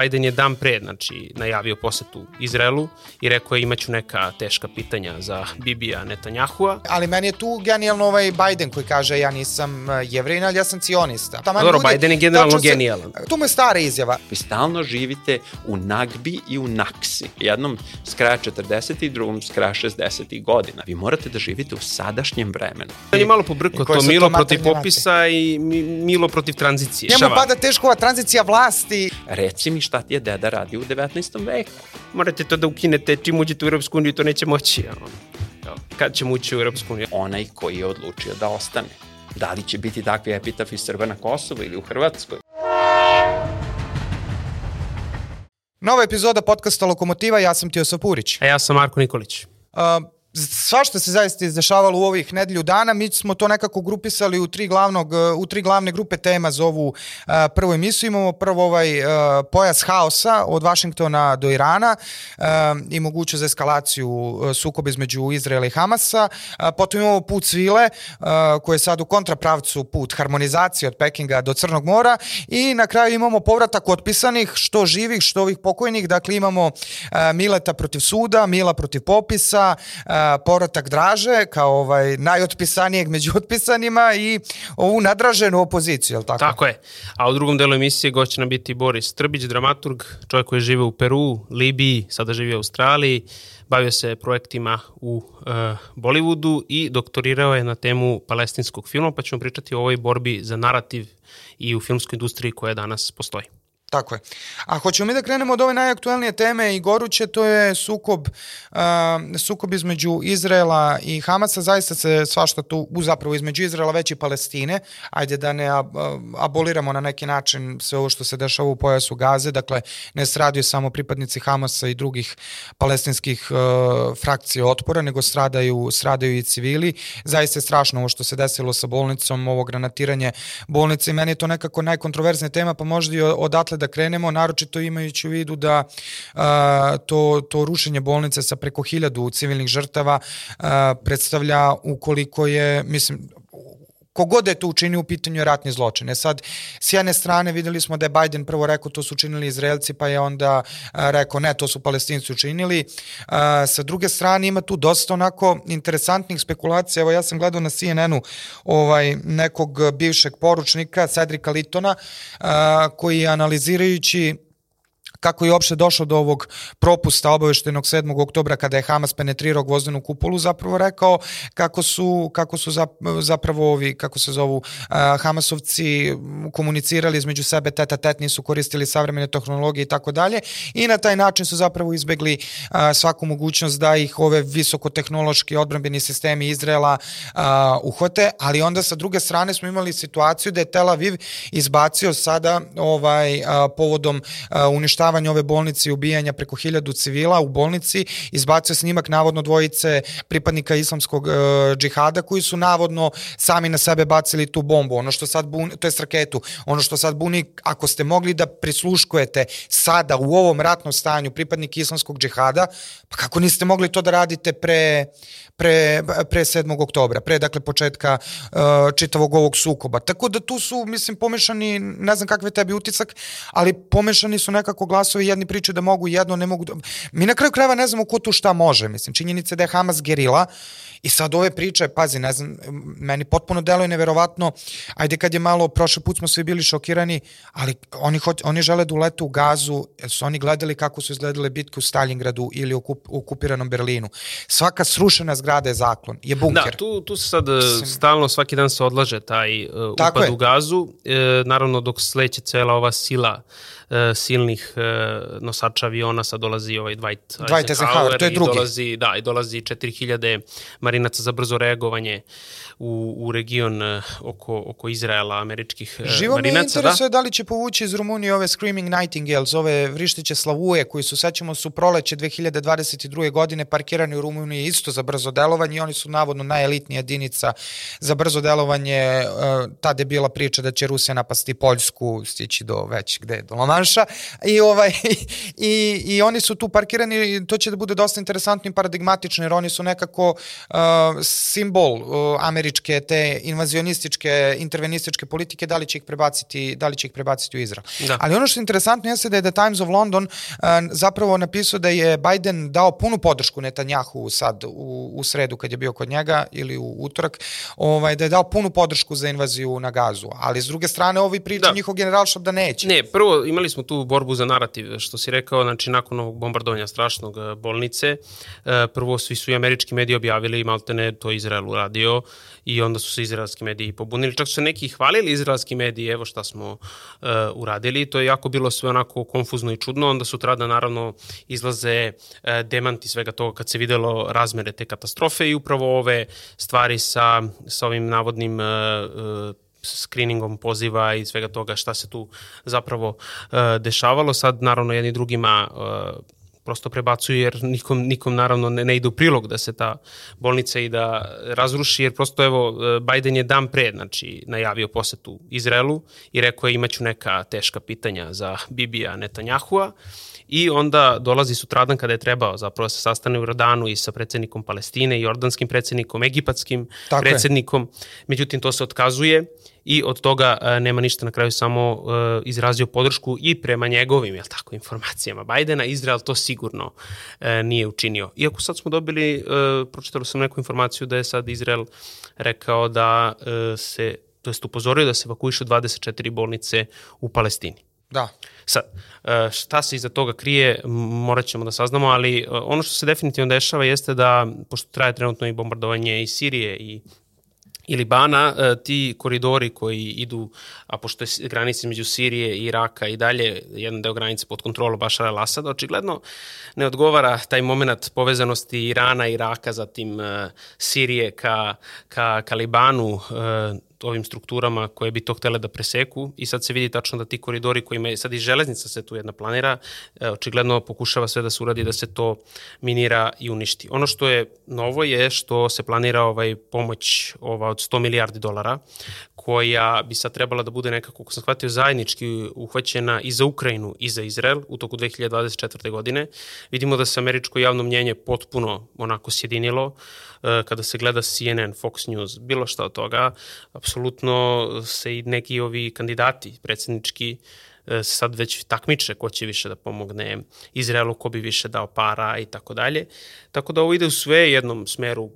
Biden je dan pre, znači, najavio posetu Izraelu i rekao je imaću neka teška pitanja za Bibija Netanjahua. Ali meni je tu genijalno ovaj Biden koji kaže ja nisam e, jevrin, ali ja sam cionista. Tamo Dobro, ljudi, Biden je generalno se, genijalan. Tu mu je stara izjava. Vi stalno živite u nagbi i u naksi. Jednom s kraja 40. i drugom s kraja 60. godina. Vi morate da živite u sadašnjem vremenu. On je malo pobrko to Milo protiv popisa i Milo protiv tranzicije. Njemu pada teško ova tranzicija vlasti. Reci mi šta ti je deda radio u 19. veku. Morate to da ukinete čim uđete u Europsku uniju, to neće moći. Kad ćemo ući u Europsku uniju? Onaj koji je odlučio da ostane. Da li će biti takvi epitafi Srba na Kosovo ili u Hrvatskoj? Nova epizoda podcasta Lokomotiva, ja sam Tio Sapurić. A ja sam Marko Nikolić. Uh, svašta se zaista izdešavalo u ovih nedelju dana. Mi smo to nekako grupisali u tri, glavnog, u tri glavne grupe tema za ovu uh, prvu emisiju. Imamo prvo ovaj uh, pojas haosa od Vašingtona do Irana uh, i moguću za eskalaciju sukoba između Izraela i Hamasa. Uh, potom imamo put svile uh, koji je sad u kontrapravcu put harmonizacije od Pekinga do Crnog mora i na kraju imamo povratak otpisanih, što živih, što ovih pokojnih. Dakle, imamo uh, Mileta protiv suda, Mila protiv popisa, uh, povratak Draže kao ovaj najotpisanijeg među otpisanima i ovu nadraženu opoziciju, je li tako? Tako je. A u drugom delu emisije goće nam biti Boris Trbić, dramaturg, čovjek koji žive u Peru, Libiji, sada živi u Australiji, bavio se projektima u uh, Bollywoodu i doktorirao je na temu palestinskog filma, pa ćemo pričati o ovoj borbi za narativ i u filmskoj industriji koja danas postoji. Tako je. A hoćemo mi da krenemo od ove najaktuelnije teme i goruće, to je sukob, uh, sukob između Izraela i Hamasa. Zaista se svašta tu, zapravo između Izraela već i Palestine. Ajde da ne ab, aboliramo na neki način sve ovo što se dešava u pojasu Gaze. Dakle, ne stradaju samo pripadnici Hamasa i drugih palestinskih uh, frakcija otpora, nego stradaju, stradaju i civili. Zaista je strašno ovo što se desilo sa bolnicom, ovo granatiranje bolnice i meni je to nekako najkontroverznija tema, pa možda i odatle da da krenemo, naročito imajući u vidu da a, to, to rušenje bolnice sa preko hiljadu civilnih žrtava a, predstavlja ukoliko je, mislim, kogod je to učinio u pitanju ratni zločin. E sad, s jedne strane videli smo da je Biden prvo rekao to su učinili Izraelci, pa je onda a, rekao ne, to su palestinci učinili. A, sa druge strane ima tu dosta onako interesantnih spekulacija. Evo ja sam gledao na CNN-u ovaj, nekog bivšeg poručnika, Cedrika Litona, a, koji analizirajući kako je uopšte došlo do ovog propusta obaveštenog 7. oktobra kada je Hamas penetrirao gvozdenu kupolu, zapravo rekao kako su, kako su zapravo ovi, kako se zovu, Hamasovci komunicirali između sebe teta tet, nisu koristili savremene tehnologije i tako dalje i na taj način su zapravo izbegli svaku mogućnost da ih ove visokotehnološki odbrambeni sistemi Izraela uhvate, ali onda sa druge strane smo imali situaciju da je Tel Aviv izbacio sada ovaj povodom uništavanja uništavanja ove bolnice i ubijanja preko hiljadu civila u bolnici, izbacio snimak navodno dvojice pripadnika islamskog uh, džihada koji su navodno sami na sebe bacili tu bombu. Ono što sad buni, to je raketu, ono što sad buni, ako ste mogli da prisluškujete sada u ovom ratnom stanju pripadnik islamskog džihada, pa kako niste mogli to da radite pre pre, pre 7. oktobra, pre dakle početka uh, čitavog ovog sukoba. Tako da tu su, mislim, pomešani, ne znam kakve tebi utisak, ali pomešani su nekako glasovi, jedni pričaju da mogu jedno, ne mogu da... Mi na kraju krajeva ne znamo ko tu šta može, mislim, činjenica da je Hamas gerila I sad ove priče, pazi, ne znam, meni potpuno deluje neverovatno, ajde kad je malo, prošle put smo svi bili šokirani, ali oni, hoć, oni žele da uletu u gazu, jer su oni gledali kako su izgledale bitke u Stalingradu ili u okup, okupiranom Berlinu. Svaka srušena zgrada je zaklon, je bunker. Da, tu, tu se sad e, Sim. stalno svaki dan se odlaže taj uh, upad je. u gazu, e, naravno dok sleće cela ova sila uh, silnih uh, nosača aviona, sad dolazi ovaj Dwight, Dwight Eisenhower, to je drugi. Dolazi, da, i dolazi 4000 marinaca za brzo reagovanje u, u region uh, oko, oko Izraela, američkih Živo marinaca. Živo me interesuje da. da li će povući iz Rumunije ove Screaming Nightingales, ove vrištiće slavuje koji su, sećamo su proleće 2022. godine parkirani u Rumuniji isto za brzo delovanje i oni su navodno najelitnija jedinica za brzo delovanje. Tada je bila priča da će Rusija napasti Poljsku, stići do već gde, do Lomana tranša i, ovaj, i, i oni su tu parkirani i to će da bude dosta interesantno i paradigmatično jer oni su nekako uh, simbol uh, američke te invazionističke, intervenističke politike, da li će ih prebaciti, da li će ih prebaciti u Izrael. Da. Ali ono što je interesantno jeste da je The Times of London uh, zapravo napisao da je Biden dao punu podršku Netanjahu sad u, u sredu kad je bio kod njega ili u utorak, ovaj, da je dao punu podršku za invaziju na gazu. Ali s druge strane ovi priča da. njihov generalštab da neće. Ne, prvo imali smo tu borbu za narativ, što si rekao, znači nakon ovog bombardovanja strašnog e, bolnice, e, prvo svi su i američki mediji objavili, maltene to Izrael uradio i onda su se izraelski mediji pobunili. Čak su se neki hvalili izraelski mediji, evo šta smo uh, uradili. To je jako bilo sve onako konfuzno i čudno. Onda su trada naravno izlaze demanti svega toga kad se videlo razmere te katastrofe i upravo ove stvari sa, sa ovim navodnim screeningom poziva i svega toga šta se tu zapravo uh, dešavalo. Sad naravno jedni drugima uh, prosto prebacuju jer nikom, nikom naravno ne, ne ide u prilog da se ta bolnica i da razruši jer prosto evo Biden je dan pre znači najavio posetu Izraelu i rekao je imaću neka teška pitanja za Bibija Netanjahua i onda dolazi sutradan kada je trebao zapravo da se sastane u Rodanu i sa predsednikom Palestine jordanskim predsednikom, egipatskim Tako predsednikom, je. međutim to se otkazuje i od toga uh, nema ništa na kraju samo uh, izrazio podršku i prema njegovim, jel tako, informacijama Bajdena, Izrael to sigurno uh, nije učinio. Iako sad smo dobili, uh, pročitalo sam neku informaciju da je sad Izrael rekao da uh, se, to jest upozorio da se evakuišu 24 bolnice u Palestini. Da. Sad, šta se iza toga krije, morat ćemo da saznamo, ali ono što se definitivno dešava jeste da, pošto traje trenutno i bombardovanje i Sirije i i Libana, e, ti koridori koji idu, a pošto je granica među Sirije i Iraka i dalje, jedan deo granice pod kontrolom Bašara al-Assada, očigledno ne odgovara taj moment povezanosti Irana, Iraka, zatim e, Sirije ka, ka, ka Libanu, e, ovim strukturama koje bi to htele da preseku i sad se vidi tačno da ti koridori kojima je sad i železnica se tu jedna planira, e, očigledno pokušava sve da se uradi da se to minira i uništi. Ono što je novo je što se planira ovaj pomoć ova od 100 milijardi dolara koja bi sad trebala da bude nekako, kako sam shvatio, zajednički uhvaćena i za Ukrajinu i za Izrael u toku 2024. godine. Vidimo da se američko javno mnjenje potpuno onako sjedinilo e, kada se gleda CNN, Fox News, bilo šta od toga, apsolutno se i neki ovi kandidati predsednički e, sad već takmiče ko će više da pomogne Izraelu, ko bi više dao para i tako dalje. Tako da ovo ide u sve jednom smeru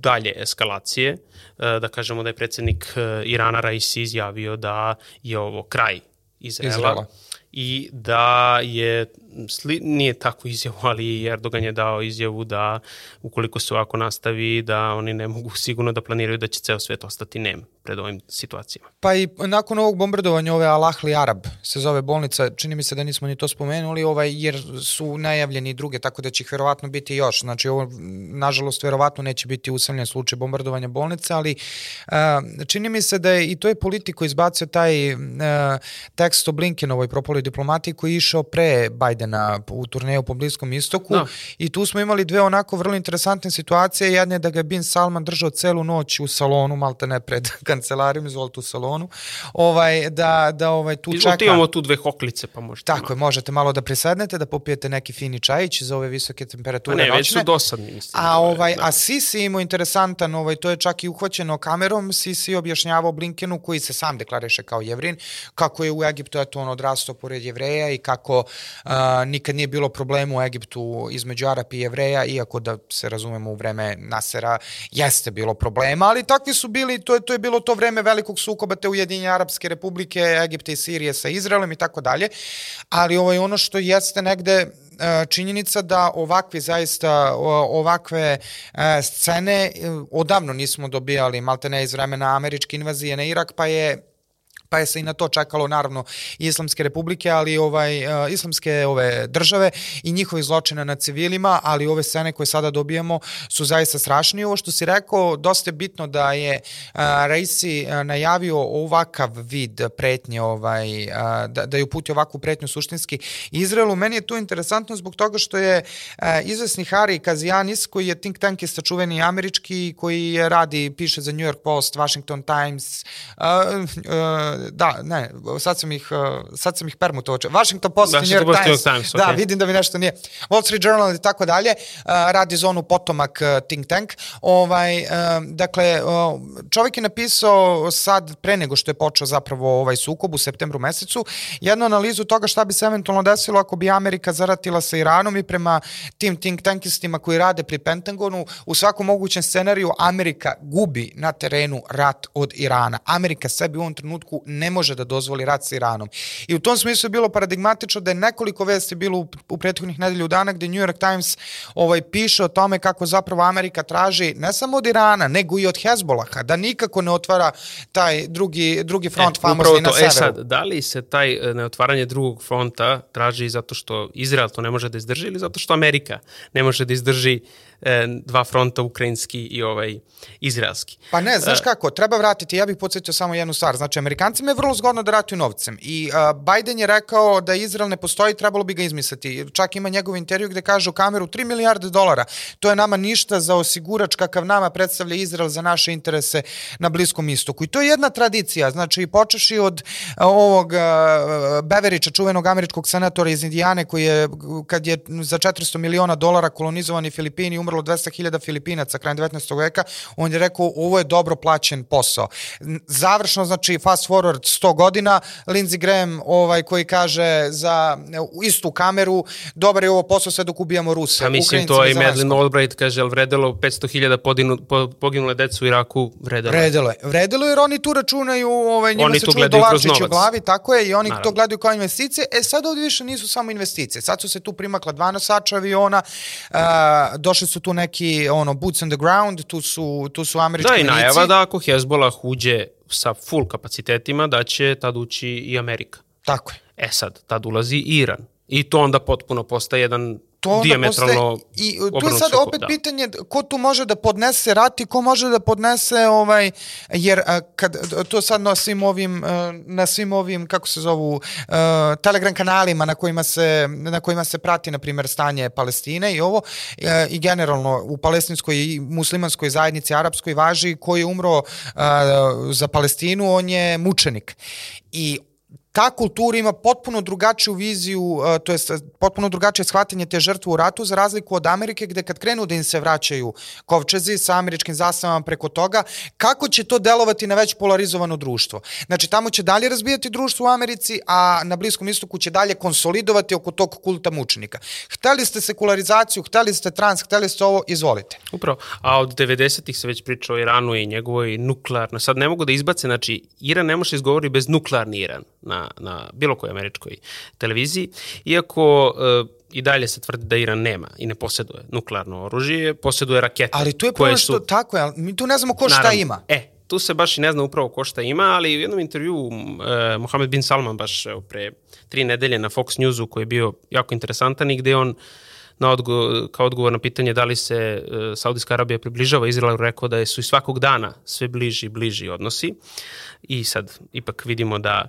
dalje eskalacije, e, da kažemo da je predsednik e, Irana Raisi izjavio da je ovo kraj Izraela. Izraela i da je, sli, nije tako izjavu, ali Erdogan je dao izjavu da ukoliko se ovako nastavi, da oni ne mogu sigurno da planiraju da će ceo svet ostati nem pred ovim situacijama. Pa i nakon ovog bombardovanja ove Alahli Arab se zove bolnica, čini mi se da nismo ni to spomenuli, ovaj, jer su najavljeni druge, tako da će ih verovatno biti još. Znači ovo, nažalost, verovatno neće biti usamljen slučaj bombardovanja bolnice, ali uh, čini mi se da je, i to je politiko izbacio taj uh, tekst o Blinkenovoj propoloj diplomatiji koji je išao pre Bajdena u turneju po Bliskom istoku no. Da. i tu smo imali dve onako vrlo interesantne situacije. Jedna je da ga Bin Salman držao celu noć u salonu, malte ne pred kancelarijom, izvolite u salonu, ovaj, da, da ovaj, tu čeka... imamo tu dve hoklice, pa možete. Tako je, možete malo da prisednete, da popijete neki fini čajić za ove visoke temperature pa ne, već su dosadni, mislim. A, ovaj, da. a Sisi imao interesantan, ovaj, to je čak i uhvaćeno kamerom, Sisi objašnjavao Blinkenu, koji se sam deklariše kao jevrin, kako je u Egiptu, eto, on odrastao pored jevreja i kako nikad nije bilo problema u Egiptu između Arapa i jevreja, iako da se razumemo u vreme Nasera jeste bilo problema, ali takvi su bili, to je, to je bilo to vreme velikog sukoba te Ujedinje Arapske republike, Egipte i Sirije sa Izraelom i tako dalje, ali ovaj, ono što jeste negde e, činjenica da ovakve zaista ovakve scene e, odavno nismo dobijali maltene iz vremena američke invazije na Irak pa je pa je se i na to čekalo naravno islamske republike, ali ovaj uh, islamske ove države i njihovi zločine na civilima, ali ove scene koje sada dobijamo su zaista strašne. I ovo što si rekao, dosta je bitno da je uh, Reisi uh, najavio ovakav vid pretnje, ovaj, da, da je uputio ovakvu pretnju suštinski Izraelu. Meni je to interesantno zbog toga što je izvesni Hari Kazijanis, koji je think tank je čuveni američki, koji radi, piše za New York Post, Washington Times, uh, uh, da, ne, sad sam ih, uh, sad sam ih permutovao. Washington Post, New York Times. Times okay. Da, vidim da mi nešto nije. Wall Street Journal i tako dalje, uh, radi zonu potomak uh, think tank. Ovaj, dakle, čovjek je napisao sad, pre nego što je počeo zapravo ovaj sukob u septembru mesecu, jednu analizu toga šta bi se eventualno desilo ako bi Amerika zaratila sa Iranom i prema tim think tankistima koji rade pri Pentagonu, u svakom mogućem scenariju Amerika gubi na terenu rat od Irana. Amerika sebi u ovom trenutku ne može da dozvoli rat sa Iranom. I u tom smislu je bilo paradigmatično da je nekoliko vesti bilo u, u prethodnih nedelju dana gde New York Times ovaj, piše o tome kako zapravo Amerika traži ne samo od Irana, nego i od Hezbolaha, da nikako ne otvara taj drugi, drugi front e, famozni na severu. E sad, da li se taj e, neotvaranje drugog fronta traži zato što Izrael to ne može da izdrži ili zato što Amerika ne može da izdrži e, dva fronta, ukrajinski i ovaj izraelski. Pa ne, znaš e, kako, treba vratiti, ja bih podsjetio samo jednu stvar, znači Amerikancima je vrlo zgodno da ratuju novcem i uh, Biden je rekao da Izrael ne postoji, trebalo bi ga izmisliti. Čak ima njegov intervju gde kaže u kameru 3 milijarde dolara, to je nama ništa za osigurač kakav nama predstavlja Izrael za naše interese na Bliskom istoku. I to je jedna tradicija, znači počeši od uh, ovog uh, Beverića, čuvenog američkog senatora iz Indijane koji je, kad je za 400 miliona dolara kolonizovani Filipini umro umrlo 200.000 Filipinaca krajem 19. veka, on je rekao ovo je dobro plaćen posao. Završno, znači fast forward 100 godina, Lindsey Graham ovaj, koji kaže za istu kameru, dobar je ovo posao sve dok ubijamo Ruse. A mislim to i Madeleine Albright kaže, jel vredelo 500.000 poginule decu u Iraku? Vredelo. Vredelo je. Vredelo jer oni tu računaju, ovaj, njima oni se čuje dolarčić u glavi, tako je, i oni Naravno. to gledaju kao investicije. E sad ovdje više nisu samo investicije. Sad su se tu primakla dva nosača aviona, uh, došli su tu neki ono boots on the ground, tu su tu su američki Da i najava da ako Hezbollah uđe sa full kapacitetima da će tad ući i Amerika. Tako je. E sad, tad ulazi Iran. I to onda potpuno postaje jedan to diametralno I tu je sad opet da. pitanje ko tu može da podnese rat i ko može da podnese ovaj jer kad to sad na svim ovim na svim ovim kako se zovu Telegram kanalima na kojima se na kojima se prati na primer stanje Palestine i ovo i generalno u palestinskoj i muslimanskoj zajednici arapskoj važi ko je umro za Palestinu on je mučenik i ta kultura ima potpuno drugačiju viziju, to je potpuno drugačije shvatanje te žrtve u ratu, za razliku od Amerike, gde kad krenu da im se vraćaju kovčezi sa američkim zastavama preko toga, kako će to delovati na već polarizovano društvo? Znači, tamo će dalje razbijati društvo u Americi, a na Bliskom istoku će dalje konsolidovati oko tog kulta mučenika. Hteli ste sekularizaciju, hteli ste trans, hteli ste ovo, izvolite. Upravo, a od 90-ih se već priča o Iranu i njegovoj nuklearno. Sad ne mogu da izbace, znači, Iran ne može izgovori bez nuklearni Iran na, na bilo kojoj američkoj televiziji, iako e, i dalje se tvrdi da Iran nema i ne posjeduje nuklearno oružje, posjeduje rakete. Ali to je prvo što, su... tako je, mi tu ne znamo ko šta Naravno, ima. E, tu se baš i ne zna upravo ko šta ima, ali u jednom intervju e, Mohamed bin Salman baš evo, pre tri nedelje na Fox Newsu koji je bio jako interesantan i gde on na odgo, kao odgovor na pitanje da li se e, Saudijska Arabija približava Izraelu rekao da su i svakog dana sve bliži i bliži odnosi i sad ipak vidimo da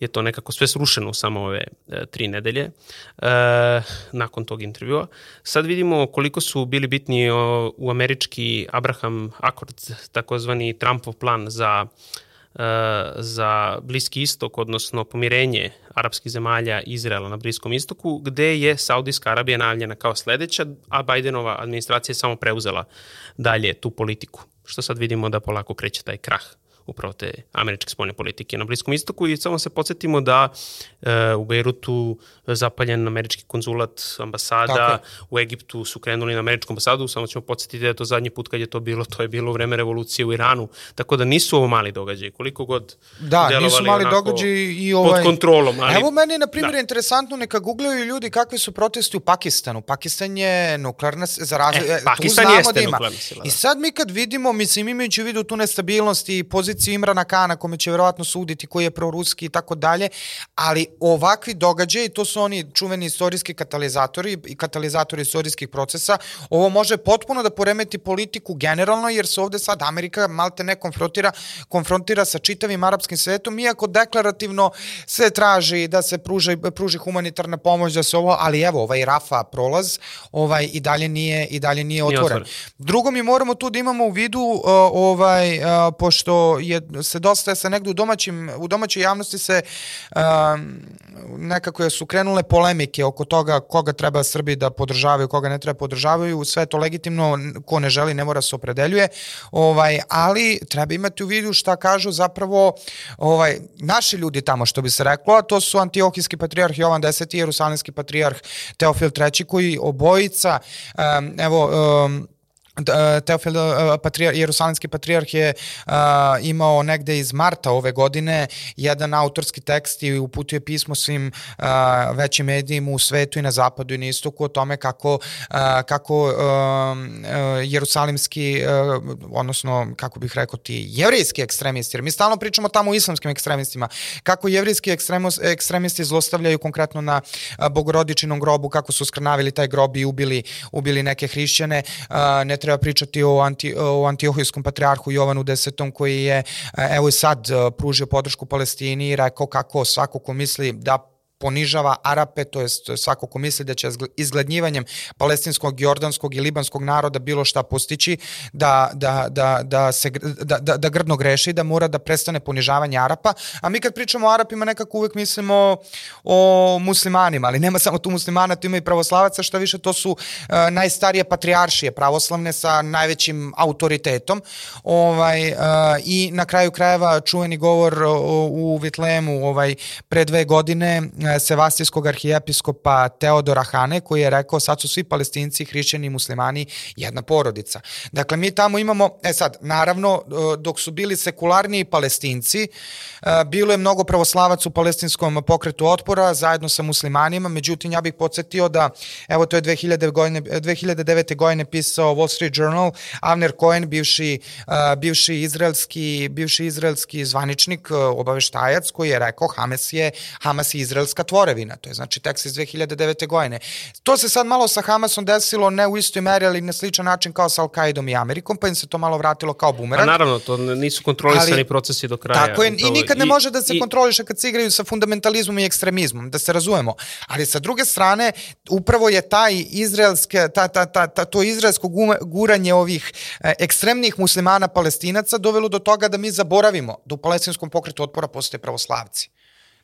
je to nekako sve srušeno u samo ove e, tri nedelje e, nakon tog intervjua. Sad vidimo koliko su bili bitni u američki Abraham Accord, takozvani Trumpov plan za za Bliski istok, odnosno pomirenje arapskih zemalja Izraela na Bliskom istoku, gde je Saudijska Arabija najavljena kao sledeća, a Bidenova administracija je samo preuzela dalje tu politiku, što sad vidimo da polako kreće taj krah upravo te američke spoljne politike na Bliskom istoku i samo se podsjetimo da e, u Beirutu zapaljen američki konzulat, ambasada, u Egiptu su krenuli na američku ambasadu, samo ćemo podsjetiti da je to zadnji put kad je to bilo, to je bilo u vreme revolucije u Iranu, tako da nisu ovo mali događaji, koliko god Da, nisu mali događaji i ovaj... Pod kontrolom. Ali... Evo meni, na primjer, da. interesantno, neka googlaju ljudi kakvi su protesti u Pakistanu. Pakistan je nuklearna, za razli... e, Pakistan jeste da ima. Sila, da. I sad mi kad vidimo, mislim, imajući u vidu tu nestabilnost i poziciju Imrana Kana, kome će verovatno suditi, koji je proruski i tako dalje, ali ovakvi događaji, to su oni čuveni istorijski katalizatori i katalizatori istorijskih procesa, ovo može potpuno da poremeti politiku generalno, jer se ovde sad Amerika malte ne konfrontira, konfrontira sa čitavim arapskim svetom, iako deklarativno se traži da se pruži, pruži humanitarna pomoć, da se ovo, ali evo, ovaj Rafa prolaz, ovaj i dalje nije i dalje nije otvoren. Nije otvoren. Drugo mi moramo tu da imamo u vidu uh, ovaj uh, pošto je, se dosta se negde u, domaćim, u domaćoj javnosti se um, nekako su krenule polemike oko toga koga treba Srbi da podržavaju, koga ne treba podržavaju, sve to legitimno, ko ne želi ne mora se opredeljuje, ovaj, ali treba imati u vidu šta kažu zapravo ovaj, naši ljudi tamo, što bi se reklo, a to su antiohijski patrijarh Jovan X i jerusalimski patrijarh Teofil III, koji obojica, um, evo, um, Teofil e, patrijar, Jerusalimski patrijarh je uh, imao negde iz marta ove godine jedan autorski tekst i uputio pismo svim uh, većim medijima u svetu i na zapadu i na istoku o tome kako, uh, kako uh, jerusalimski, uh, odnosno kako bih rekao ti jevrijski ekstremisti, jer mi stalno pričamo tamo o islamskim ekstremistima, kako jevrijski ekstremisti zlostavljaju konkretno na bogorodičinom grobu, kako su skrnavili taj grob i ubili, ubili neke hrišćane, uh, ne treba pričati o, anti, o antiohijskom patrijarhu Jovanu X koji je evo i sad pružio podršku Palestini i rekao kako svako ko misli da ponižava Arape, to jest svako ko misli da će izglednjivanjem palestinskog, jordanskog i libanskog naroda bilo šta postići, da, da, da, da, se, da, da, da grdno greši, da mora da prestane ponižavanje Arapa. A mi kad pričamo o Arapima nekako uvek mislimo o muslimanima, ali nema samo tu muslimana, tu ima i pravoslavaca, što više to su uh, najstarije patrijaršije pravoslavne sa najvećim autoritetom. Ovaj, uh, I na kraju krajeva čuveni govor u, u Vitlemu ovaj, pre dve godine sevastijskog arhijepiskopa Teodora Hane koji je rekao sad su svi palestinci, hrišćani i muslimani jedna porodica. Dakle, mi tamo imamo, e sad, naravno, e, dok su bili sekularni palestinci, e, bilo je mnogo pravoslavac u palestinskom pokretu otpora zajedno sa muslimanima, međutim, ja bih podsjetio da, evo, to je 2000 godine, 2009. godine pisao Wall Street Journal, Avner Cohen, bivši, e, bivši izraelski, bivši izraelski zvaničnik, obaveštajac, koji je rekao Hamas je, Hamas je izraelski izraelska tvorevina, to je znači tekst iz 2009. godine. To se sad malo sa Hamasom desilo ne u istoj meri, ali na sličan način kao sa Al-Qaidom i Amerikom, pa im se to malo vratilo kao bumerang. A naravno, to nisu kontrolisani ali, procesi do kraja. Tako je, i nikad ne i, može da se i, kontroliše kad se igraju sa fundamentalizmom i ekstremizmom, da se razumemo. Ali sa druge strane, upravo je taj izraelske, ta, ta, ta, ta, to izraelsko guranje ovih e, ekstremnih muslimana palestinaca dovelo do toga da mi zaboravimo da u palestinskom pokretu otpora postoje pravoslavci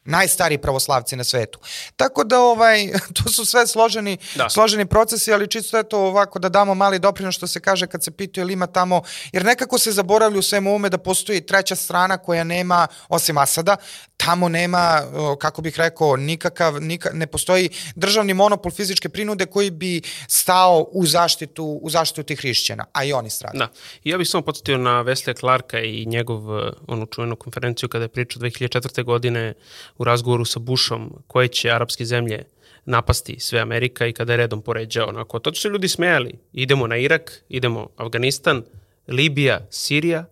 najstariji pravoslavci na svetu. Tako da ovaj to su sve složeni da. složeni procesi, ali čisto eto ovako da damo mali doprinos što se kaže kad se pituje ili ima tamo jer nekako se zaboravlja u svemu ume da postoji treća strana koja nema osim Asada, tamo nema kako bih rekao nikakav nika, ne postoji državni monopol fizičke prinude koji bi stao u zaštitu u zaštitu tih hrišćana, a i oni stradaju. Da. I ja bih samo podsjetio na Veslija Clarka i njegov onu čuvenu konferenciju kada je pričao 2004. godine u razgovoru sa Bushom koje će arapske zemlje napasti sve Amerika i kada je redom poređao. Onako, to su ljudi smejali. Idemo na Irak, idemo Afganistan, Libija, Sirija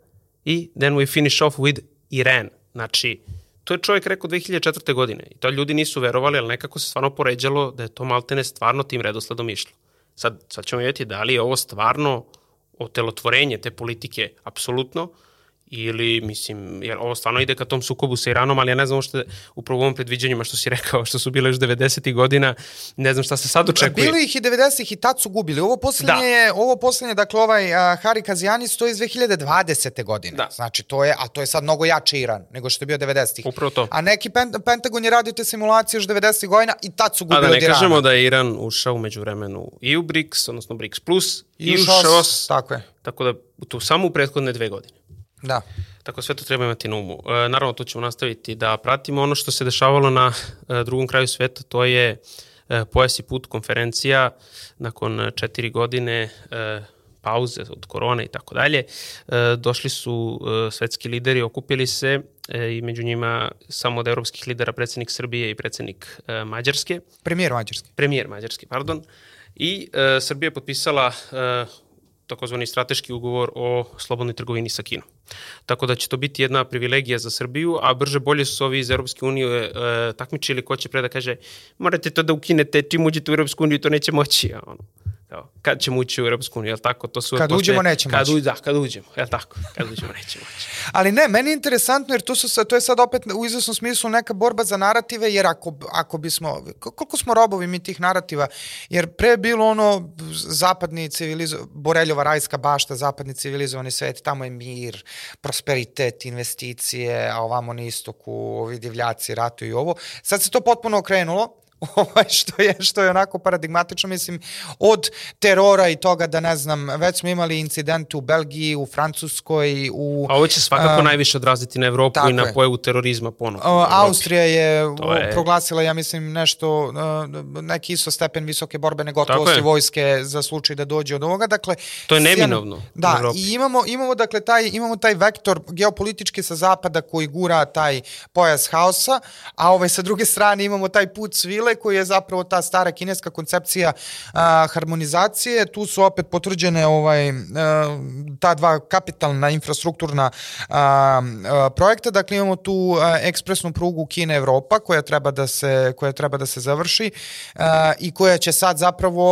i then we finish off with Iran. Znači, to je čovjek rekao 2004. godine i to ljudi nisu verovali, ali nekako se stvarno poređalo da je to maltene stvarno tim redosledom išlo. Sad, sad ćemo vidjeti da li je ovo stvarno otelotvorenje te politike, apsolutno, ili, mislim, jer ovo stvarno ide ka tom sukobu sa Iranom, ali ja ne znam što upravo u ovom predviđanjima što si rekao, što su bile još 90. godina, ne znam šta se sad očekuje. Bilo ih i 90. i tad su gubili. Ovo poslednje, da. ovo poslednje, dakle, ovaj uh, Hari Kazijani stoji iz 2020. godine. Da. Znači, to je, a to je sad mnogo jači Iran nego što je bio 90. Upravo to. A neki pen, Pentagon je radio te simulacije još 90. godina i tad su gubili od Irana. A da ne kažemo da je Iran ušao umeđu vremenu i u BRICS, odnosno BRICS Plus, i, i u ŠOS. Tako je. Tako da, tu samo u prethodne dve godine. Da. Tako sve to treba imati na umu. E, naravno, tu ćemo nastaviti da pratimo ono što se dešavalo na e, drugom kraju sveta, to je e, Pojas i put konferencija nakon četiri godine e, pauze od korone i tako dalje. E, došli su e, svetski lideri, okupili se e, i među njima samo od evropskih lidera predsednik Srbije i predsednik e, Mađarske. Premijer Mađarske. Premijer Mađarske, pardon. I e, Srbija je potpisala e, takozvani strateški ugovor o slobodnoj trgovini sa Kinom. Tako da će to biti jedna privilegija za Srbiju, a brže bolje su ovi iz Europske unije e, takmičili ko će pre da kaže morate to da ukinete, čim uđete u Europsku uniju to neće moći. A ono, kao, kad ćemo ući u Europsku uniju, jel tako? To su kad uđemo, nećemo kad, moći. Da, kad uđemo, jel tako? Kad uđemo, nećemo moći. Ali ne, meni je interesantno jer to, su, to je sad opet u izvesnom smislu neka borba za narative, jer ako, ako bismo, koliko smo robovi mi tih narativa, jer pre je bilo ono zapadni civilizo, Boreljova rajska bašta, zapadni civilizovani svet, tamo je mir, prosperitet, investicije, a ovamo na istoku, ovi divljaci, ratu i ovo. Sad se to potpuno okrenulo ovaj, što, je, što je onako paradigmatično, mislim, od terora i toga da ne znam, već smo imali incidente u Belgiji, u Francuskoj, u... A ovo će svakako uh, najviše odraziti na Evropu i na je. pojavu terorizma ponovno. Uh, Austrija je, je proglasila, ja mislim, nešto, uh, neki isto stepen visoke borbene gotovosti vojske za slučaj da dođe od ovoga, dakle... To je neminovno. Da, i imamo, imamo, dakle, taj, imamo taj vektor geopolitički sa zapada koji gura taj pojas haosa, a ovaj sa druge strane imamo taj put svile sile koji je zapravo ta stara kineska koncepcija a, harmonizacije. Tu su opet potvrđene ovaj, a, ta dva kapitalna infrastrukturna a, a, projekta. Dakle, imamo tu a, ekspresnu prugu Kina-Evropa koja treba da se, koja treba da se završi a, i koja će sad zapravo,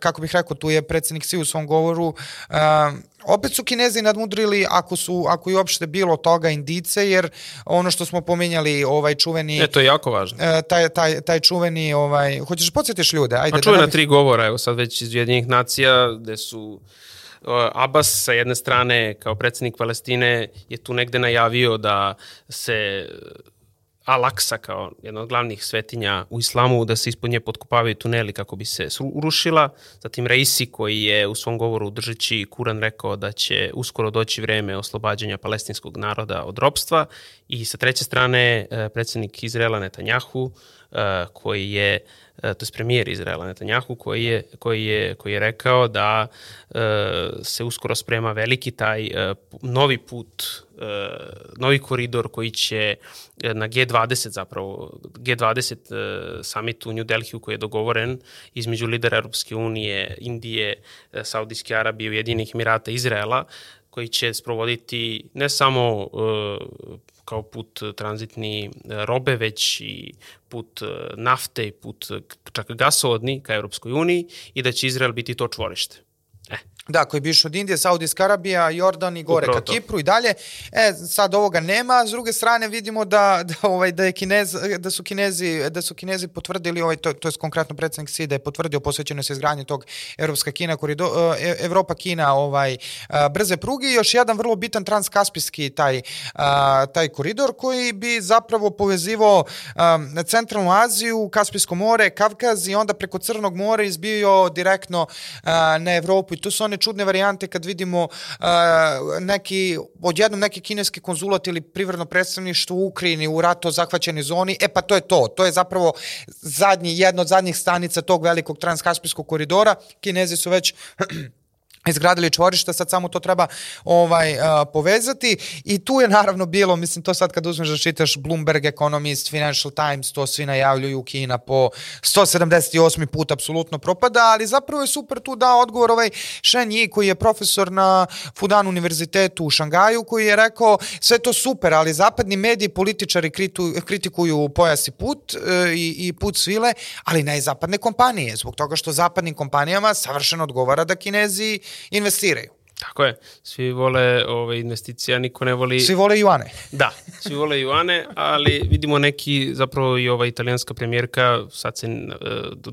kako bih rekao, tu je predsednik Si u svom govoru a, opet su Kinezi nadmudrili ako su ako je uopšte bilo toga indice jer ono što smo pominjali ovaj čuveni E to je jako važno. E, taj taj taj čuveni ovaj hoćeš da podsjetiš ljude ajde. A čuvena da tri govora evo sad već iz Ujedinjenih nacija gde su Abbas sa jedne strane kao predsednik Palestine je tu negde najavio da se Al-Aqsa kao jedna od glavnih svetinja u islamu, da se ispod nje potkopavaju tuneli kako bi se urušila. Zatim Reisi koji je u svom govoru držeći Kuran rekao da će uskoro doći vreme oslobađanja palestinskog naroda od ropstva. I sa treće strane e, predsednik Izraela Netanjahu e, koji je E, to je premijer Izraela Netanjahu koji je, koji je, koji je rekao da se uskoro sprema veliki taj novi put, novi koridor koji će e, na G20 zapravo, G20 e, summit u New Delhi koji je dogovoren između lidera Europske unije, Indije, e, Saudijske Arabije, Ujedinih Emirata, Izraela, koji će sprovoditi ne samo kao put tranzitni e, robe, već i put e, nafte i put čak gasovodni ka Europskoj uniji i da će Izrael biti to čvorište. Da, koji bi išao od Indije, Saudijska Arabija, Jordan i gore Upravo ka Kipru i dalje. E, sad ovoga nema, s druge strane vidimo da, da, ovaj, da, je Kinez, da, su Kinezi, da su Kinezi potvrdili, ovaj, to, to je konkretno predsednik SIDA je potvrdio posvećeno se izgradnje tog Evropska Kina, korido, e, Evropa Kina ovaj, brze pruge. I još jedan vrlo bitan transkaspijski taj, taj koridor koji bi zapravo povezivao centralnu Aziju, Kaspijsko more, Kavkaz i onda preko Crnog mora izbio direktno na Evropu tu su one čudne varijante kad vidimo uh, neki, odjednom neki kineski konzulat ili privredno predstavništvo u Ukrajini u rato zahvaćenoj zoni, e pa to je to. To je zapravo zadnji, jedna od zadnjih stanica tog velikog transkaspijskog koridora. Kinezi su već izgradili čvorišta, sad samo to treba ovaj a, povezati i tu je naravno bilo, mislim to sad kad uzmeš da čitaš Bloomberg Economist, Financial Times, to svi najavljuju Kina po 178. put apsolutno propada, ali zapravo je super tu dao odgovor ovaj Shen Yi koji je profesor na Fudan univerzitetu u Šangaju koji je rekao sve to super, ali zapadni mediji, političari kritu, kritikuju pojas i put e, i, i put svile, ali ne i zapadne kompanije, zbog toga što zapadnim kompanijama savršeno odgovara da Kinezi investiraju. Tako je. Svi vole ove investicije, niko ne voli... Svi vole juane. Da, svi vole juane, ali vidimo neki, zapravo i ova italijanska premijerka, sad se, e,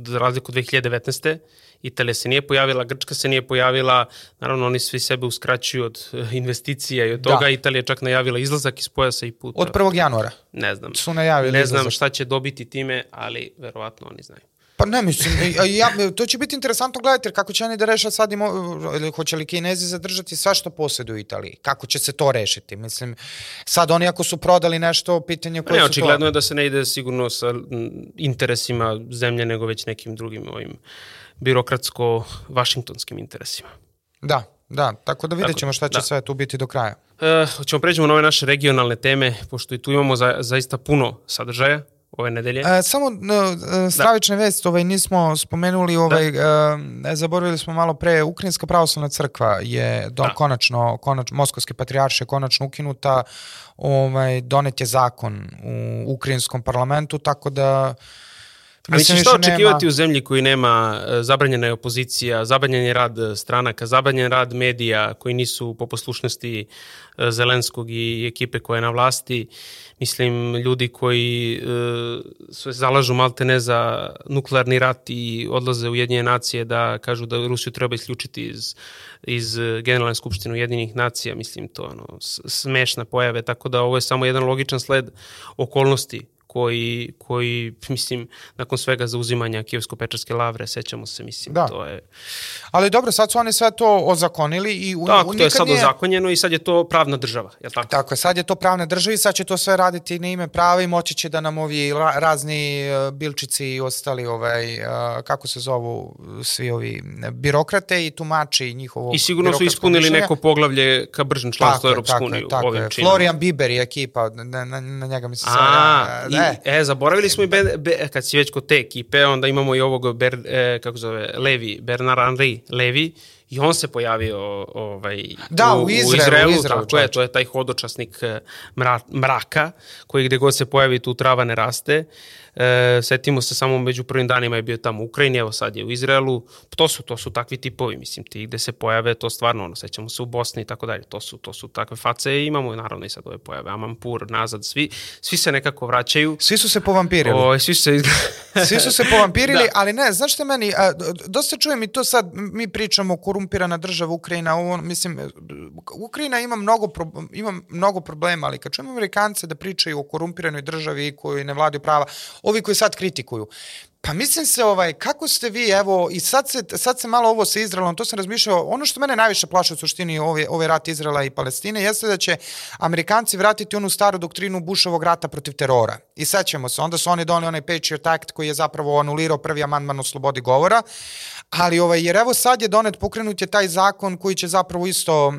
za razliku 2019. Italija se nije pojavila, Grčka se nije pojavila, naravno oni svi sebe uskraćuju od e, investicija i od toga. Da. Italija čak najavila izlazak iz pojasa i puta. Od 1. januara. Ne znam. Su najavili Ne znam izlazak. šta će dobiti time, ali verovatno oni znaju. Pa ne mislim, ja, to će biti interesantno gledati, jer kako će oni da reša sad, imo, ili hoće li Kinezi zadržati sve što posjeduju u Italiji? Kako će se to rešiti? Mislim, sad oni ako su prodali nešto, pitanje koje ne, su očigledno to... je da se ne ide sigurno sa interesima zemlje, nego već nekim drugim ovim birokratsko-vašingtonskim interesima. Da, da, tako da vidjet ćemo šta će da. sve tu biti do kraja. E, ćemo pređemo na ove naše regionalne teme, pošto i tu imamo za, zaista puno sadržaja ove nedelje. E, samo e, stravične da. vest, ovaj, nismo spomenuli, ovaj, da. e, zaboravili smo malo pre, Ukrajinska pravoslavna crkva je do, da. konačno, konačno, Moskovske patrijarše konačno ukinuta, ovaj, donet je zakon u ukrajinskom parlamentu, tako da mislim, šta očekivati nema... u zemlji koji nema e, zabranjena je opozicija, zabranjen je rad e, stranaka, zabranjen rad medija koji nisu po poslušnosti e, Zelenskog i ekipe koja je na vlasti. Mislim, ljudi koji se zalažu malte ne za nuklearni rat i odlaze u Jedinje nacije da kažu da Rusiju treba isključiti iz, iz Generalne skupštine Ujedinjenih nacija. Mislim, to ono, smešna pojave, tako da ovo je samo jedan logičan sled okolnosti koji, koji, mislim, nakon svega zauzimanja Kijevsko-Pečarske lavre, sećamo se, mislim, da. to je... Ali dobro, sad su oni sve to ozakonili i... U, tako, to je sad nije... ozakonjeno i sad je to pravna država, je tako? Tako je, sad je to pravna država i sad će to sve raditi na ime prava i moći će da nam ovi razni e, bilčici i ostali, ovaj, e, kako se zovu, svi ovi birokrate i tumači njihovo... I sigurno su ispunili mišljenja. neko poglavlje ka bržem članstvu Europsku uniju. Tako, ovim tako Florian Biber i ekipa, na, na, na njega mi se... A, ja, e. E, zaboravili smo i be, be, kad si već kod te ekipe, onda imamo i ovog, Ber, e, kako zove, Levi, Bernard Henri Levi, i on se pojavio ovaj, da, u, u Izraelu, u Izraelu, u Izraelu tako je, to je taj hodočasnik e, mra, mraka, koji gde god se pojavi tu trava ne raste. E, setimo se samo među prvim danima je bio tamo u Ukrajini, evo sad je u Izraelu. To su to su takvi tipovi, mislim, ti gde se pojave, to stvarno ono, sećamo se u Bosni i tako dalje. To su to su takve face i imamo naravno i sad ove pojave. Amampur nazad, svi svi se nekako vraćaju. Svi su se povampirili. O, svi su se Svi su se povampirili, da. ali ne, znaš šta meni, a, dosta čujem i to sad, mi pričamo korumpirana država Ukrajina, ovo, mislim, Ukrajina ima mnogo, pro, ima mnogo problema, ali kad čujem Amerikance da pričaju o korumpiranoj državi koji ne vladaju prava, ovi koji sad kritikuju. Pa mislim se, ovaj, kako ste vi, evo, i sad se, sad se malo ovo sa Izraelom, to sam razmišljao, ono što mene najviše plaše u suštini ove, ove rat Izraela i Palestine, jeste da će Amerikanci vratiti onu staru doktrinu Bushovog rata protiv terora. I sećamo se, onda su oni doneli onaj Patriot Act koji je zapravo anulirao prvi amandman o slobodi govora, ali ovaj, jer evo sad je donet, pokrenut je taj zakon koji će zapravo isto uh,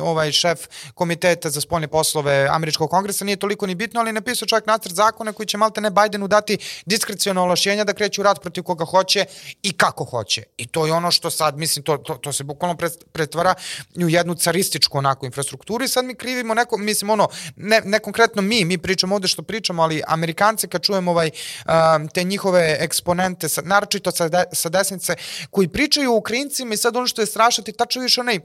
ovaj šef komiteta za spoljne poslove američkog kongresa, nije toliko ni bitno, ali je napisao čovjek nacrt zakona koji će malte ne Bidenu dati diskrecijona olašćenja da kreću rat protiv koga hoće i kako hoće. I to je ono što sad, mislim, to, to, to se bukvalno pretvara u jednu carističku onako infrastrukturu i sad mi krivimo neko, mislim, ono, ne, ne konkretno mi, mi pričamo ovde što pričamo, ali Amerikanci kad čujemo ovaj, um, te njihove eksponente, naročito sa, de, sa desnice, koji pričaju o Ukrajincima i sad ono što je strašati, tačno više onaj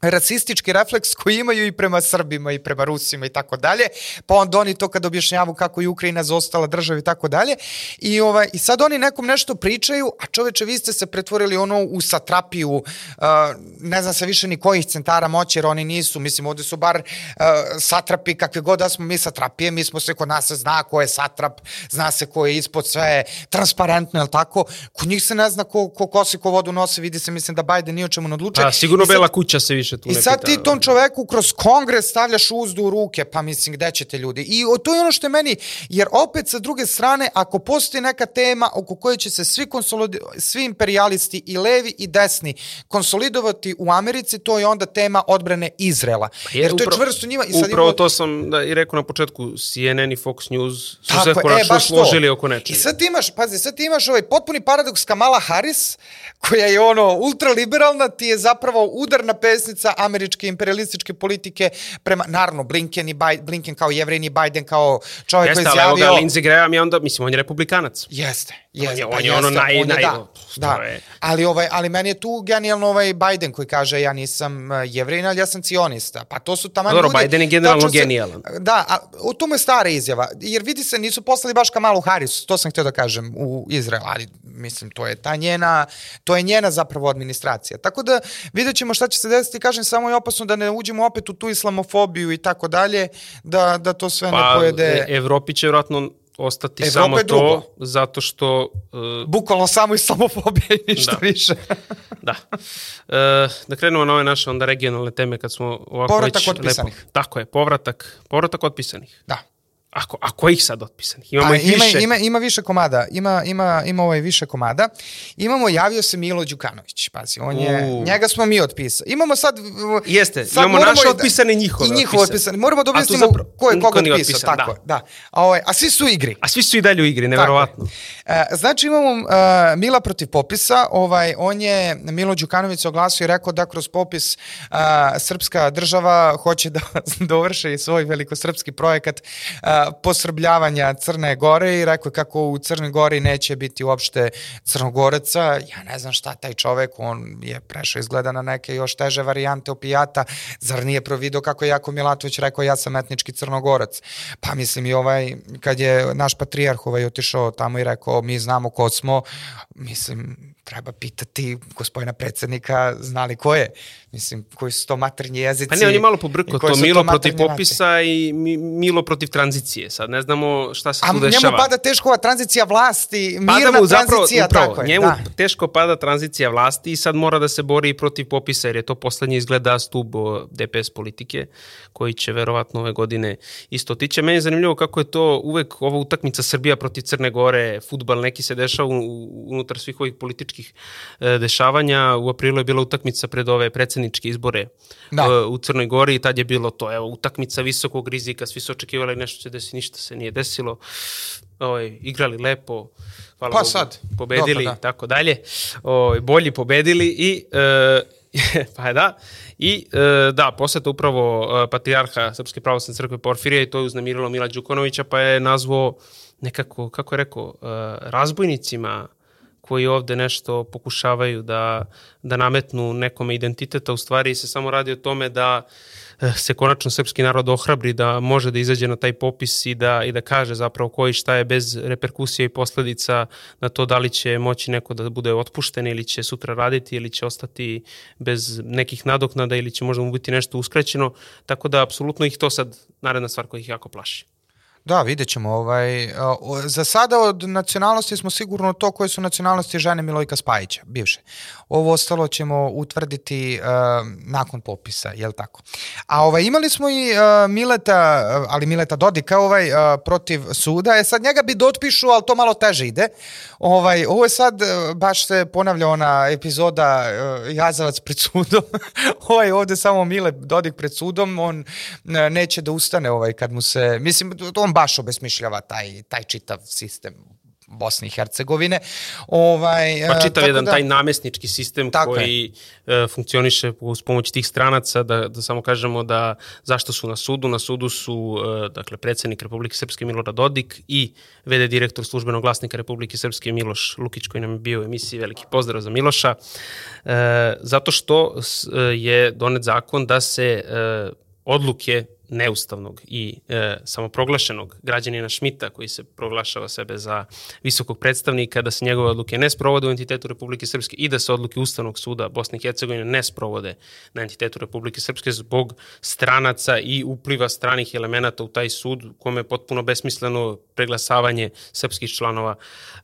rasistički refleks koji imaju i prema Srbima i prema Rusima i tako dalje, pa onda oni to kad objašnjavu kako je Ukrajina zostala država i tako dalje i, ovaj, i sad oni nekom nešto pričaju, a čoveče vi ste se pretvorili ono u satrapiju, uh, ne znam se više ni kojih centara moći, jer oni nisu, mislim ovde su bar uh, satrapi kakve god da smo mi satrapije, mi smo se kod nas zna ko je satrap, zna se ko je ispod sve, transparentno, je tako? Kod njih se ne zna ko, ko kosi, ko vodu nosi, vidi se, mislim da Biden nije o čemu ne odluče. A, sigurno sad, Bela kuća se više tu I sad ti tom čoveku kroz kongres stavljaš uzdu u ruke, pa mislim gde ćete ljudi. I to je ono što je meni, jer opet sa druge strane, ako postoji neka tema oko koje će se svi, svi imperialisti i levi i desni konsolidovati u Americi, to je onda tema odbrane Izrela. Pa jer, jer to je čvrsto njima. I sad upravo ima... to sam da, i rekao na početku, CNN i Fox News su Tako, se konačno e, složili oko nečega. I sad ti imaš, pazi, sad ti imaš ovaj potpuni paradoks Kamala Harris, koja je ono ultraliberalna, ti je zapravo udarna pesnica američke imperialističke politike prema, naravno, Blinken, i Biden, Blinken kao jevrin i Biden kao čovjek Jeste, koji je izjavio... Jeste, ali Lindsey Graham je onda, mislim, on je republikanac. Jeste, jeste. On je, on je ono naj... On je, naj da, da. Je... Ali, ovaj, ali meni je tu genijalno ovaj Biden koji kaže ja nisam uh, jevrin, ali ja sam cionista. Pa to su tamo ljudi... Biden je generalno genijalan. Da, a, u tome je stara izjava. Jer vidi se, nisu poslali baš Kamalu Harris, to sam htio da kažem, u Izrael, ali mislim, to je ta njena, to je njena zapravo administracija. Tako da vidjet ćemo šta će se desiti, kažem, samo je opasno da ne uđemo opet u tu islamofobiju i tako dalje, da, da to sve pa, ne pojede... Pa, Evropi će vjerojatno ostati Evropa samo to, zato što... Uh, Bukvalno samo islamofobija i ništa da. više. da. Uh, da krenemo na ove naše onda regionalne teme kad smo ovako povratak već... otpisanih. Lepo, tako je, povratak, povratak otpisanih. Da. Ako, a kojih sad otpisanih? Imamo A, ih ima, više. Ima, ima više komada. Ima, ima, ima ovaj više komada. Imamo, javio se Milo Đukanović. Pazi, on je, uh. njega smo mi otpisali. Imamo sad... Jeste, sad imamo naše da- otpisane i njihove I njihove otpisane. Moramo da objasnimo ko je koga otpisao. Otpisan, tako da. da. A, ovaj, a svi su u igri. A svi su i dalje u igri, neverovatno. E, znači imamo uh, Mila protiv popisa. Ovaj, on je, Milo Đukanović se oglasio i rekao da kroz popis uh, srpska država hoće da dovrši svoj velikosrpski projekat uh, posrbljavanja Crne Gore i rekao kako u Crnoj Gori neće biti uopšte Crnogoreca. Ja ne znam šta taj čovek, on je prešao izgleda na neke još teže varijante opijata. Zar nije providio kako je Jako Milatović rekao ja sam etnički Crnogorac. Pa mislim i ovaj, kad je naš patrijarh ovaj otišao tamo i rekao mi znamo ko smo, mislim, treba pitati gospodina predsednika znali ko je. Mislim, koji su to maternji jezici. Pa ne, on je malo pobrkao to, Milo to protiv popisa i Milo protiv tranzicije. Sad ne znamo šta se A tu dešava. A njemu pada teško ova tranzicija vlasti, mirna pada mu zapravo, tranzicija, upravo, tako je. Njemu da. teško pada tranzicija vlasti i sad mora da se bori protiv popisa, jer je to poslednji izgleda stub DPS politike, koji će verovatno ove godine isto tiče. Meni je zanimljivo kako je to uvek ova utakmica Srbija protiv Crne Gore, futbal neki se dešava unutar svih ovih političkih e, dešavanja. U aprilu je bila utakmica pred ove predsedničke izbore da. uh, u Crnoj Gori i tad je bilo to, evo, utakmica visokog rizika, svi su očekivali nešto će desiti, ništa se nije desilo. Ovaj, igrali lepo, hvala pa Bogu, sad. pobedili i da. tako dalje. Ovaj, bolji pobedili i uh, pa da. I e, da, poseta upravo e, patrijarha Srpske pravoslavne crkve Porfirija i to je uznemirilo Mila Đukanovića pa je nazvao nekako, kako je rekao, e, razbojnicima koji ovde nešto pokušavaju da, da nametnu nekome identiteta, u stvari se samo radi o tome da eh, se konačno srpski narod ohrabri da može da izađe na taj popis i da, i da kaže zapravo koji šta je bez reperkusija i posledica na to da li će moći neko da bude otpušten ili će sutra raditi ili će ostati bez nekih nadoknada ili će možda mu biti nešto uskraćeno. Tako da apsolutno ih to sad naredna stvar koja ih jako plaši. Da, vidjet ćemo. Ovaj, za sada od nacionalnosti smo sigurno to koje su nacionalnosti žene Milojka Spajića, bivše. Ovo ostalo ćemo utvrditi uh, nakon popisa, jel tako? A ovaj, imali smo i uh, Mileta, ali Mileta Dodika ovaj, uh, protiv suda. E sad njega bi dotpišu, ali to malo teže ide. Ovaj, ovo je sad, baš se ponavlja ona epizoda uh, Jazavac pred sudom. ovaj, ovde samo Mile Dodik pred sudom, on neće da ustane ovaj, kad mu se, mislim, on baš obesmišljava taj, taj čitav sistem Bosne i Hercegovine. Ovaj, pa čitav jedan da, taj namesnički sistem koji je. funkcioniše uz pomoć tih stranaca, da, da samo kažemo da zašto su na sudu. Na sudu su e, dakle, predsednik Republike Srpske Milorad Dodik i VD direktor službenog glasnika Republike Srpske Miloš Lukić koji nam je bio u emisiji Veliki pozdrav za Miloša. E, zato što e, je donet zakon da se e, odluke neustavnog i e, samoproglašenog građanina Šmita koji se proglašava sebe za visokog predstavnika, da se njegove odluke ne sprovode u entitetu Republike Srpske i da se odluke Ustavnog suda Bosne i Hercegovine ne sprovode na entitetu Republike Srpske zbog stranaca i upliva stranih elemenata u taj sud kome je potpuno besmisleno preglasavanje srpskih članova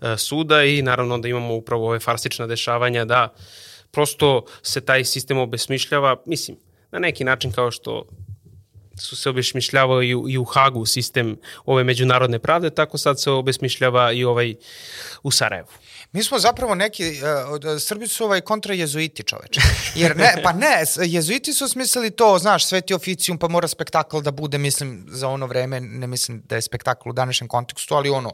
e, suda i naravno da imamo upravo ove farsična dešavanja da prosto se taj sistem obesmišljava, mislim, na neki način kao što su se obesmišljavao i i u Hagu sistem ove međunarodne pravde, tako sad se obesmišljava i ovaj u Sarajevu. Mi smo zapravo neki, uh, Srbi su ovaj kontra jezuiti čoveče. Jer ne, pa ne, jezuiti su smislili to, znaš, sveti oficijum, pa mora spektakl da bude, mislim, za ono vreme, ne mislim da je spektakl u današnjem kontekstu, ali ono,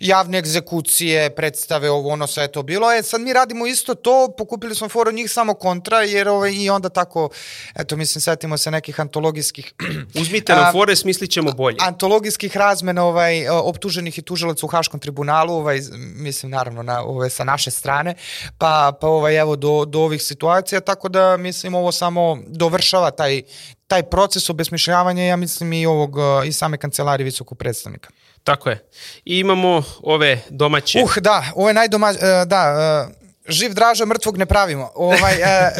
javne egzekucije, predstave, ovo, ono, sve to bilo. E, sad mi radimo isto to, pokupili smo foru njih samo kontra, jer ovaj, i onda tako, eto, mislim, setimo se nekih antologijskih... Uzmite nam fore, smislit ćemo bolje. Antologijskih razmena ovaj, optuženih i tužilaca u Haškom tribunalu, ovaj, mislim, naravno, na ove, sa naše strane, pa, pa ovaj, evo do, do ovih situacija, tako da mislim ovo samo dovršava taj, taj proces obesmišljavanja, ja mislim i ovog i same kancelarije visokog predstavnika. Tako je. I imamo ove domaće. Uh, da, ovo je najdomaće, da, e, živ draža, mrtvog ne pravimo. Ovaj, e,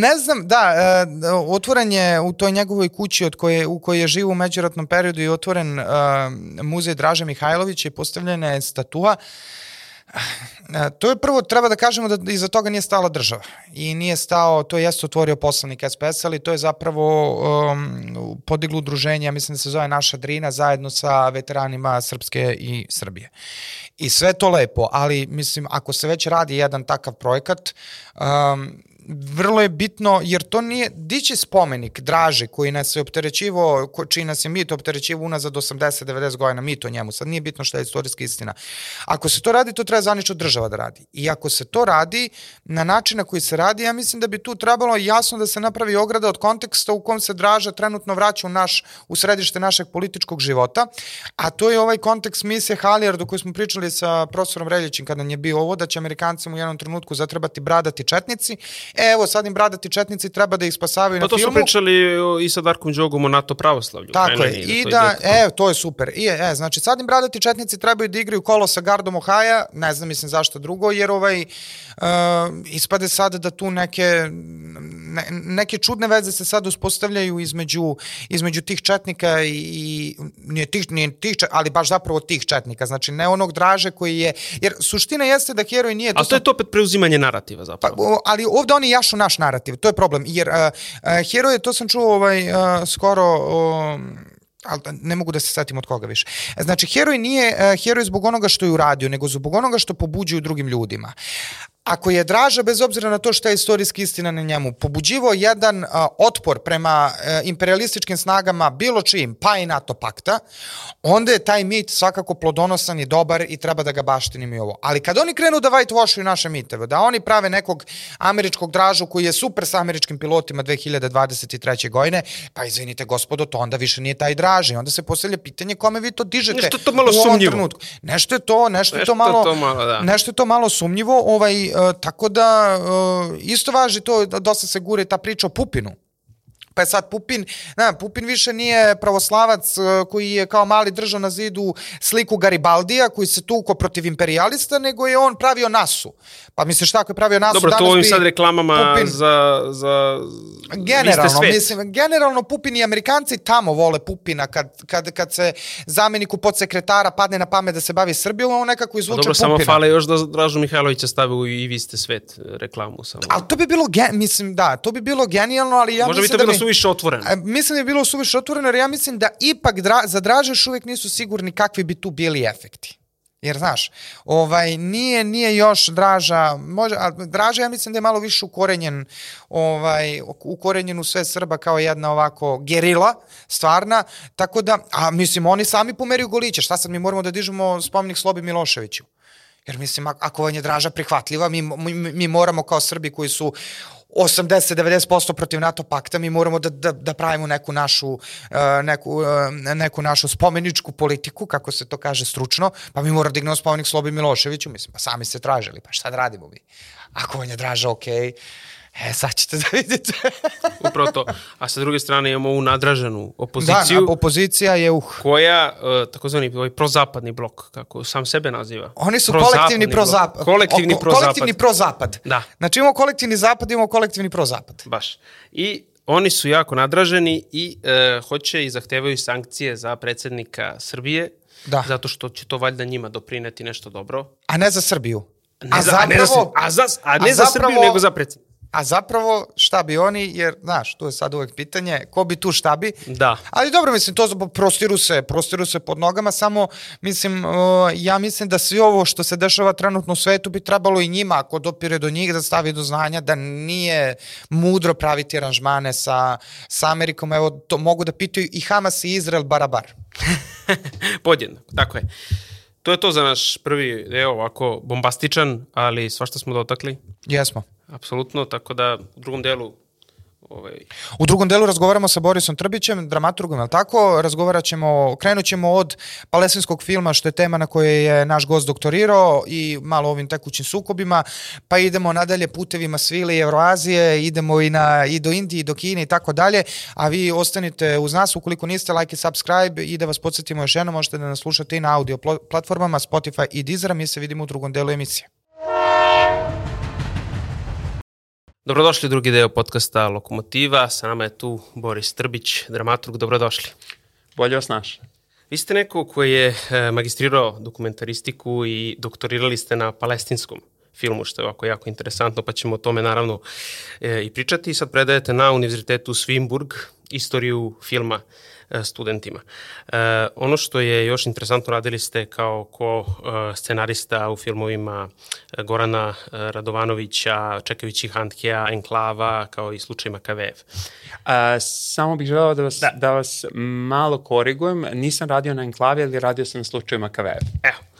ne znam, da, e, otvoren je u toj njegovoj kući od koje, u kojoj je živ u međuratnom periodu i otvoren muzej Draže Mihajlovića i postavljena je statua. E, to je prvo, treba da kažemo da iza toga nije stala država i nije stao, to jeste otvorio poslanik SPS, ali to je zapravo um, podiglo udruženje, ja mislim da se zove Naša Drina, zajedno sa veteranima Srpske i Srbije. I sve to lepo, ali mislim, ako se već radi jedan takav projekat, um, vrlo je bitno, jer to nije, dići spomenik Draži koji nas je opterećivo, ko, čiji nas je mit opterećivo unazad 80-90 godina, mit o njemu, sad nije bitno šta je istorijska istina. Ako se to radi, to treba zanično država da radi. I ako se to radi na način na koji se radi, ja mislim da bi tu trebalo jasno da se napravi ograda od konteksta u kom se Draža trenutno vraća u, naš, u središte našeg političkog života, a to je ovaj kontekst misije Halijard o kojoj smo pričali sa profesorom Reljićim kada nam je bio ovo, da će Amerikancima u jednom trenutku zatrebati bradati četnici. Evo, sad im bradati četnici treba da ih spasavaju pa na filmu. Pa to su pričali i sa Darkom Đogom o NATO pravoslavlju. Tako je, i da, e, to je super. I, e, znači, sad im bradati četnici trebaju da igraju kolo sa gardom Ohaja, ne znam, mislim zašto drugo, jer ovaj, uh, ispade sad da tu neke, ne, neke čudne veze se sad uspostavljaju između, između tih četnika i, i nije tih, nije tih, ali baš zapravo tih četnika, znači ne onog draže koji je, jer suština jeste da heroj nije... To A to sam, je to opet preuzimanje narativa zapravo. Pa, ali ovde oni jašu naš narativ, to je problem, jer uh, uh, heroj, to sam čuo ovaj, uh, skoro... Uh, ali ne mogu da se setim od koga više. Znači, heroj nije uh, heroj zbog onoga što je uradio, nego zbog onoga što pobuđuju drugim ljudima ako je Draža, bez obzira na to što je istorijski istina na njemu, pobuđivo jedan a, otpor prema a, e, imperialističkim snagama bilo čijim, pa i NATO pakta, onda je taj mit svakako plodonosan i dobar i treba da ga baštinim i ovo. Ali kad oni krenu da whitewashuju naše miteve, da oni prave nekog američkog Dražu koji je super sa američkim pilotima 2023. godine, pa izvinite gospodo, to onda više nije taj Draži. Onda se postavlja pitanje kome vi to dižete nešto to malo u ovom sumnjivo. trenutku. Nešto je to, nešto, nešto je to malo, to malo da. nešto je to malo sumnjivo, ovaj, tako da e, isto važi to, dosta se gure ta priča o Pupinu. Pa je sad Pupin, ne, Pupin više nije pravoslavac e, koji je kao mali držao na zidu sliku Garibaldija koji se tuko protiv imperialista, nego je on pravio nasu. Pa misliš šta ako je pravio nasu Dobro, danas to ovim sad reklamama Pupin, za, za generalno, mislim, generalno Pupin i Amerikanci tamo vole Pupina kad, kad, kad se zameniku podsekretara padne na pamet da se bavi Srbijom, on nekako izvuče Dobro, Pupina. Dobro, samo fale još da Dražu Mihajlovića stave u i vi ste svet reklamu samo. Ali to bi bilo, mislim, da, to bi bilo genijalno, ali ja Možda mislim bi to bilo suviše otvoreno. Mislim da bi bilo suviše otvoreno, jer ja mislim da ipak dra, za Draže još uvijek nisu sigurni kakvi bi tu bili efekti. Jer, znaš, ovaj, nije, nije još Draža, može, a Draža ja mislim da je malo više ukorenjen, ovaj, ukorenjen u sve Srba kao jedna ovako gerila, stvarna, tako da, a mislim, oni sami pomeriju goliće, šta sad mi moramo da dižemo spomenik Slobi Miloševiću? Jer mislim, ako vam je Draža prihvatljiva, mi, mi, mi moramo kao Srbi koji su 80-90% protiv NATO pakta, mi moramo da, da, da pravimo neku našu, uh, neku, uh, neku našu spomeničku politiku, kako se to kaže stručno, pa mi moramo da dignemo spomenik Slobi Miloševiću, mislim, pa sami ste tražili, pa šta da radimo mi? Ako vam je draža, okej, okay E, sad ćete da vidite. Upravo to. A sa druge strane imamo ovu nadraženu opoziciju. Da, opozicija je uh. Koja, uh, takozvani ovaj prozapadni blok, kako sam sebe naziva. Oni su kolektivni prozapad. Kolektivni prozapad. Kolektivni prozapad. Da. Znači imamo kolektivni zapad, imamo kolektivni prozapad. Baš. I oni su jako nadraženi i uh, hoće i zahtevaju sankcije za predsednika Srbije, da. zato što će to valjda njima doprineti nešto dobro. A ne za Srbiju. Ne a, za, zapravo, a ne za, a za, a ne a za zapravo, Srbiju, nego za predsednika. A zapravo šta bi oni, jer znaš, tu je sad uvek pitanje, ko bi tu šta bi. Da. Ali dobro, mislim, to prostiru se, prostiru se pod nogama, samo mislim, uh, ja mislim da svi ovo što se dešava trenutno u svetu bi trebalo i njima, ako dopire do njih, da stavi do znanja da nije mudro praviti aranžmane sa, sa Amerikom. Evo, to mogu da pitaju i Hamas i Izrael barabar. Podjedno, tako je. To je to za naš prvi deo, ovako bombastičan, ali svašta smo dotakli. Jesmo. Apsolutno, tako da u drugom delu Ovaj... U drugom delu razgovaramo sa Borisom Trbićem, dramaturgom, je tako? Razgovarat ćemo, krenut ćemo od palestinskog filma, što je tema na kojoj je naš gost doktorirao i malo ovim tekućim sukobima, pa idemo nadalje putevima svile i Evroazije, idemo i, na, i do Indije, i do Kine i tako dalje, a vi ostanite uz nas, ukoliko niste, like i subscribe i da vas podsjetimo još jednom, možete da nas slušate i na audio platformama Spotify i Deezer, mi se vidimo u drugom delu emisije. Dobrodošli u drugi deo podcasta Lokomotiva. Sa nama je tu Boris Trbić, dramaturg. Dobrodošli. Bolje vas naš. Vi ste neko koji je e, magistrirao dokumentaristiku i doktorirali ste na palestinskom filmu, što je ovako jako interesantno, pa ćemo o tome naravno e, i pričati. Sad predajete na Univerzitetu Swinburg istoriju filma E, studentima. E, ono što je još interesantno, radili ste kao ko e, scenarista u filmovima Gorana Radovanovića, Čekavići Handkeja, Enklava, kao i slučaj Makavev. A, samo bih želeo da vas, da. da vas malo korigujem. Nisam radio na Enklavi, ali radio sam na slučaju Makavev. Evo,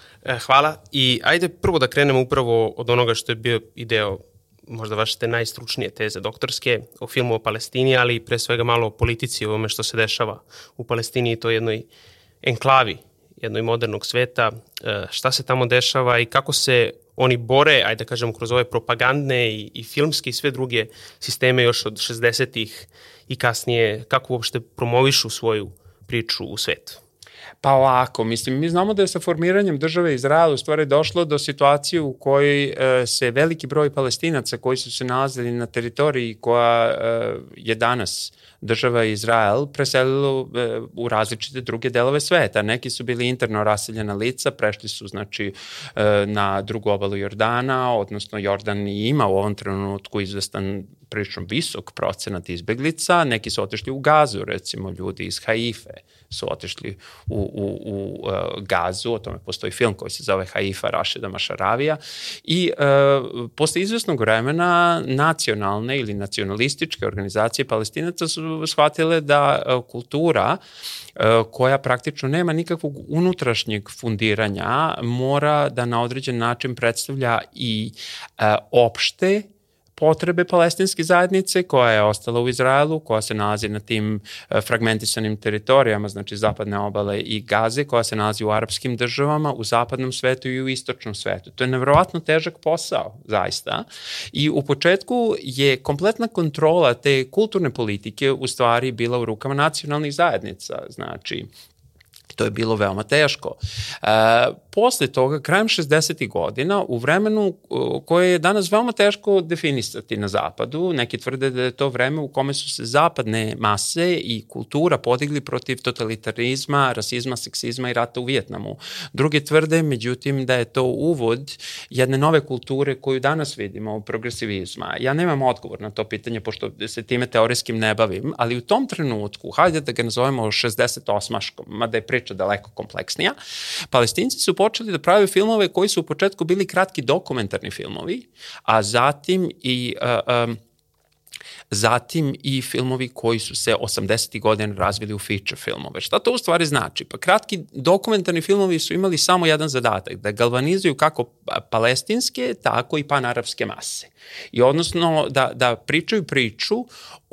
hvala. I ajde prvo da krenemo upravo od onoga što je bio ideo možda vaše te najstručnije teze doktorske o filmu o Palestini, ali pre svega malo o politici, o ovome što se dešava u Palestini i to jednoj enklavi jednoj modernog sveta, e, šta se tamo dešava i kako se oni bore, ajde da kažemo, kroz ove propagandne i, i filmske i sve druge sisteme još od 60-ih i kasnije, kako uopšte promovišu svoju priču u svetu. Pa ovako, mislim, mi znamo da je sa formiranjem države Izraela u stvari došlo do situacije u kojoj e, se veliki broj palestinaca koji su se nalazili na teritoriji koja e, je danas država Izrael preselilo e, u različite druge delove sveta. Neki su bili interno raseljena lica, prešli su znači e, na drugu obalu Jordana, odnosno Jordan ima u ovom trenutku izvestan prilično visok procenat izbeglica, neki su otešli u Gazu, recimo ljudi iz Haife su otešli u, u, u uh, Gazu, o tome postoji film koji se zove Haifa Rašida Mašaravija i uh, posle izvesnog vremena nacionalne ili nacionalističke organizacije palestinaca su shvatile da uh, kultura uh, koja praktično nema nikakvog unutrašnjeg fundiranja, mora da na određen način predstavlja i opšte potrebe palestinske zajednice koja je ostala u Izraelu, koja se nalazi na tim e, fragmentisanim teritorijama, znači zapadne obale i Gaze, koja se nalazi u arapskim državama, u zapadnom svetu i u istočnom svetu. To je nevrovatno težak posao, zaista. I u početku je kompletna kontrola te kulturne politike u stvari bila u rukama nacionalnih zajednica. Znači, To je bilo veoma teško. E, posle toga, krajem 60. godina, u vremenu koje je danas veoma teško definisati na zapadu, neki tvrde da je to vreme u kome su se zapadne mase i kultura podigli protiv totalitarizma, rasizma, seksizma i rata u Vjetnamu. Drugi tvrde, međutim, da je to uvod jedne nove kulture koju danas vidimo, progresivizma. Ja nemam odgovor na to pitanje, pošto se time teorijskim ne bavim, ali u tom trenutku, hajde da ga nazovemo 68-aškom, mada je priča daleko kompleksnija, palestinci su počeli da prave filmove koji su u početku bili kratki dokumentarni filmovi, a zatim i uh, um, zatim i filmovi koji su se 80. godina razvili u feature filmove. Šta to u stvari znači? Pa kratki dokumentarni filmovi su imali samo jedan zadatak, da galvanizuju kako palestinske, tako i panarapske mase. I odnosno da, da pričaju priču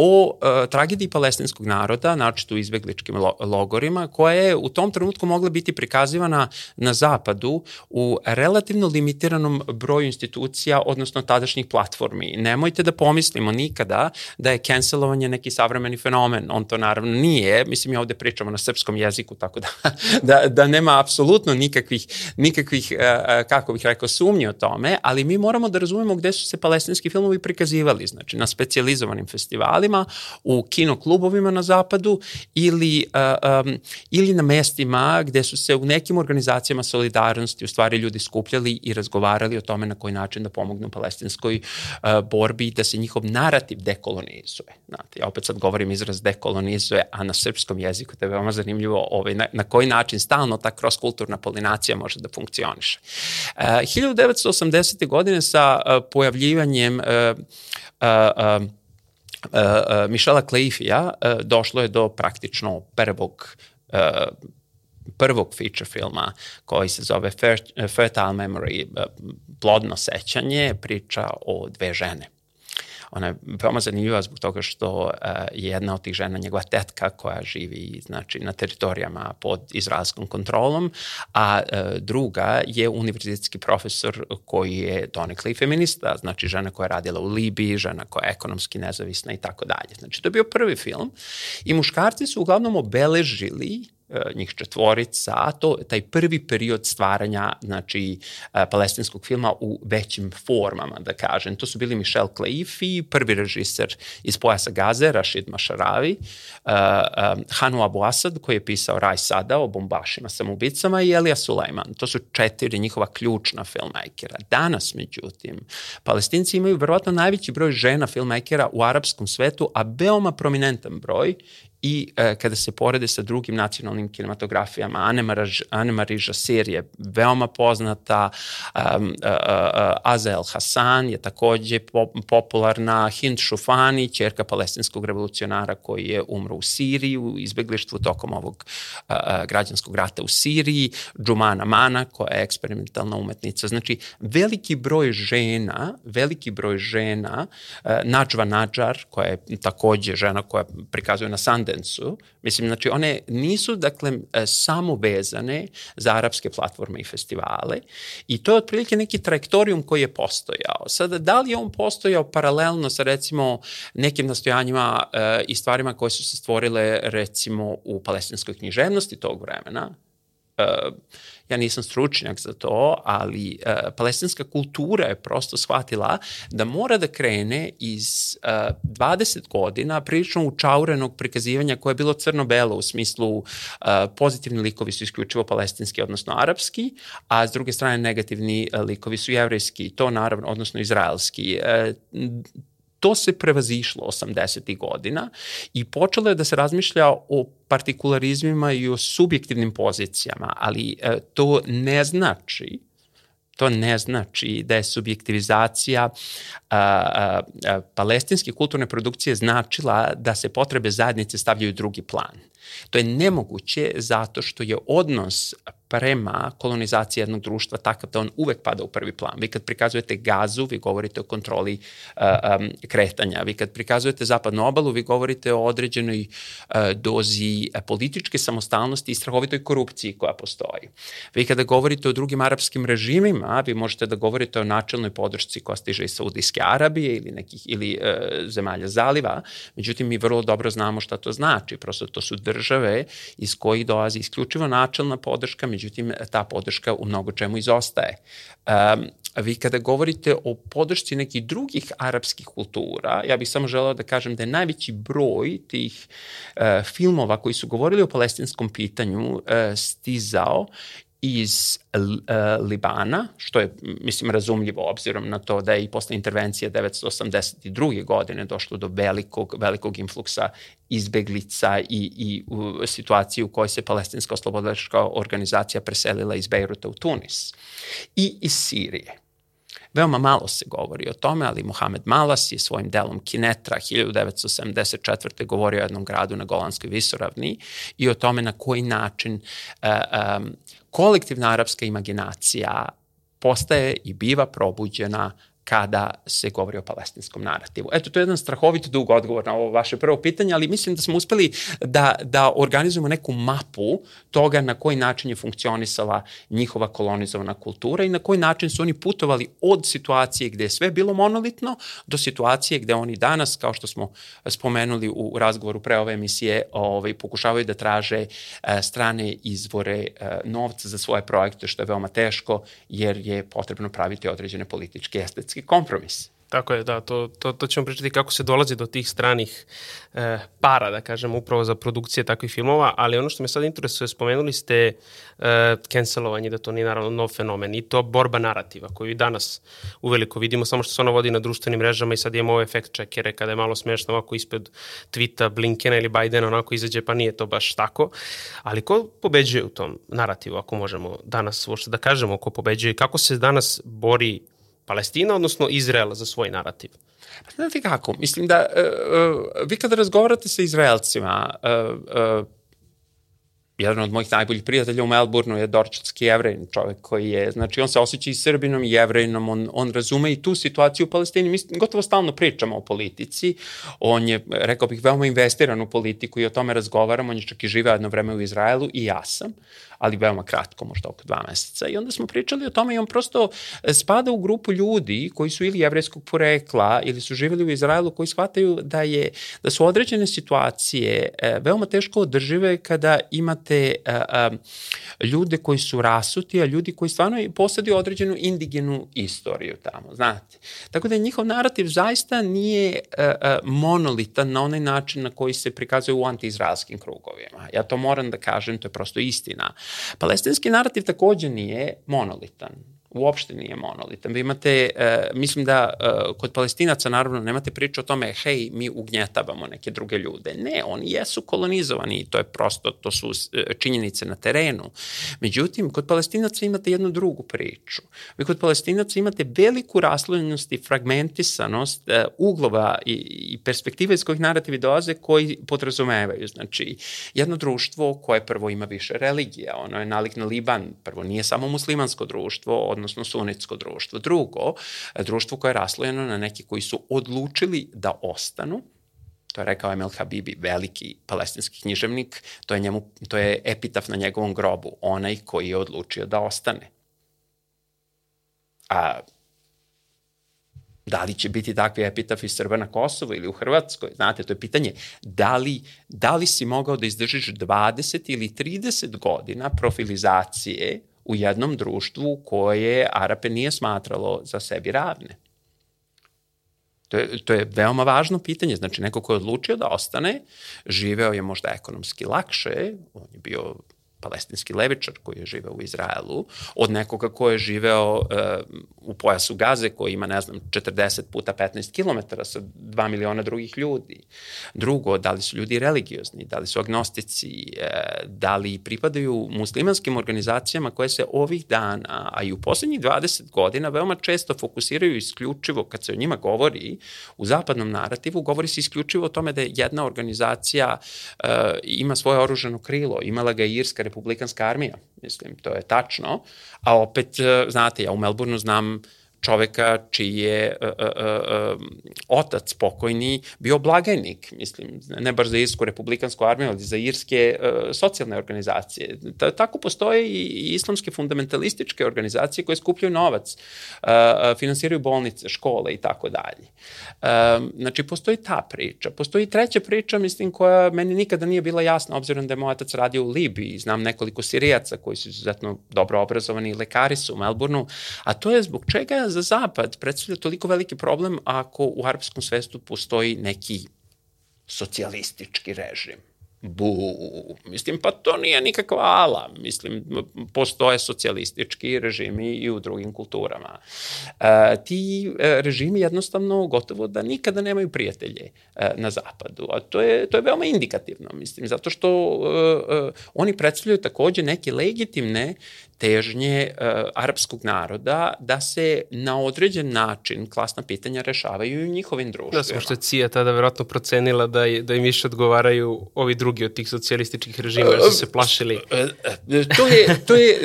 o e, tragediji palestinskog naroda, znači u izbegličkim lo, logorima, koja je u tom trenutku mogla biti prikazivana na zapadu u relativno limitiranom broju institucija, odnosno tadašnjih platformi. Nemojte da pomislimo nikada da je cancelovanje neki savremeni fenomen. On to naravno nije. Mislim, mi ovde pričamo na srpskom jeziku, tako da, da, da nema apsolutno nikakvih, nikakvih, e, e, kako bih rekao, sumnji o tome, ali mi moramo da razumemo gde su se palestinski filmovi prikazivali, znači na specializovanim festivalima, u kinoklubovima na zapadu ili, um, ili na mestima gde su se u nekim organizacijama solidarnosti u stvari ljudi skupljali i razgovarali o tome na koji način da pomognu palestinskoj uh, borbi da se njihov narativ dekolonizuje. Znate, ja opet sad govorim izraz dekolonizuje, a na srpskom jeziku to je veoma zanimljivo ovaj, na, na koji način stalno ta cross-kulturna polinacija može da funkcioniše. Uh, 1980. godine sa uh, pojavljivanjem uh, uh, uh, Mišela Kleifija uh, došlo je do praktično prvog prvog feature filma koji se zove Fertile Memory, plodno sećanje, priča o dve žene Ona je veoma zanimljiva zbog toga što uh, je jedna od tih žena njegova tetka koja živi znači, na teritorijama pod izraelskom kontrolom, a uh, druga je univerzitetski profesor koji je donekle feminista, znači žena koja je radila u Libiji, žena koja je ekonomski nezavisna i tako dalje. Znači to je bio prvi film i muškarci su uglavnom obeležili njih četvorica, a to taj prvi period stvaranja znači, palestinskog filma u većim formama, da kažem. To su bili Michel Kleifi, prvi režiser iz pojasa Gaze, Rashid Mašaravi, Hanu Abu Asad, koji je pisao Raj Sada o bombašima samoubicama i Elija Sulejman. To su četiri njihova ključna filmmakera. Danas, međutim, palestinci imaju verovatno najveći broj žena filmmakera u arapskom svetu, a veoma prominentan broj i e, kada se porede sa drugim nacionalnim kinematografijama, Anne Marie Jasir je veoma poznata, um, uh, uh, Aza Hassan je takođe pop, popularna, Hind Shufani, čerka palestinskog revolucionara koji je umro u Siriji, u izbeglištvu tokom ovog uh, građanskog rata u Siriji, Džumana Mana koja je eksperimentalna umetnica. Znači, veliki broj žena, veliki broj žena, uh, Nadžva Nadžar, koja je takođe žena koja prikazuje na Sundance-u, mislim, znači one nisu, dakle, e, samo vezane za arapske platforme i festivale i to je otprilike neki trajektorijum koji je postojao. Sada, da li je on postojao paralelno sa, recimo, nekim nastojanjima e, i stvarima koje su se stvorile, recimo, u palestinskoj književnosti tog vremena, ja nisam stručnjak za to, ali uh, palestinska kultura je prosto shvatila da mora da krene iz uh, e, 20 godina prilično učaurenog prikazivanja koje je bilo crno-belo u smislu uh, pozitivni likovi su isključivo palestinski, odnosno arapski, a s druge strane negativni uh, likovi su jevrejski, to naravno, odnosno izraelski. Uh, to se prevazišlo 80. godina i počelo je da se razmišlja o partikularizmima i o subjektivnim pozicijama, ali e, to ne znači to ne znači da je subjektivizacija a, a, a, palestinske kulturne produkcije značila da se potrebe zajednice stavljaju u drugi plan. To je nemoguće zato što je odnos prema kolonizaciji jednog društva takav da on uvek pada u prvi plan. Vi kad prikazujete gazu, vi govorite o kontroli uh, um, kretanja. Vi kad prikazujete zapadnu obalu, vi govorite o određenoj uh, dozi političke samostalnosti i strahovitoj korupciji koja postoji. Vi kada govorite o drugim arapskim režimima, vi možete da govorite o načelnoj podršci koja stiže iz Saudijske Arabije ili nekih ili uh, zemalja zaliva. Međutim, mi vrlo dobro znamo šta to znači. Prosto to su države iz kojih dolazi isključivo načelna podrška, međutim ta podrška u mnogo čemu izostaje. Um, vi kada govorite o podršci nekih drugih arapskih kultura, ja bih samo želeo da kažem da je najveći broj tih uh, filmova koji su govorili o palestinskom pitanju uh, stizao iz uh, Libana, što je, mislim, razumljivo obzirom na to da je i posle intervencije 1982. godine došlo do velikog, velikog influksa izbeglica i, i u situaciji u kojoj se palestinska oslobodilačka organizacija preselila iz Bejruta u Tunis. I iz Sirije. Veoma malo se govori o tome, ali Mohamed Malas je svojim delom Kinetra 1974. govorio o jednom gradu na Golanskoj visoravni i o tome na koji način um, kolektivna arapska imaginacija postaje i biva probuđena kada se govori o palestinskom narativu. Eto, to je jedan strahovit dug odgovor na ovo vaše prvo pitanje, ali mislim da smo uspeli da, da organizujemo neku mapu toga na koji način je funkcionisala njihova kolonizovana kultura i na koji način su oni putovali od situacije gde je sve bilo monolitno do situacije gde oni danas, kao što smo spomenuli u razgovoru pre ove emisije, ovaj, pokušavaju da traže e, strane izvore e, novca za svoje projekte, što je veoma teško, jer je potrebno praviti određene političke estetske politički kompromis. Tako je, da, to, to, to ćemo pričati kako se dolazi do tih stranih e, para, da kažem, upravo za produkcije takvih filmova, ali ono što me sad interesuje, spomenuli ste e, cancelovanje, da to nije naravno nov fenomen i to borba narativa koju i danas uveliko vidimo, samo što se ona vodi na društvenim mrežama i sad imamo ove efekt čekere kada je malo smešno ovako ispred tvita Blinkena ili Bidena onako izađe pa nije to baš tako, ali ko pobeđuje u tom narativu, ako možemo danas uopšte da kažemo ko pobeđuje, kako se danas bori Palestina, odnosno Izraela za svoj narativ? Pa znate kako, mislim da uh, vi kada razgovarate sa Izraelcima, uh, uh, jedan od mojih najboljih prijatelja u Melbourneu je dorčatski jevrejn, čovek koji je, znači on se osjeća i srbinom i jevrejnom, on, on razume i tu situaciju u Palestini. Mi gotovo stalno pričamo o politici, on je, rekao bih, veoma investiran u politiku i o tome razgovaramo, on je čak i žive jedno vreme u Izraelu i ja sam. Uh, ali veoma kratko, možda oko dva meseca. I onda smo pričali o tome i on prosto e, spada u grupu ljudi koji su ili jevreskog porekla ili su živjeli u Izraelu koji shvataju da, je, da su određene situacije e, veoma teško održive kada imate uh, ljude koji su rasuti, a ljudi koji stvarno posjeduju određenu indigenu istoriju tamo, znate. Tako da njihov narativ zaista nije monolitan na onaj način na koji se prikazuje u antiizraelskim krugovima. Ja to moram da kažem, to je prosto istina. Palestinski narativ takođe nije monolitan uopšte nije monolitan. Vi imate, uh, mislim da uh, kod palestinaca naravno nemate priču o tome, hej, mi ugnjetavamo neke druge ljude. Ne, oni jesu kolonizovani i to je prosto, to su uh, činjenice na terenu. Međutim, kod palestinaca imate jednu drugu priču. Vi kod palestinaca imate veliku raslojenost i fragmentisanost uh, uglova i, i perspektive iz kojih narativi dolaze koji podrazumevaju. Znači, jedno društvo koje prvo ima više religija, ono je nalik na Liban, prvo nije samo muslimansko društvo, odnosno sunetsko društvo. Drugo, društvo koje je raslojeno na neki koji su odlučili da ostanu, to je rekao Emel Habibi, veliki palestinski književnik, to je, njemu, to je epitaf na njegovom grobu, onaj koji je odlučio da ostane. A da li će biti takvi epitafi Srba na Kosovo ili u Hrvatskoj? Znate, to je pitanje da li, da li si mogao da izdržiš 20 ili 30 godina profilizacije u jednom društvu koje Arape nije smatralo za sebi ravne. To je, to je veoma važno pitanje. Znači, neko ko je odlučio da ostane, živeo je možda ekonomski lakše, on je bio palestinski levičar koji je živeo u Izraelu, od nekoga ko je živeo uh, u pojasu Gaze koji ima, ne znam, 40 puta 15 km sa 2 miliona drugih ljudi. Drugo, da li su ljudi religiozni, da li su agnostici, uh, da li pripadaju muslimanskim organizacijama koje se ovih dana, a i u poslednjih 20 godina veoma često fokusiraju isključivo, kad se o njima govori, u zapadnom narativu, govori se isključivo o tome da je jedna organizacija uh, ima svoje oružano krilo, imala ga Irska republikanska armija, mislim, to je tačno, a opet, e, znate, ja u Melbourneu znam čoveka čiji je uh, uh, uh, otac pokojni bio blagajnik, mislim, ne baš za Irsku republikansku armiju, ali za irske uh, socijalne organizacije. Ta, tako postoje i, islamske fundamentalističke organizacije koje skupljaju novac, uh, finansiraju bolnice, škole i tako dalje. Znači, postoji ta priča. Postoji treća priča, mislim, koja meni nikada nije bila jasna, obzirom da je moj otac radio u Libiji, znam nekoliko sirijaca koji su izuzetno dobro obrazovani, lekari su u Melbourneu, a to je zbog čega za zapad predstavlja toliko veliki problem ako u arapskom svetu postoji neki socijalistički režim bu, mislim, pa to nije nikakva ala, mislim, postoje socijalistički režimi i u drugim kulturama. E, ti e, režimi jednostavno gotovo da nikada nemaju prijatelje e, na zapadu, a to je, to je veoma indikativno, mislim, zato što e, e, oni predstavljaju takođe neke legitimne težnje uh, arapskog naroda da se na određen način klasna pitanja rešavaju i u njihovim društvima. Da, samo što je CIA tada verovatno procenila da, je, da im više odgovaraju ovi drugi od tih socijalističkih režima, jer su se plašili. E, e, to je, to je,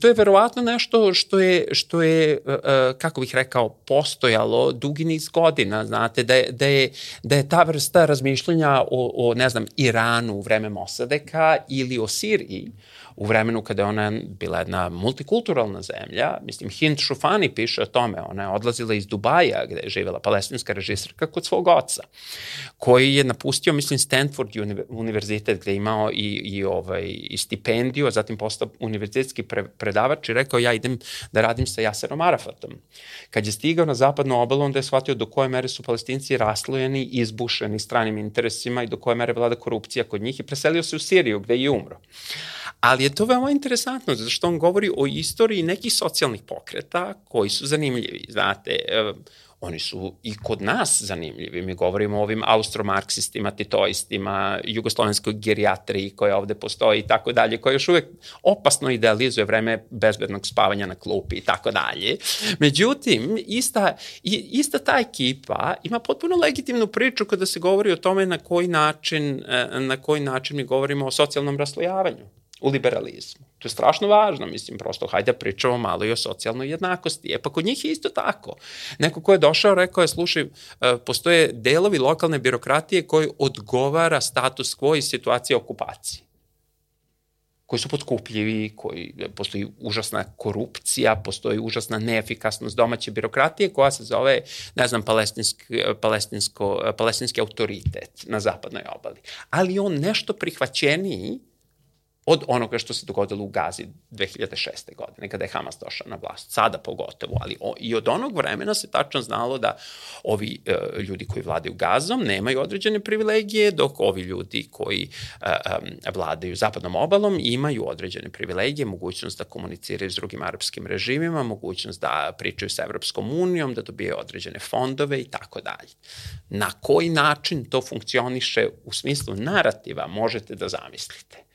to je verovatno nešto što je, što je kako bih rekao, postojalo dugi niz godina, znate, da je, da je, da je ta vrsta razmišljanja o, o ne znam, Iranu u vreme Mosadeka ili o Siriji, u vremenu kada je ona bila jedna multikulturalna zemlja, mislim, Hind Šufani piše o tome, ona je odlazila iz Dubaja, gde je živela palestinska režisarka kod svog oca, koji je napustio, mislim, Stanford univerzitet, gde je imao i, i, ovaj, i stipendiju, a zatim postao univerzitetski pre, predavač i rekao, ja idem da radim sa Jaserom Arafatom. Kad je stigao na zapadnu obalu, onda je shvatio do koje mere su palestinci raslojeni, izbušeni stranim interesima i do koje mere vlada korupcija kod njih i preselio se u Siriju, gde je umro. Ali je to veoma interesantno, zato što on govori o istoriji nekih socijalnih pokreta koji su zanimljivi. Znate, e, oni su i kod nas zanimljivi. Mi govorimo o ovim austromarksistima, titoistima, jugoslovenskoj gerijatriji koja ovde postoji i tako dalje, koja još uvek opasno idealizuje vreme bezbednog spavanja na klupi i tako dalje. Međutim, ista, ista ta ekipa ima potpuno legitimnu priču kada se govori o tome na koji način, e, na koji način mi govorimo o socijalnom raslojavanju u liberalizmu. To je strašno važno, mislim, prosto hajde da pričamo malo i o socijalnoj jednakosti. E pa kod njih je isto tako. Neko ko je došao rekao je, slušaj, e, postoje delovi lokalne birokratije koji odgovara status quo i situacije okupacije koji su potkupljivi, koji postoji užasna korupcija, postoji užasna neefikasnost domaće birokratije koja se zove, ne znam, palestinski, palestinsko, palestinski autoritet na zapadnoj obali. Ali on nešto prihvaćeniji od onoga što se dogodilo u Gazi 2006. godine, kada je Hamas došao na vlast, sada pogotovo, ali o, i od onog vremena se tačno znalo da ovi e, ljudi koji vladaju Gazom nemaju određene privilegije, dok ovi ljudi koji e, e, vladaju zapadnom obalom imaju određene privilegije, mogućnost da komuniciraju s drugim arapskim režimima, mogućnost da pričaju sa Evropskom unijom, da dobijaju određene fondove i tako dalje. Na koji način to funkcioniše u smislu narativa možete da zamislite.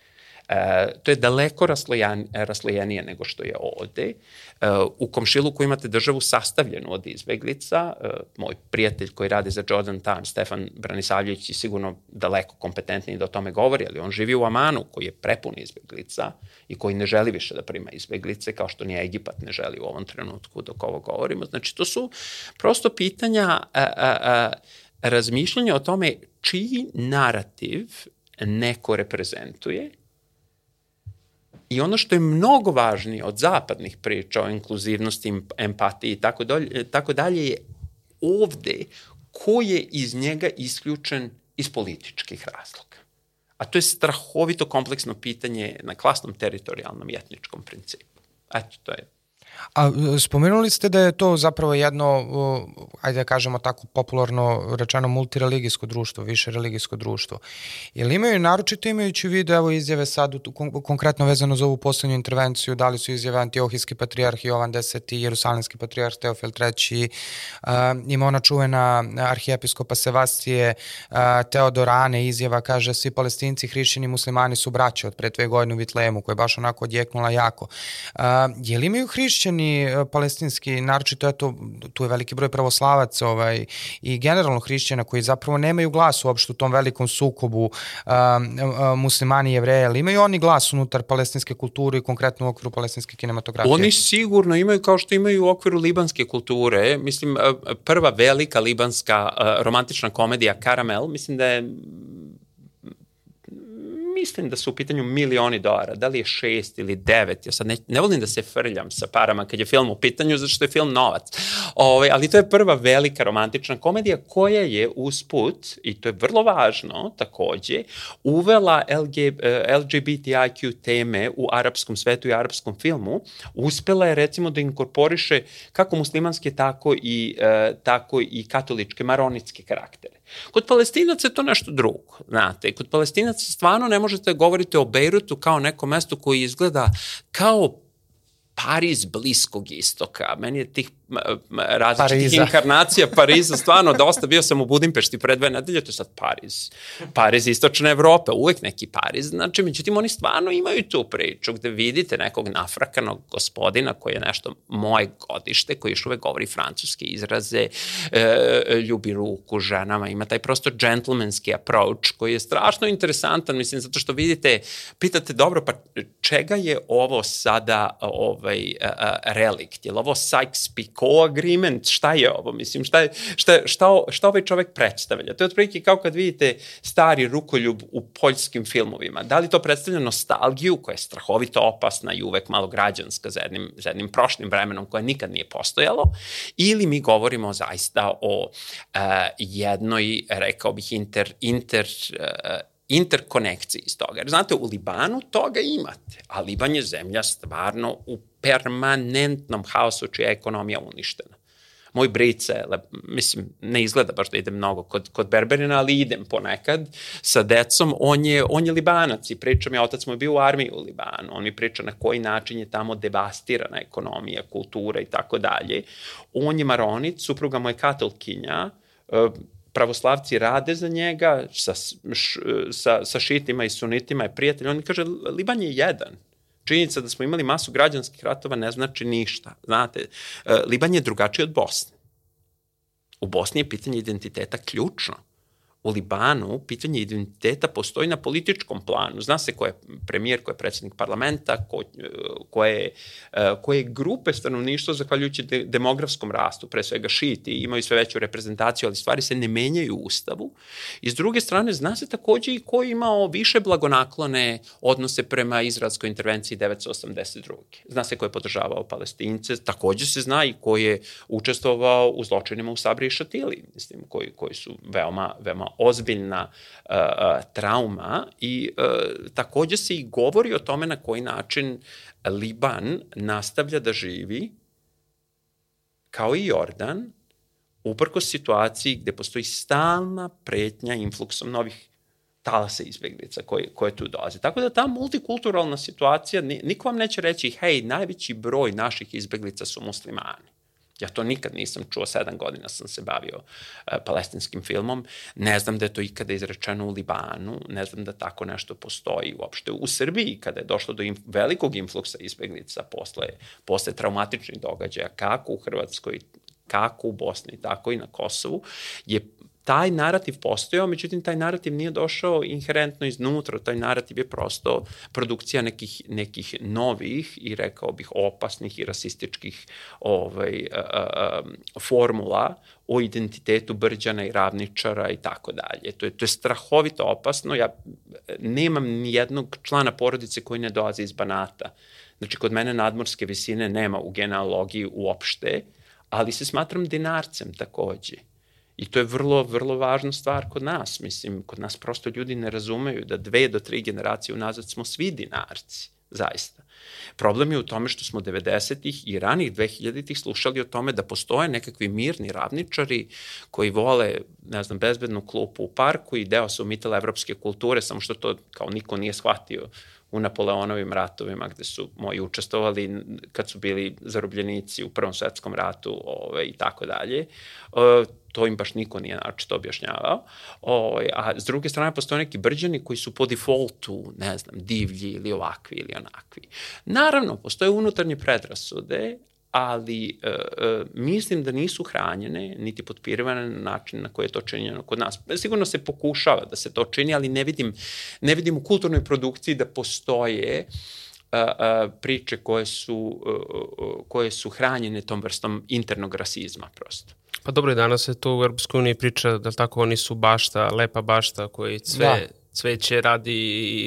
E, to je daleko raslojan, raslojenije nego što je ovde. E, u komšiluku imate državu sastavljenu od izbeglica. E, moj prijatelj koji radi za Jordan Times, Stefan Branisavljević, je sigurno daleko kompetentniji da o tome govori, ali on živi u Amanu koji je prepun izbeglica i koji ne želi više da prima izbeglice, kao što ni Egipat ne želi u ovom trenutku dok ovo govorimo. Znači, to su prosto pitanja a, a, a, razmišljanja o tome čiji narativ neko reprezentuje I ono što je mnogo važnije od zapadnih priča o inkluzivnosti, empatiji i tako, dalje, tako dalje je ovde ko je iz njega isključen iz političkih razloga. A to je strahovito kompleksno pitanje na klasnom teritorijalnom i etničkom principu. Eto, to je A e, spomenuli ste da je to zapravo jedno, ajde da kažemo tako popularno rečeno, multireligijsko društvo, više religijsko društvo. Ili imaju, naročito imajući vidu, evo izjave sad, konkretno vezano za ovu poslednju intervenciju, da li su izjave Antiohijski patrijarh Jovan X Jerusalimski patrijarh Teofil III, uh, ima ona čuvena arhijepiskopa Sevastije Teodorane izjava, kaže, svi palestinci, hrišćani muslimani su braće od pre dve godine u Vitlemu, koja je baš onako odjeknula jako. Uh, je li imaju hrišćani hrišćani e, palestinski, naročito eto, tu je veliki broj pravoslavaca ovaj, i generalno hrišćana koji zapravo nemaju glas uopšte u tom velikom sukobu um, um, muslimani i jevreje, ali imaju oni glas unutar palestinske kulture i konkretno u okviru palestinske kinematografije? Oni sigurno imaju kao što imaju u okviru libanske kulture. Mislim, prva velika libanska romantična komedija Karamel, mislim da je mislim da su u pitanju milioni dolara, da li je šest ili devet, ja sad ne, ne volim da se frljam sa parama kad je film u pitanju, zato što je film novac. Ove, ovaj, ali to je prva velika romantična komedija koja je usput, i to je vrlo važno takođe, uvela LG, LGBTIQ teme u arapskom svetu i arapskom filmu, uspela je recimo da inkorporiše kako muslimanske, tako i, uh, tako i katoličke, maronitske karaktere. Kod palestinaca je to nešto drugo, znate. Kod palestinaca stvarno ne možete govoriti o Beirutu kao nekom mestu koji izgleda kao Pariz bliskog istoka. Meni je tih različitih Pariza. inkarnacija Pariza stvarno dosta. Bio sam u Budimpešti pre dve nedelje, to je sad Pariz. Pariz istočna Evropa, uvek neki Pariz. Znači, međutim, oni stvarno imaju tu priču gde vidite nekog nafrakanog gospodina koji je nešto moje godište, koji još uvek govori francuske izraze, e, ljubi ruku ženama, ima taj prosto gentlemanski approach koji je strašno interesantan, mislim, zato što vidite, pitate, dobro, pa čega je ovo sada ovaj, relikt? Je li ovo Sykes-Picot co-agreement, šta je ovo, mislim, šta, je, šta, šta, šta ovaj čovek predstavlja? To je otprilike kao kad vidite stari rukoljub u poljskim filmovima. Da li to predstavlja nostalgiju koja je strahovito opasna i uvek malo građanska za jednim, za jednim prošlim vremenom koje nikad nije postojalo, ili mi govorimo zaista o uh, jednoj, rekao bih, inter, inter uh, interkonekciji iz toga. Jer znate, u Libanu toga imate, a Liban je zemlja stvarno u permanentnom haosu čija je ekonomija uništena. Moj brice, mislim, ne izgleda baš da idem mnogo kod, kod Berberina, ali idem ponekad sa decom. On je, on je Libanac i priča mi, otac mu je bio u armiji u Libanu. On mi priča na koji način je tamo devastirana ekonomija, kultura i tako dalje. On je Maronic, supruga mu katolkinja, pravoslavci rade za njega, sa, š, sa, sa šitima i sunitima je prijatelj. On kaže, Liban je jedan. Činjenica da smo imali masu građanskih ratova ne znači ništa. Znate, e, Liban je drugačiji od Bosne. U Bosni je pitanje identiteta ključno u Libanu pitanje identiteta postoji na političkom planu. Zna se ko je premijer, ko je predsednik parlamenta, ko, koje, koje grupe stanovništva, zahvaljujući de, demografskom rastu, pre svega šiti, imaju sve veću reprezentaciju, ali stvari se ne menjaju u ustavu. I s druge strane, zna se takođe i ko je imao više blagonaklone odnose prema izraelskoj intervenciji 1982. Zna se ko je podržavao palestince, takođe se zna i ko je učestvovao u zločinima u Sabri i Šatili, mislim, koji, koji su veoma, veoma ozbiljna uh, trauma i uh, takođe se i govori o tome na koji način Liban nastavlja da živi kao i Jordan, uprko situaciji gde postoji stalna pretnja influksom novih talasa izbeglica koje, koje tu dolaze. Tako da ta multikulturalna situacija, niko vam neće reći, hej, najveći broj naših izbeglica su muslimani. Ja to nikad nisam čuo, sedam godina sam se bavio uh, palestinskim filmom. Ne znam da je to ikada izrečeno u Libanu, ne znam da tako nešto postoji uopšte. U Srbiji, kada je došlo do inf velikog influksa izbeglica posle, posle traumatičnih događaja, kako u Hrvatskoj, kako u Bosni, tako i na Kosovu, je taj narativ postojao, međutim taj narativ nije došao inherentno iznutra, taj narativ je prosto produkcija nekih, nekih novih i rekao bih opasnih i rasističkih ovaj, a, a, formula o identitetu brđana i ravničara i tako dalje. To je, to je strahovito opasno. Ja nemam ni jednog člana porodice koji ne dolazi iz Banata. Znači, kod mene nadmorske visine nema u genealogiji uopšte, ali se smatram dinarcem takođe. I to je vrlo, vrlo važna stvar kod nas. Mislim, kod nas prosto ljudi ne razumeju da dve do tri generacije unazad smo svi dinarci, zaista. Problem je u tome što smo 90-ih i ranih 2000-ih slušali o tome da postoje nekakvi mirni ravničari koji vole, ne znam, bezbednu klupu u parku i deo su mitela evropske kulture, samo što to kao niko nije shvatio u Napoleonovim ratovima gde su moji učestvovali kad su bili zarobljenici u Prvom svetskom ratu ove, i tako dalje. E, to im baš niko nije naočito objašnjavao. O, a s druge strane postoje neki brđani koji su po defaultu, ne znam, divlji ili ovakvi ili onakvi. Naravno, postoje unutarnje predrasude, ali e, e, mislim da nisu hranjene niti potpirivane na način na koji je to činjeno kod nas. Sigurno se pokušava da se to čini, ali ne vidim, ne vidim u kulturnoj produkciji da postoje a, a, priče koje su, a, koje su hranjene tom vrstom internog rasizma prosto. Pa dobro, danas se to u Europskoj uniji priča da tako oni su bašta, lepa bašta koji sve da cveće radi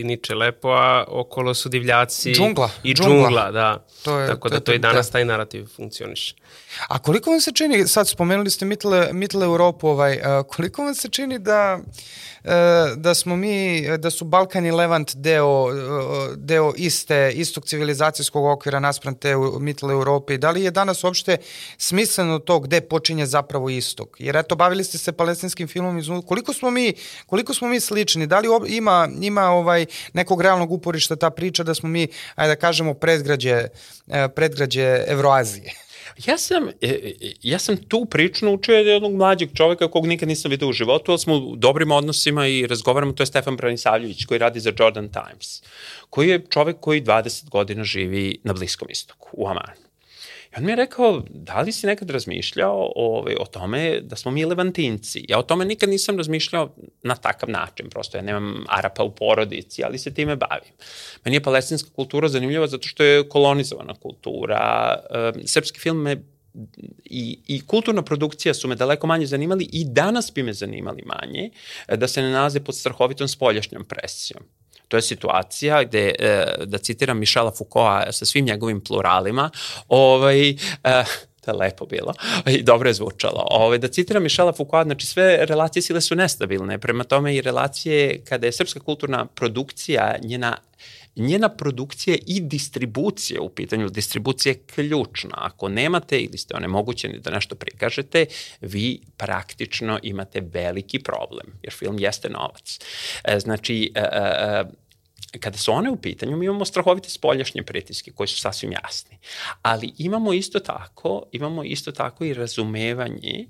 i niče lepo, a okolo su divljaci džungla, i džungla, džungla da. To je, Tako da to i danas da. taj narativ funkcioniše. A koliko vam se čini, sad spomenuli ste Mitle, Mitle Europu, ovaj, koliko vam se čini da E, da smo mi, da su Balkan i Levant deo, deo iste, istog civilizacijskog okvira naspram te mitle Europe da li je danas uopšte smisleno to gde počinje zapravo istok? Jer eto, bavili ste se palestinskim filmom, iz, koliko smo mi, koliko smo mi slični? Da li ima, ima ovaj nekog realnog uporišta ta priča da smo mi, ajde da kažemo, predgrađe, e, predgrađe Evroazije? Ja sam, e, e, ja sam tu priču naučio od jednog mlađeg čoveka kog nikad nisam vidio u životu, ali smo u dobrim odnosima i razgovaramo, to je Stefan Branisavljević koji radi za Jordan Times, koji je čovek koji 20 godina živi na Bliskom istoku, u Amanu. I on mi je rekao, da li si nekad razmišljao o, ovaj, o tome da smo mi levantinci? Ja o tome nikad nisam razmišljao na takav način, prosto ja nemam Arapa u porodici, ali se time bavim. Meni je palestinska kultura zanimljiva zato što je kolonizovana kultura. Srpski film me i, i kulturna produkcija su me daleko manje zanimali i danas bi me zanimali manje da se ne nalaze pod strahovitom spoljašnjom presijom. To je situacija gde, e, da citiram Mišela Foucaulta sa svim njegovim pluralima, ovaj, e, to je lepo bilo i dobro je zvučalo. Ove, da citiram Mišela Foucault, znači sve relacije sile su nestabilne, prema tome i relacije kada je srpska kulturna produkcija, njena njena produkcija i distribucija u pitanju, distribucija je ključna. Ako nemate ili ste onemogućeni da nešto prikažete, vi praktično imate veliki problem, jer film jeste novac. E, znači, e, e, kada su one u pitanju, mi imamo strahovite spoljašnje pritiske koji su sasvim jasni. Ali imamo isto tako, imamo isto tako i razumevanje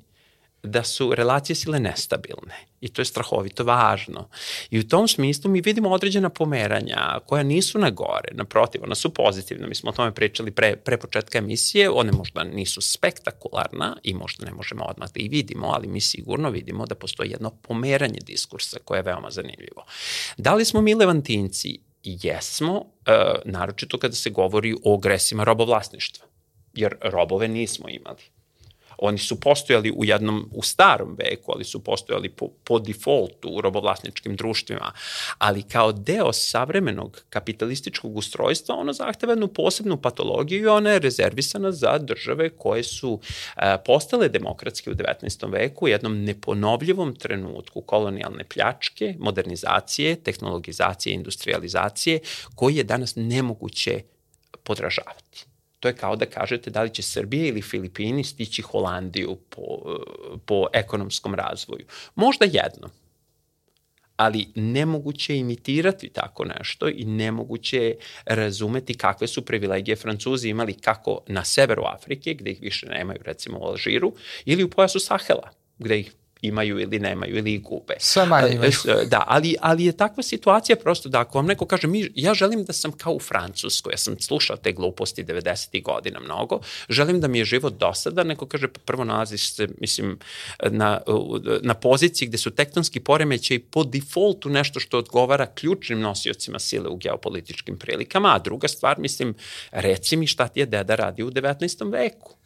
da su relacije sile nestabilne i to je strahovito važno. I u tom smislu mi vidimo određena pomeranja koja nisu na gore, naprotiv, ona su pozitivna. Mi smo o tome pričali pre, pre početka emisije, one možda nisu spektakularna i možda ne možemo odmah da i vidimo, ali mi sigurno vidimo da postoji jedno pomeranje diskursa koje je veoma zanimljivo. Da li smo mi levantinci? Jesmo, uh, naročito kada se govori o agresima robovlasništva, jer robove nismo imali Oni su postojali u jednom, u starom veku, ali su postojali po, po defaultu u robovlasničkim društvima, ali kao deo savremenog kapitalističkog ustrojstva ono zahteva jednu posebnu patologiju i ona je rezervisana za države koje su e, postale demokratske u 19. veku u jednom neponovljivom trenutku kolonijalne pljačke, modernizacije, tehnologizacije, industrializacije, koji je danas nemoguće podražavati. To je kao da kažete da li će Srbija ili Filipini stići Holandiju po, po ekonomskom razvoju. Možda jedno, ali nemoguće imitirati tako nešto i nemoguće razumeti kakve su privilegije Francuzi imali kako na severu Afrike, gde ih više nemaju recimo u Alžiru, ili u pojasu Sahela, gde ih imaju ili nemaju ili gube. Sve manje imaju. Da, ali, ali je takva situacija prosto da ako vam neko kaže mi, ja želim da sam kao u Francuskoj, ja sam slušao te gluposti 90. godina mnogo, želim da mi je život dosadan, neko kaže pa prvo nalaziš se, mislim, na, na poziciji gde su tektonski poremeće i po defaultu nešto što odgovara ključnim nosiocima sile u geopolitičkim prilikama, a druga stvar, mislim, reci mi šta ti je deda radi u 19. veku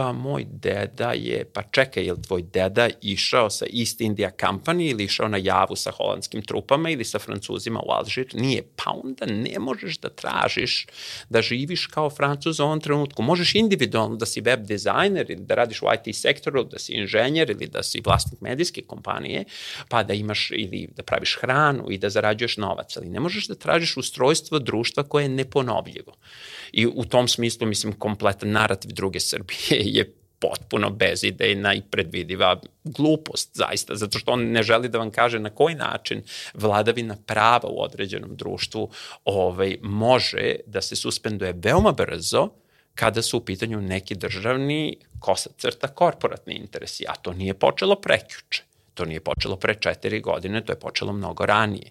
pa moj deda je, pa čekaj, je li tvoj deda išao sa East India Company ili išao na javu sa holandskim trupama ili sa francuzima u Alžir? Nije. Pa onda ne možeš da tražiš da živiš kao francuz u ovom trenutku. Možeš individualno da si web dizajner ili da radiš u IT sektoru, da si inženjer ili da si vlasnik medijske kompanije, pa da imaš ili da praviš hranu i da zarađuješ novac, ali ne možeš da tražiš ustrojstvo društva koje je neponovljivo. I u tom smislu, mislim, kompletan narativ druge Srbije je potpuno bezidejna i predvidiva glupost, zaista, zato što on ne želi da vam kaže na koji način vladavina prava u određenom društvu ovaj, može da se suspenduje veoma brzo kada su u pitanju neki državni kosa crta korporatni interesi, a to nije počelo prekjuče. To nije počelo pre četiri godine, to je počelo mnogo ranije.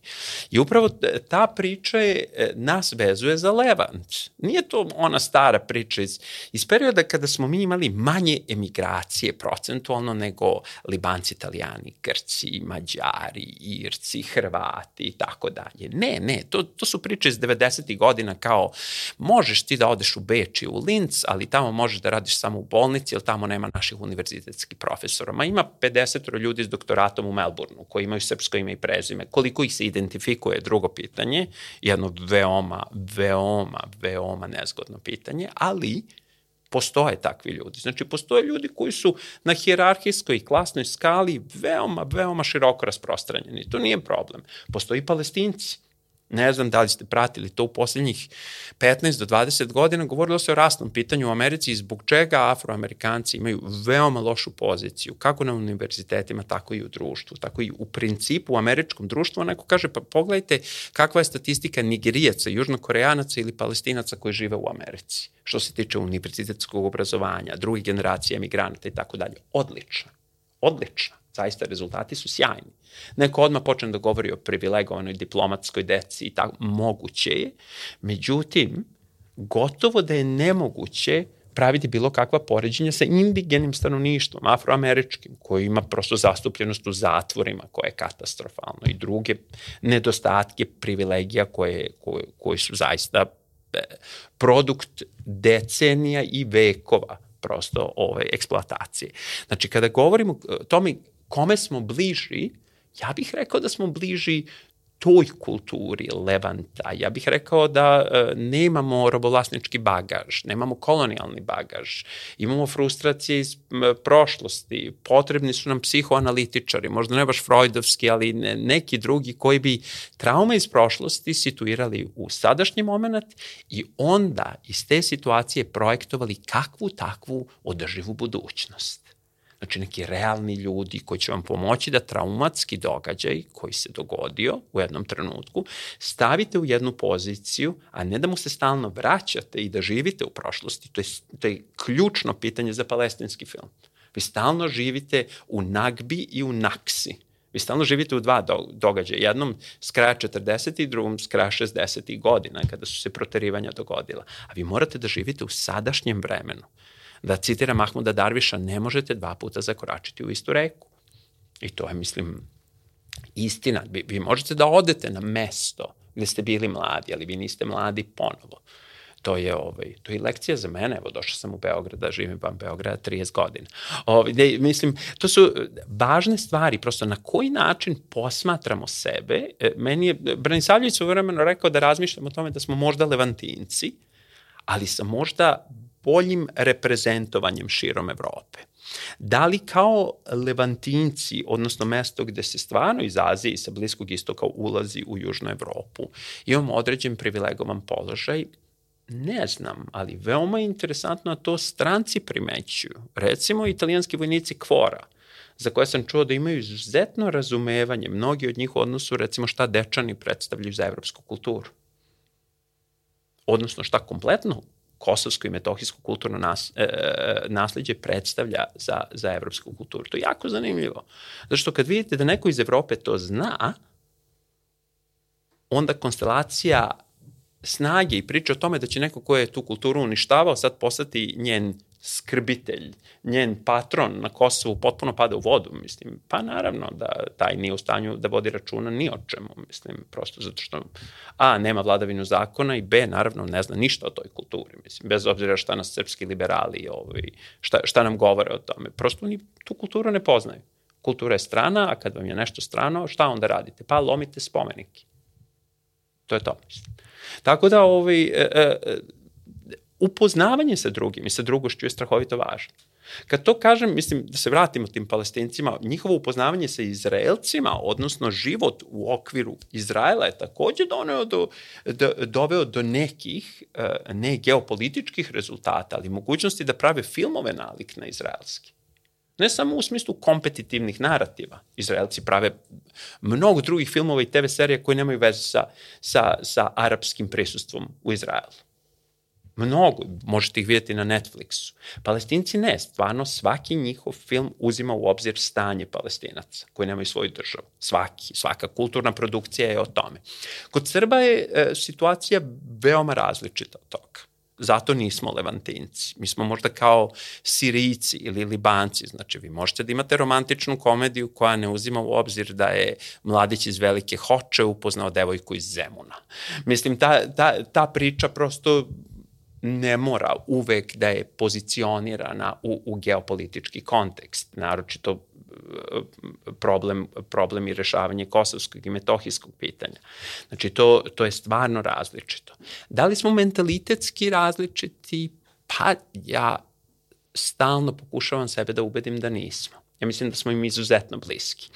I upravo ta priča je, e, nas vezuje za Levant. Nije to ona stara priča iz, iz perioda kada smo mi imali manje emigracije procentualno nego Libanci, Italijani, Grci, Mađari, Irci, Hrvati i tako dalje. Ne, ne, to, to su priče iz 90. godina kao možeš ti da odeš u Beč i u Linz, ali tamo možeš da radiš samo u bolnici, jer tamo nema naših univerzitetskih profesora. Ma ima 50 ljudi iz doktora doktoratom u Melbourneu, koji imaju srpsko ime i prezime. Koliko ih se identifikuje, drugo pitanje, jedno veoma, veoma, veoma nezgodno pitanje, ali postoje takvi ljudi. Znači, postoje ljudi koji su na hijerarhijskoj i klasnoj skali veoma, veoma široko rasprostranjeni. To nije problem. Postoji palestinci Ne znam da li ste pratili to u poslednjih 15 do 20 godina, govorilo se o rasnom pitanju u Americi i zbog čega afroamerikanci imaju veoma lošu poziciju, kako na univerzitetima, tako i u društvu, tako i u principu u američkom društvu. Neko kaže, pa pogledajte kakva je statistika nigerijaca, južnokoreanaca ili palestinaca koji žive u Americi, što se tiče univerzitetskog obrazovanja, drugih generacija emigranata i tako dalje. Odlična, odlična. Zaista rezultati su sjajni. Neko odmah počne da govori o privilegovanoj diplomatskoj deci i tako, moguće je. Međutim, gotovo da je nemoguće praviti bilo kakva poređenja sa indigenim stanovništvom, afroameričkim, koji ima prosto zastupljenost u zatvorima, koja je katastrofalno i druge nedostatke privilegija koje, koje, koje su zaista e, produkt decenija i vekova prosto ove eksploatacije. Znači, kada govorimo o tome kome smo bliži, ja bih rekao da smo bliži toj kulturi Levanta. Ja bih rekao da e, nemamo robovlasnički bagaž, nemamo kolonijalni bagaž, imamo frustracije iz m, prošlosti, potrebni su nam psihoanalitičari, možda ne baš freudovski, ali ne, neki drugi koji bi traume iz prošlosti situirali u sadašnji moment i onda iz te situacije projektovali kakvu takvu održivu budućnost. Znači neki realni ljudi koji će vam pomoći da traumatski događaj koji se dogodio u jednom trenutku stavite u jednu poziciju, a ne da mu se stalno vraćate i da živite u prošlosti. To je, to je ključno pitanje za palestinski film. Vi stalno živite u Nagbi i u Naksi. Vi stalno živite u dva događaja. Jednom s kraja 40. i drugom s kraja 60. godina kada su se proterivanja dogodila. A vi morate da živite u sadašnjem vremenu da citira Mahmuda Darviša, ne možete dva puta zakoračiti u istu reku. I to je, mislim, istina. Vi, vi možete da odete na mesto gde ste bili mladi, ali vi niste mladi ponovo. To je, ovaj, to je lekcija za mene. Evo, došao sam u Beograd, da živim van Beograda 30 godina. Ovaj, de, mislim, to su važne stvari, prosto na koji način posmatramo sebe. E, meni je Branisavljević u vremenu rekao da razmišljam o tome da smo možda levantinci, ali sa možda boljim reprezentovanjem širom Evrope. Da li kao Levantinci, odnosno mesto gde se stvarno iz Azije i sa Bliskog istoka ulazi u Južnu Evropu, imamo određen privilegovan položaj, Ne znam, ali veoma interesantno to stranci primećuju. Recimo, italijanski vojnici Kvora, za koje sam čuo da imaju izuzetno razumevanje, mnogi od njih u odnosu, recimo, šta dečani predstavljaju za evropsku kulturu. Odnosno, šta kompletno kosovsko i metohijsko kulturno nas, e, nasledđe predstavlja za, za evropsku kulturu. To je jako zanimljivo. Zato što kad vidite da neko iz Evrope to zna, onda konstelacija snage i priča o tome da će neko ko je tu kulturu uništavao sad postati njen skrbitelj, njen patron na Kosovu potpuno pada u vodu, mislim, pa naravno da taj nije u stanju da vodi računa ni o čemu, mislim, prosto zato što A, nema vladavinu zakona i B, naravno ne zna ništa o toj kulturi, mislim, bez obzira šta nas srpski liberali, ovaj, šta, šta nam govore o tome, prosto oni tu kulturu ne poznaju. Kultura je strana, a kad vam je nešto strano, šta onda radite? Pa lomite spomenike. To je to, mislim. Tako da, ovaj, e, e, upoznavanje sa drugim i sa drugošću je strahovito važno. Kad to kažem, mislim da se vratimo tim palestincima, njihovo upoznavanje sa Izraelcima, odnosno život u okviru Izraela je takođe do, do, doveo do nekih, e, ne geopolitičkih rezultata, ali mogućnosti da prave filmove nalik na izraelski. Ne samo u smislu kompetitivnih narativa. Izraelci prave mnogo drugih filmova i TV serija koji nemaju veze sa, sa, sa arapskim prisustvom u Izraelu. Mnogo, možete ih vidjeti na Netflixu. Palestinci ne, stvarno svaki njihov film uzima u obzir stanje palestinaca koji nemaju svoju državu. Svaki, svaka kulturna produkcija je o tome. Kod Srba je e, situacija veoma različita od toga. Zato nismo levantinci. Mi smo možda kao Sirijci ili Libanci. Znači, vi možete da imate romantičnu komediju koja ne uzima u obzir da je mladić iz Velike Hoče upoznao devojku iz Zemuna. Mislim, ta, ta, ta priča prosto ne mora uvek da je pozicionirana u, u geopolitički kontekst, naročito e, problem, problem i rešavanje kosovskog i metohijskog pitanja. Znači, to, to je stvarno različito. Da li smo mentalitetski različiti? Pa ja stalno pokušavam sebe da ubedim da nismo. Ja mislim da smo im izuzetno bliski.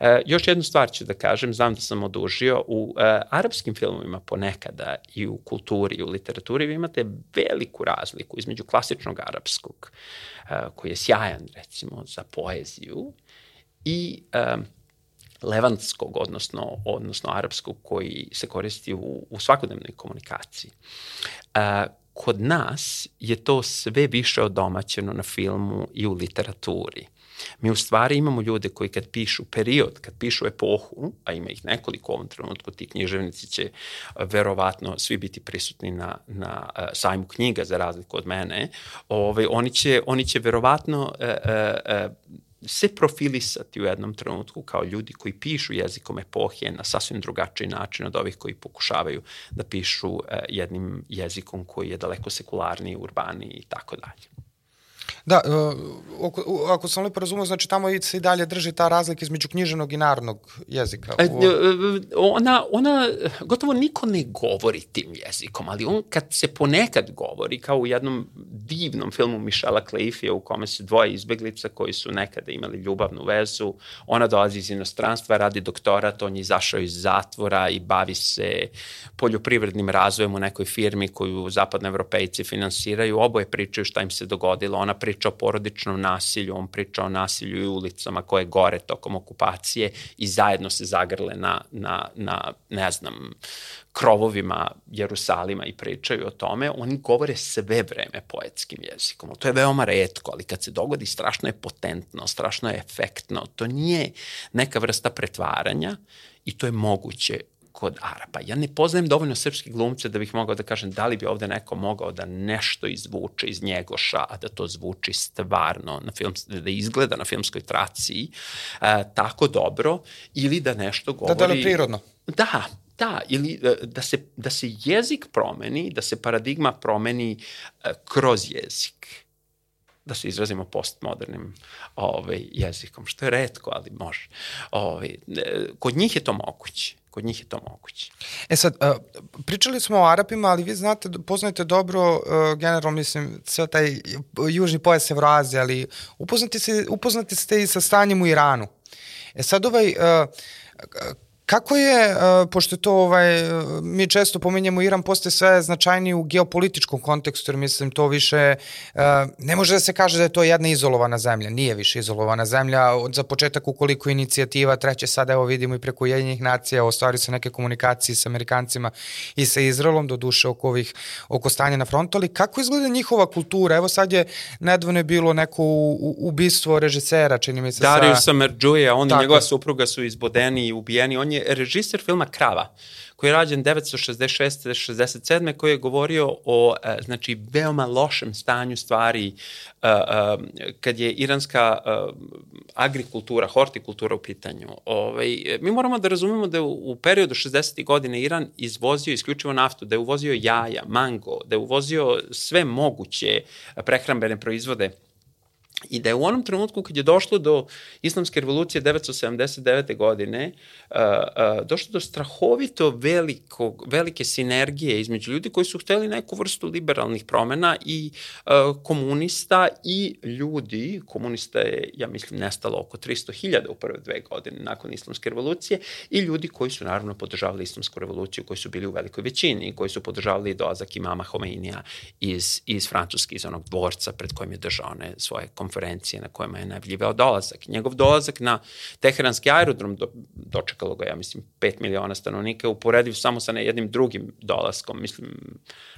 E, još jednu stvar ću da kažem, znam da sam odužio, u e, arapskim filmovima ponekada i u kulturi i u literaturi vi imate veliku razliku između klasičnog arapskog, e, koji je sjajan recimo za poeziju, i e, levantskog, odnosno, odnosno arapskog koji se koristi u, u svakodnevnoj komunikaciji. E, kod nas je to sve više odomaćeno na filmu i u literaturi. Mi u stvari imamo ljude koji kad pišu period, kad pišu epohu, a ima ih nekoliko u ovom trenutku, ti književnici će verovatno svi biti prisutni na, na uh, sajmu knjiga za razliku od mene, ovaj, oni, će, oni će verovatno uh, uh, se profilisati u jednom trenutku kao ljudi koji pišu jezikom epohije na sasvim drugačiji način od ovih koji pokušavaju da pišu jednim jezikom koji je daleko sekularniji, urbaniji i tako dalje. Da, uh, ako sam lepo razumio, znači tamo se i dalje drži ta razlika između književnog i narodnog jezika. E, u... Ona, ona, gotovo niko ne govori tim jezikom, ali on kad se ponekad govori, kao u jednom divnom filmu Mišela Kleifija u kome se dvoje izbeglica koji su nekada imali ljubavnu vezu, ona dolazi iz inostranstva, radi doktorat, on je izašao iz zatvora i bavi se poljoprivrednim razvojem u nekoj firmi koju zapadnoevropejci finansiraju, oboje pričaju šta im se dogodilo, ona priča o porodičnom nasilju, on priča o nasilju i ulicama koje gore tokom okupacije i zajedno se zagrle na, na, na ne znam, krovovima Jerusalima i pričaju o tome, oni govore sve vreme poetskim jezikom. To je veoma redko, ali kad se dogodi, strašno je potentno, strašno je efektno. To nije neka vrsta pretvaranja i to je moguće kod Arapa. Ja ne poznajem dovoljno srpskih glumce da bih mogao da kažem da li bi ovde neko mogao da nešto izvuče iz njegoša, a da to zvuči stvarno, na film, da izgleda na filmskoj traci e, tako dobro, ili da nešto govori... Da da prirodno. Da, Da, ili e, da se, da se jezik promeni, da se paradigma promeni uh, kroz jezik. Da se izrazimo postmodernim ovaj, jezikom, što je redko, ali može. Ovaj, kod njih je to moguće kod njih je to moguće. E sad, uh, pričali smo o Arapima, ali vi znate, poznajete dobro, uh, generalno mislim, sve taj južni pojas Evroazije, ali upoznati, se, upoznati ste i sa stanjem u Iranu. E sad ovaj, uh, Kako je, uh, pošto to, ovaj, mi često pominjamo Iran, postaje sve značajniji u geopolitičkom kontekstu, jer mislim to više, uh, ne može da se kaže da je to jedna izolovana zemlja, nije više izolovana zemlja, od za početak ukoliko inicijativa treće sada evo vidimo i preko Jedinjih nacija, ostvari se neke komunikacije sa Amerikancima i sa Izraelom, do duše oko, ovih, oko stanja na frontu, ali kako izgleda njihova kultura? Evo sad je nedavno je bilo neko ubistvo režisera, čini mi se. Dariusa sa... Merđuje, on i njegova supruga su izbodeni i ubijeni, on je je režiser filma Krava, koji je rađen 966-67. koji je govorio o e, znači, veoma lošem stanju stvari e, e, kad je iranska agrikultura, hortikultura u pitanju. Ovaj, mi moramo da razumemo da je u periodu 60. godine Iran izvozio isključivo naftu, da je uvozio jaja, mango, da je uvozio sve moguće prehrambene proizvode I da je u onom trenutku kad je došlo do islamske revolucije 979. godine, uh, uh, došlo do strahovito velikog, velike sinergije između ljudi koji su hteli neku vrstu liberalnih promena i uh, komunista i ljudi, komunista je, ja mislim, nestalo oko 300.000 u prve dve godine nakon islamske revolucije, i ljudi koji su naravno podržavali islamsku revoluciju, koji su bili u velikoj većini, koji su podržavali dolazak imama Homeinija iz, iz Francuske, iz onog dvorca pred kojim je držao one svoje komuniste konferencije na kojima je najavljivao dolazak. Njegov dolazak na Teheranski aerodrom do, dočekalo ga, ja mislim, 5 miliona stanovnika, uporediv samo sa jednim drugim dolaskom, mislim,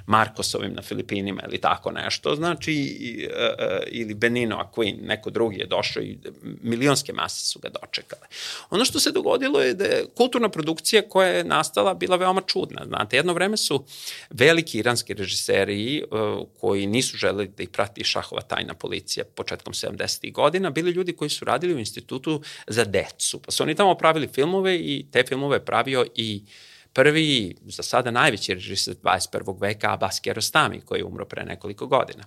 Markosovim na Filipinima ili tako nešto, znači, uh, ili Benino Aquin, neko drugi je došao i milionske mase su ga dočekale. Ono što se dogodilo je da je kulturna produkcija koja je nastala bila veoma čudna, znate, jedno vreme su veliki iranski režiseri uh, koji nisu želeli da ih prati šahova tajna policija početkom početkom 70. godina, bili ljudi koji su radili u institutu za decu. Pa su oni tamo pravili filmove i te filmove pravio i prvi, za sada najveći režisir 21. veka, Abbas Kiarostami, koji je umro pre nekoliko godina.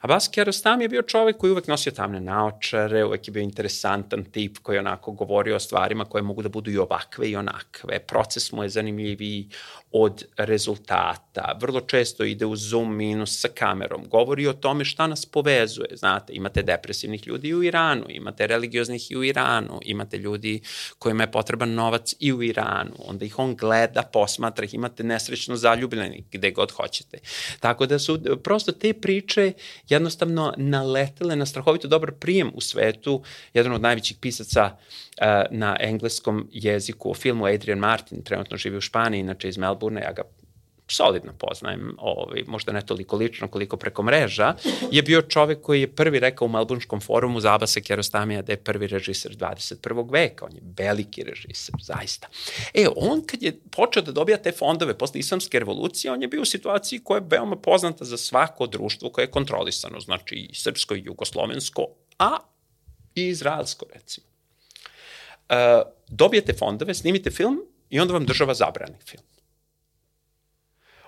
Abbas Kiarostami je bio čovek koji uvek nosio tamne naočare, uvek je bio interesantan tip koji je onako govorio o stvarima koje mogu da budu i ovakve i onakve. Proces mu je zanimljiviji, od rezultata, vrlo često ide u zoom minus sa kamerom, govori o tome šta nas povezuje, znate, imate depresivnih ljudi u Iranu, imate religioznih i u Iranu, imate ljudi kojima je potreban novac i u Iranu, onda ih on gleda, posmatra, ih imate nesrećno zaljubljeni gde god hoćete. Tako da su prosto te priče jednostavno naletele na strahovito dobar prijem u svetu, jedan od najvećih pisaca na engleskom jeziku o filmu Adrian Martin, trenutno živi u Španiji, inače iz Melbourne, ja ga solidno poznajem, ovaj, možda ne toliko lično koliko preko mreža, je bio čovek koji je prvi rekao u Melbourneskom forumu za Abasa Kerostamija da je prvi režiser 21. veka. On je veliki režiser, zaista. E, on kad je počeo da dobija te fondove posle islamske revolucije, on je bio u situaciji koja je veoma poznata za svako društvo koje je kontrolisano, znači i srpsko i jugoslovensko, a i izraelsko, recimo. Uh, dobijete fondove, snimite film i onda vam država zabrani film.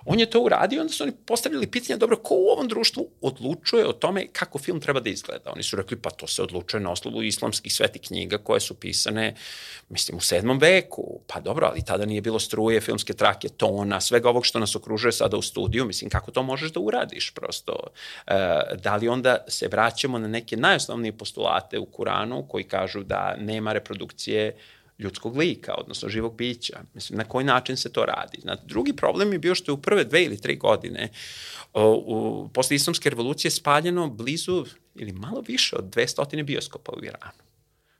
On je to uradio, onda su oni postavljali pitanje, dobro, ko u ovom društvu odlučuje o tome kako film treba da izgleda? Oni su rekli, pa to se odlučuje na oslovu islamskih sveti knjiga koje su pisane, mislim, u sedmom veku. Pa dobro, ali tada nije bilo struje, filmske trake, tona, svega ovog što nas okružuje sada u studiju, mislim, kako to možeš da uradiš prosto? E, da li onda se vraćamo na neke najosnovnije postulate u Kuranu koji kažu da nema reprodukcije ljudskog lika, odnosno živog bića. Mislim, na koji način se to radi. Znate, drugi problem je bio što je u prve dve ili tri godine o, u, posle islamske revolucije spaljeno blizu ili malo više od 200 bioskopa u Iranu.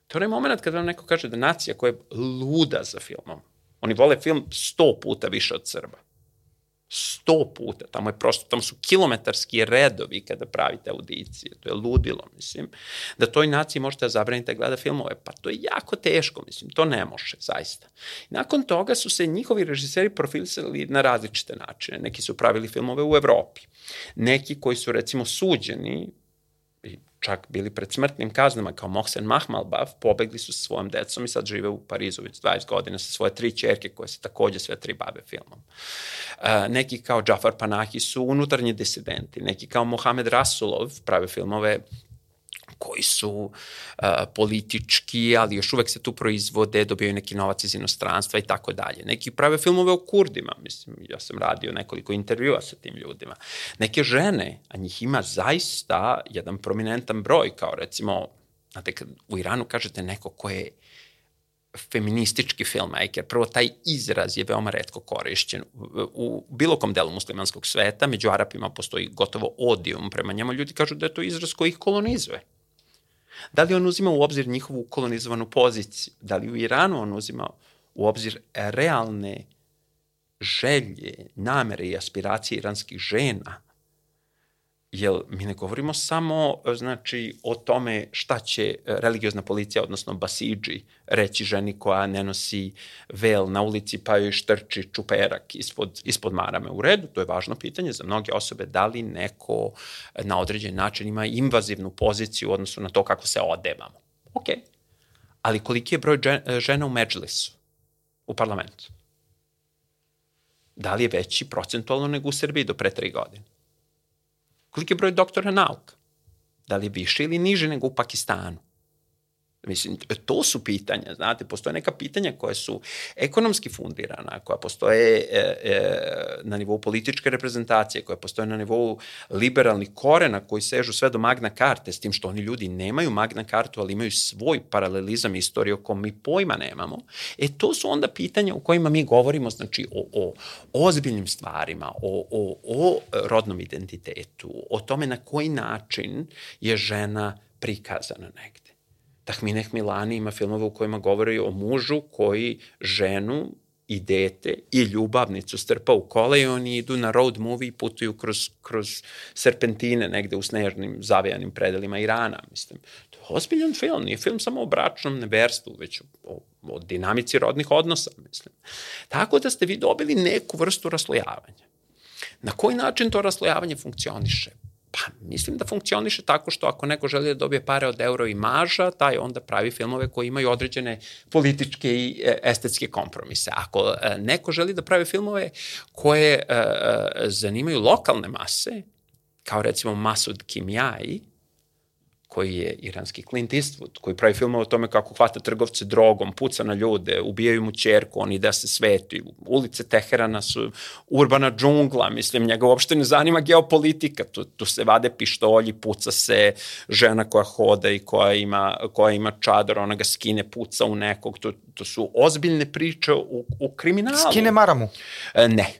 To je onaj moment kada vam neko kaže da nacija koja je luda za filmom, oni vole film sto puta više od Srba sto puta, tamo je prosto, tamo su kilometarski redovi kada pravite audicije, to je ludilo, mislim, da toj naciji možete da zabranite da gleda filmove, pa to je jako teško, mislim, to ne može, zaista. Nakon toga su se njihovi režiseri profilisali na različite načine, neki su pravili filmove u Evropi, neki koji su recimo suđeni čak bili pred smrtnim kaznama kao Mohsen Mahmalbav, pobegli su sa svojom decom i sad žive u Parizu već 20 godina sa svoje tri čerke koje se takođe sve tri bave filmom. Uh, neki kao Džafar Panahi su unutarnji disidenti, neki kao Mohamed Rasulov prave filmove koji su uh, politički, ali još uvek se tu proizvode, dobijaju neki novac iz inostranstva i tako dalje. Neki prave filmove o Kurdima, mislim, ja sam radio nekoliko intervjua sa tim ljudima. Neke žene, a njih ima zaista jedan prominentan broj, kao recimo, znate, kad u Iranu kažete neko ko je feministički filmmaker. Prvo, taj izraz je veoma redko korišćen. U bilo kom delu muslimanskog sveta, među Arapima postoji gotovo odijum prema njemu. Ljudi kažu da je to izraz koji ih kolonizuje. Da li on uzima u obzir njihovu kolonizovanu poziciju? Da li u Iranu on uzima u obzir realne želje, namere i aspiracije iranskih žena? Jer mi ne govorimo samo znači, o tome šta će religiozna policija, odnosno basiđi, reći ženi koja ne nosi vel na ulici pa joj štrči čuperak ispod, ispod marame. U redu, to je važno pitanje za mnoge osobe, da li neko na određen način ima invazivnu poziciju u odnosu na to kako se odevamo. Ok, ali koliki je broj žena u Međlisu, u parlamentu? Da li je veći procentualno nego u Srbiji do pre tri godine? Koliki je broj doktora nauka? Da li je više ili niže nego u Pakistanu? Mislim, to su pitanja, znate, postoje neka pitanja koje su ekonomski fundirana, koja postoje e, e, na nivou političke reprezentacije, koja postoje na nivou liberalnih korena koji sežu sve do magna karte, s tim što oni ljudi nemaju magna kartu, ali imaju svoj paralelizam istorije o kom mi pojma nemamo. E, to su onda pitanja u kojima mi govorimo, znači, o, o ozbiljnim stvarima, o, o, o rodnom identitetu, o tome na koji način je žena prikazana negde. Tahmineh Milani ima filmove u kojima govori o mužu koji ženu i dete i ljubavnicu strpa u kola i oni idu na road movie i putuju kroz, kroz serpentine negde u snežnim zavijanim predelima Irana, mislim. To je ozbiljan film, nije film samo o bračnom neverstvu, već o, o dinamici rodnih odnosa, mislim. Tako da ste vi dobili neku vrstu raslojavanja. Na koji način to raslojavanje funkcioniše? Pa, mislim da funkcioniše tako što ako neko želi da dobije pare od euro i maža, taj onda pravi filmove koji imaju određene političke i e, estetske kompromise. Ako e, neko želi da pravi filmove koje e, zanimaju lokalne mase, kao recimo Masud Kimjai, koji je iranski Clint Eastwood, koji pravi filmove o tome kako hvata trgovce drogom, puca na ljude, ubijaju mu čerku, on ide da se sveti. Ulice Teherana su urbana džungla, mislim, njega uopšte ne zanima geopolitika, tu, tu se vade pištolji, puca se žena koja hoda i koja ima, koja ima čadar, ona ga skine, puca u nekog, to, to su ozbiljne priče u, u kriminalu. Skine maramu? E, ne,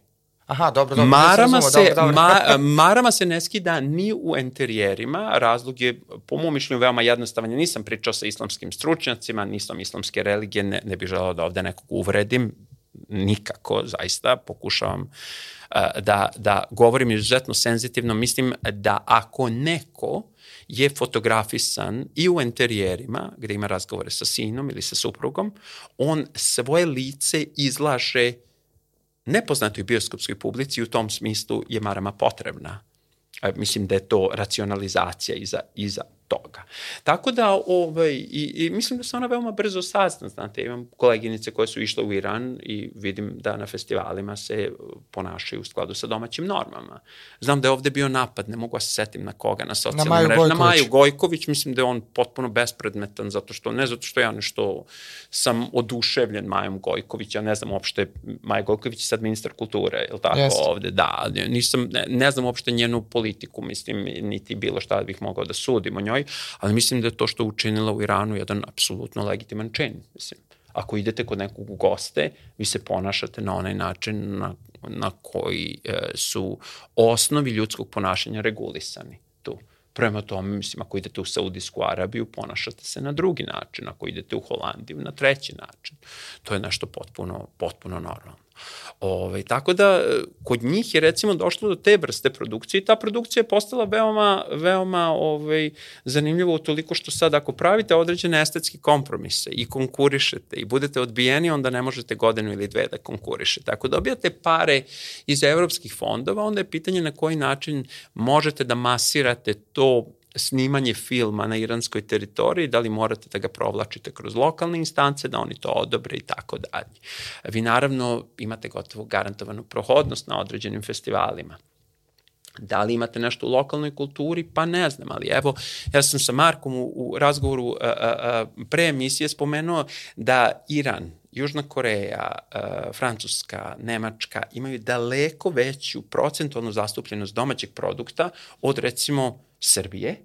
Aha, dobro, dobro. Marama, se, dobro, dobro. Ma, marama se ne skida ni u enterijerima, razlog je po mom mišljenju veoma jednostavan. Ja nisam pričao sa islamskim stručnjacima, nisam islamske religije, ne, ne bih želao da ovde nekog uvredim, nikako, zaista, pokušavam uh, da, da govorim izuzetno senzitivno. Mislim da ako neko je fotografisan i u enterijerima, gde ima razgovore sa sinom ili sa suprugom, on svoje lice izlaže uh, nepoznatoj bioskopskoj publici u tom smislu je marama potrebna. Mislim da je to racionalizacija iza, iza toga. Tako da, ovaj, i, i mislim da se ona veoma brzo sazna, znate, imam koleginice koje su išle u Iran i vidim da na festivalima se ponašaju u skladu sa domaćim normama. Znam da je ovde bio napad, ne mogu da se setim na koga, na socijalnom mrežu. Na Maju Gojković, mislim da je on potpuno bespredmetan, zato što, ne zato što ja nešto sam oduševljen Majom Gojković, ja ne znam uopšte, Maja Gojković je sad ministar kulture, je li tako Jeste. ovde, da, nisam, ne, ne znam uopšte njenu politiku, mislim, niti bilo šta da bih mogao da sudim o njoj, ali mislim da je to što učinila u Iranu jedan apsolutno legitiman čin. Mislim, ako idete kod nekog u goste, vi se ponašate na onaj način na, na koji e, su osnovi ljudskog ponašanja regulisani tu. Prema tome, mislim, ako idete u Saudijsku Arabiju, ponašate se na drugi način, ako idete u Holandiju, na treći način. To je nešto potpuno, potpuno normalno. Ove, ovaj, tako da, kod njih je recimo došlo do te vrste produkcije i ta produkcija je postala veoma, veoma ovaj, zanimljiva toliko što sad ako pravite određene estetske kompromise i konkurišete i budete odbijeni, onda ne možete godinu ili dve da konkurišete. Ako dobijate pare iz evropskih fondova, onda je pitanje na koji način možete da masirate to snimanje filma na iranskoj teritoriji, da li morate da ga provlačite kroz lokalne instance, da oni to odobre i tako dalje. Vi naravno imate gotovo garantovanu prohodnost na određenim festivalima. Da li imate nešto u lokalnoj kulturi? Pa ne znam, ali evo, ja sam sa Markom u, u razgovoru a, a, a, pre emisije spomenuo da Iran, Južna Koreja, uh, Francuska, Nemačka imaju daleko veću procentualnu zastupljenost domaćeg produkta od recimo Srbije,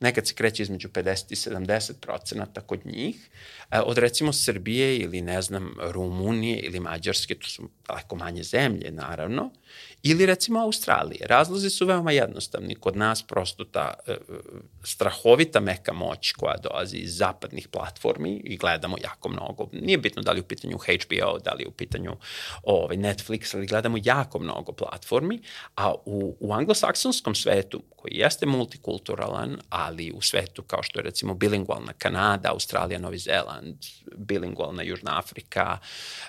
nekad se kreće između 50 i 70 procenata kod njih, e, od recimo Srbije ili ne znam Rumunije ili Mađarske, to su daleko manje zemlje naravno, Ili recimo Australije. Razlozi su veoma jednostavni. Kod nas prosto ta e, strahovita meka moć koja dolazi iz zapadnih platformi i gledamo jako mnogo. Nije bitno da li u pitanju HBO, da li u pitanju ovaj, Netflix, ali gledamo jako mnogo platformi, a u, u anglosaksonskom svetu, koji jeste multikulturalan, ali u svetu kao što je recimo bilingualna Kanada, Australija, Novi Zeland, bilingualna Južna Afrika,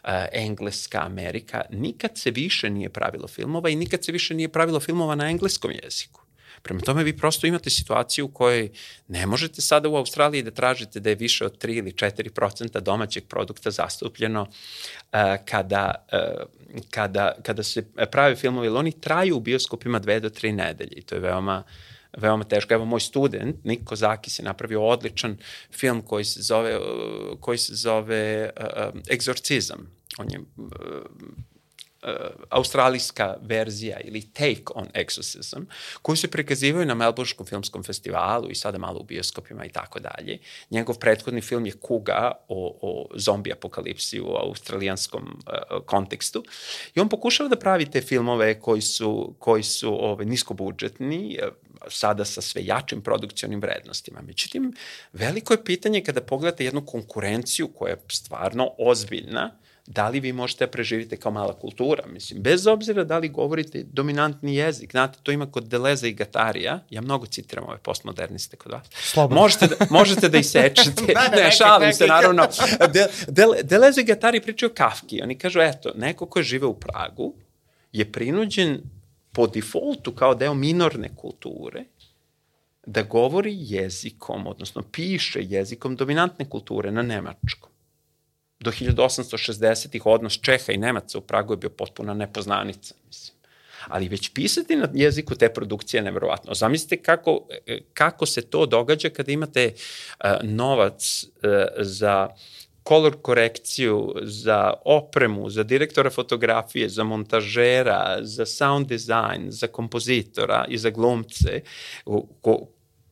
e, Engleska, Amerika, nikad se više nije pravilo filmova i nikad se više nije pravilo filmova na engleskom jeziku. Prema tome vi prosto imate situaciju u kojoj ne možete sada u Australiji da tražite da je više od 3 ili 4 procenta domaćeg produkta zastupljeno uh, kada, uh, kada, kada se prave filmovi, oni traju u bioskopima dve do tri nedelje i to je veoma veoma teško. Evo moj student, Niko Zakis je napravio odličan film koji se zove, koji se zove uh, Exorcizam. On je uh, uh, australijska verzija ili take on exorcism, koju se prikazivaju na Melbournekom filmskom festivalu i sada malo u bioskopima i tako dalje. Njegov prethodni film je Kuga o, o zombi apokalipsi u australijanskom uh, kontekstu i on pokušava da pravi te filmove koji su, koji su ove, ovaj, niskobudžetni, uh, sada sa sve jačim produkcionim vrednostima. Međutim, veliko je pitanje kada pogledate jednu konkurenciju koja je stvarno ozbiljna, da li vi možete da preživite kao mala kultura, mislim, bez obzira da li govorite dominantni jezik, znate, to ima kod Deleza i Gatarija, ja mnogo citiram ove postmoderniste kod vas, Slobodno. možete da, možete da isečete, da, ne, ne, šalim neki, se, naravno, De, De, Deleza i Gatari pričaju o Kafki, oni kažu, eto, neko ko žive u Pragu je prinuđen po defaultu kao deo minorne kulture da govori jezikom, odnosno piše jezikom dominantne kulture na nemačkom do 1860-ih odnos Čeha i Nemaca u Pragu je bio potpuna nepoznanica, mislim. Ali već pisati na jeziku te produkcije je nevjerovatno. Zamislite kako, kako se to događa kada imate uh, novac uh, za kolor korekciju, za opremu, za direktora fotografije, za montažera, za sound design, za kompozitora i za glumce, ko,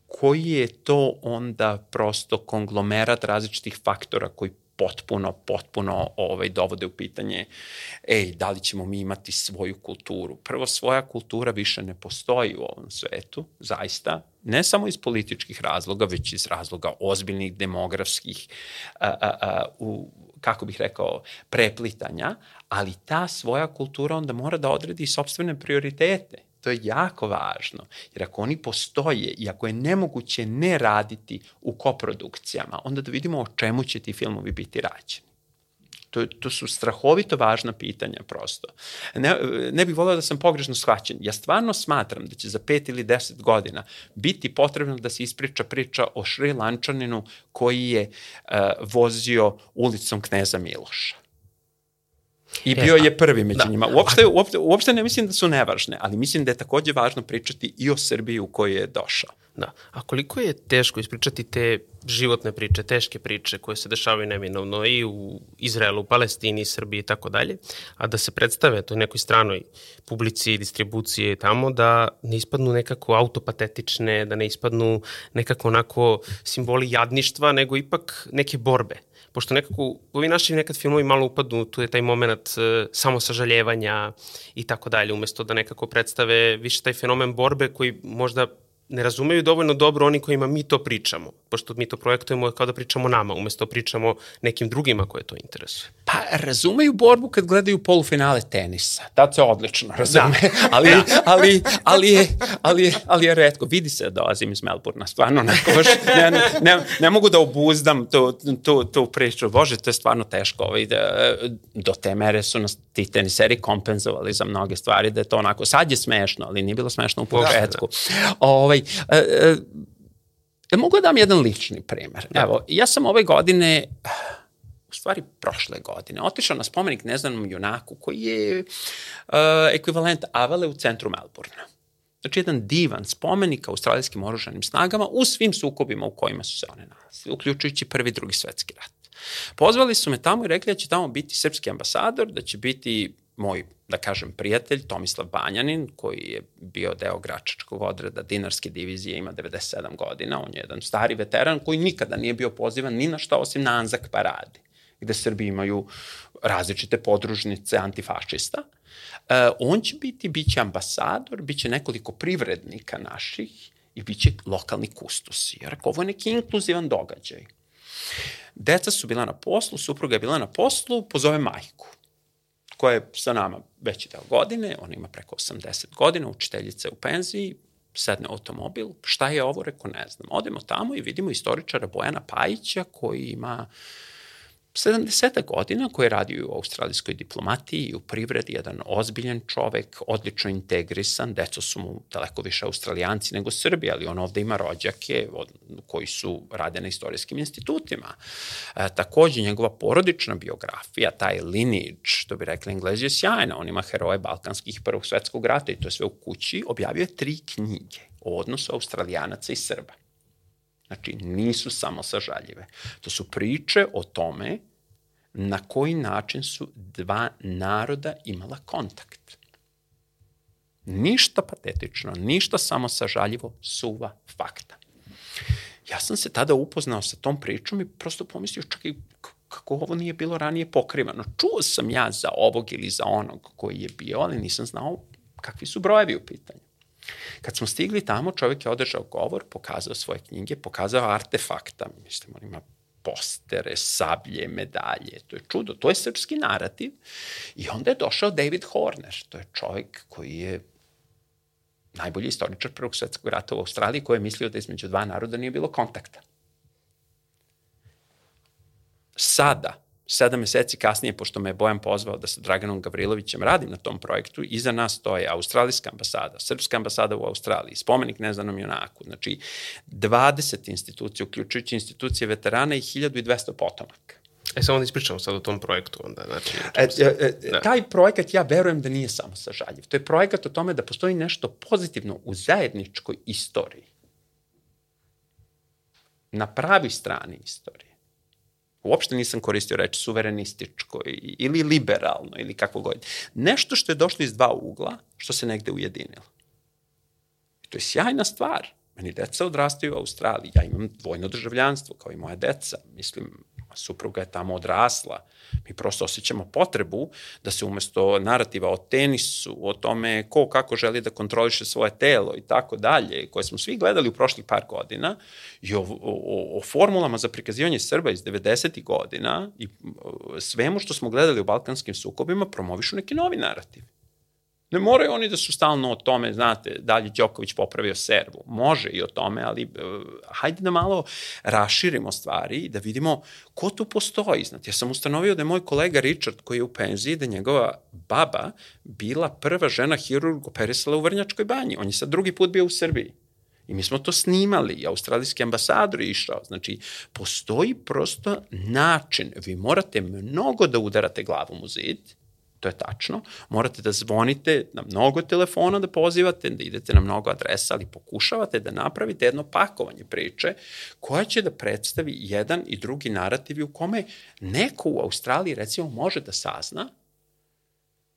koji je to onda prosto konglomerat različitih faktora koji potpuno, potpuno ovaj, dovode u pitanje, ej, da li ćemo mi imati svoju kulturu? Prvo, svoja kultura više ne postoji u ovom svetu, zaista, ne samo iz političkih razloga, već iz razloga ozbiljnih demografskih, a, a, a, u, kako bih rekao, preplitanja, ali ta svoja kultura onda mora da odredi sobstvene prioritete To je jako važno, jer ako oni postoje i ako je nemoguće ne raditi u koprodukcijama, onda da vidimo o čemu će ti filmovi biti rađeni. To, to su strahovito važna pitanja prosto. Ne, ne bih volio da sam pogrešno shvaćen. Ja stvarno smatram da će za pet ili deset godina biti potrebno da se ispriča priča o Šri Lančaninu koji je uh, vozio ulicom kneza Miloša. I bio e, je prvi među da. njima. Uopšte, uopšte, uopšte ne mislim da su nevažne, ali mislim da je takođe važno pričati i o Srbiji u kojoj je došao. Da. A koliko je teško ispričati te životne priče, teške priče koje se dešavaju neminovno i u Izraelu, Palestini, Srbiji i tako dalje, a da se predstave toj nekoj stranoj publici, distribucije tamo, da ne ispadnu nekako autopatetične, da ne ispadnu nekako onako simboli jadništva, nego ipak neke borbe pošto nekako ovi naši nekad filmovi malo upadnu, tu je taj moment uh, samosažaljevanja i tako dalje, umesto da nekako predstave više taj fenomen borbe koji možda ne razumeju dovoljno dobro oni kojima mi to pričamo, pošto mi to projektujemo kao da pričamo nama, umesto da pričamo nekim drugima koje to interesuje. Pa razumeju borbu kad gledaju polufinale tenisa. Tad se odlično razume. Da. ali, da. ali, ali, je, ali, je, ali je redko. Vidi se da dolazim iz Melburna. Stvarno, neko baš, ne, ne, ne mogu da obuzdam tu, tu, tu priču. Bože, to je stvarno teško. Ovaj, da, do te mere su nas ti teniseri kompenzovali za mnoge stvari, da je to onako, sad je smešno, ali nije bilo smešno u da, početku. Da, da. Ovaj, e, e, e, mogu da dam jedan lični primer. Da. Evo, ja sam ove godine u stvari prošle godine, otišao na spomenik neznanom junaku koji je uh, ekvivalent Avale u centru Melbourna. Znači, jedan divan spomenik australijskim oružanim snagama u svim sukobima u kojima su se one nalazili, uključujući prvi i drugi svetski rat. Pozvali su me tamo i rekli da će tamo biti srpski ambasador, da će biti moj, da kažem, prijatelj Tomislav Banjanin, koji je bio deo Gračačkog odreda Dinarske divizije, ima 97 godina, on je jedan stari veteran koji nikada nije bio pozivan ni na šta osim na Anzak paradi gde Srbi imaju različite podružnice antifašista. E, on će biti, bit će ambasador, bit će nekoliko privrednika naših i bit će lokalni kustus. Jer ovo je neki inkluzivan događaj. Deca su bila na poslu, supruga je bila na poslu, pozove majku koja je sa nama veći deo godine, ona ima preko 80 godina, učiteljica u penziji, sedne automobil, šta je ovo, reko ne znam. Odemo tamo i vidimo istoričara Bojana Pajića koji ima uh, 70. godina koji je radio u australijskoj diplomatiji i u privredi, jedan ozbiljan čovek, odlično integrisan, deco su mu daleko više australijanci nego Srbi, ali on ovde ima rođake od, koji su rade na istorijskim institutima. E, takođe, njegova porodična biografija, taj lineage, što bi rekli englezi, je sjajna. On ima heroje balkanskih prvog svetskog rata i to je sve u kući. Objavio je tri knjige o odnosu australijanaca i Srba. Znači, nisu samo sažaljive. To su priče o tome na koji način su dva naroda imala kontakt. Ništa patetično, ništa samo sažaljivo, suva fakta. Ja sam se tada upoznao sa tom pričom i prosto pomislio čak i kako ovo nije bilo ranije pokrivano. Čuo sam ja za ovog ili za onog koji je bio, ali nisam znao kakvi su brojevi u pitanju. Kad smo stigli tamo, čovjek je održao govor, pokazao svoje knjige, pokazao artefakta, mislim, on ima postere, sablje, medalje. To je čudo, to je srpski narativ. I onda je došao David Horner, to je čovjek koji je najbolji istoričar Prvog svetskog rata u Australiji koji je mislio da između dva naroda nije bilo kontakta. Sada, sedam meseci kasnije, pošto me je Bojan pozvao da sa Draganom Gavrilovićem radim na tom projektu, iza nas stoje Australijska ambasada, Srpska ambasada u Australiji, spomenik neznanom junaku, znači 20 institucija, uključujući institucije veterana i 1200 potomaka. E, samo da ispričamo sad o tom projektu. Onda, znači, e, e, e, da. Taj projekat ja verujem da nije samo sažaljiv. To je projekat o tome da postoji nešto pozitivno u zajedničkoj istoriji. Na pravi strani istorije Uopšte nisam koristio reč suverenističko ili liberalno ili kako god. Nešto što je došlo iz dva ugla, što se negde ujedinilo. I to je sjajna stvar. Meni deca odrastaju u Australiji. Ja imam dvojno državljanstvo, kao i moja deca. Mislim, supruga je tamo odrasla. Mi prosto osjećamo potrebu da se umesto narativa o tenisu, o tome ko kako želi da kontroliše svoje telo i tako dalje, koje smo svi gledali u prošlih par godina, i o, o, o formulama za prikazivanje Srba iz 90. godina i svemu što smo gledali u balkanskim sukobima promovišu neki novi narativ. Ne moraju oni da su stalno o tome, znate, da li Đoković popravio servu. Može i o tome, ali uh, hajde da malo raširimo stvari i da vidimo ko tu postoji. Znate, ja sam ustanovio da je moj kolega Richard, koji je u penziji, da njegova baba bila prva žena hirurg operisala u Vrnjačkoj banji. On je sad drugi put bio u Srbiji. I mi smo to snimali, i australijski ambasador je išao. Znači, postoji prosto način. Vi morate mnogo da udarate glavom u zid, to je tačno. Morate da zvonite na mnogo telefona da pozivate, da idete na mnogo adresa, ali pokušavate da napravite jedno pakovanje priče koja će da predstavi jedan i drugi narativ u kome neko u Australiji recimo može da sazna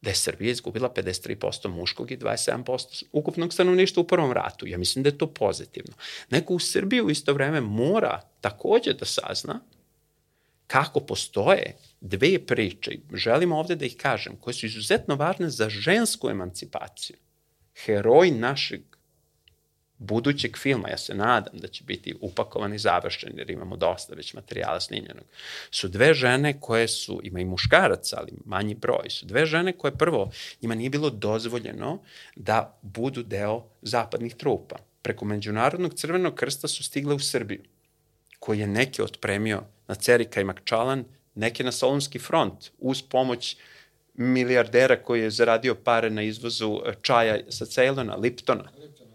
da je Srbija izgubila 53% muškog i 27% ukupnog stanovništva u prvom ratu. Ja mislim da je to pozitivno. Neko u Srbiji u isto vreme mora takođe da sazna kako postoje dve priče, želimo ovde da ih kažem, koje su izuzetno važne za žensku emancipaciju. Heroj našeg budućeg filma, ja se nadam da će biti upakovan i završen, jer imamo dosta već materijala snimljenog, su dve žene koje su, ima i muškaraca, ali manji broj, su dve žene koje prvo, njima nije bilo dozvoljeno da budu deo zapadnih trupa. Preko Međunarodnog crvenog krsta su stigle u Srbiju, koji je neke otpremio na Cerika i Makčalan, neke na Solunski front, uz pomoć milijardera koji je zaradio pare na izvozu čaja sa Ceylona, Liptona.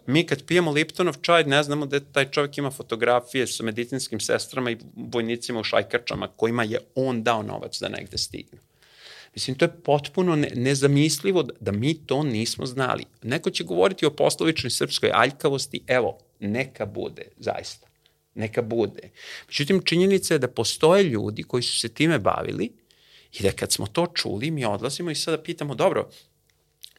Mi kad pijemo Liptonov čaj ne znamo da taj čovjek ima fotografije sa medicinskim sestrama i vojnicima u šajkačama kojima je on dao novac da negde stignu. Mislim, to je potpuno ne, nezamislivo da, da mi to nismo znali. Neko će govoriti o poslovičnoj srpskoj aljkavosti, evo, neka bude, zaista. Neka bude. Međutim, činjenica je da postoje ljudi koji su se time bavili i da kad smo to čuli, mi odlazimo i sada pitamo, dobro,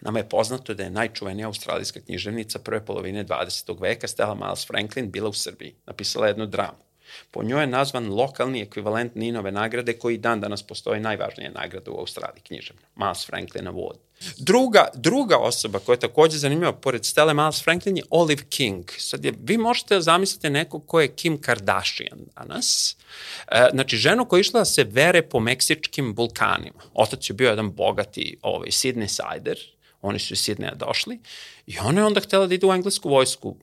Nama je poznato da je najčuvenija australijska književnica prve polovine 20. veka Stella Miles Franklin bila u Srbiji. Napisala jednu dramu. Po njoj je nazvan lokalni ekvivalent Ninove nagrade koji dan danas postoji najvažnija nagrada u Australiji književna. Miles Franklin Award. Druga, druga osoba koja je takođe zanimljiva pored Stella Miles Franklin je Olive King. Sad je, vi možete zamislite nekog ko je Kim Kardashian danas. E, znači, ženu koja je išla da se vere po meksičkim vulkanima. Otac je bio jedan bogati ovaj, Sidney Sider, Oni su iz Sidneja došli i ona je onda htela da ide u englesku vojsku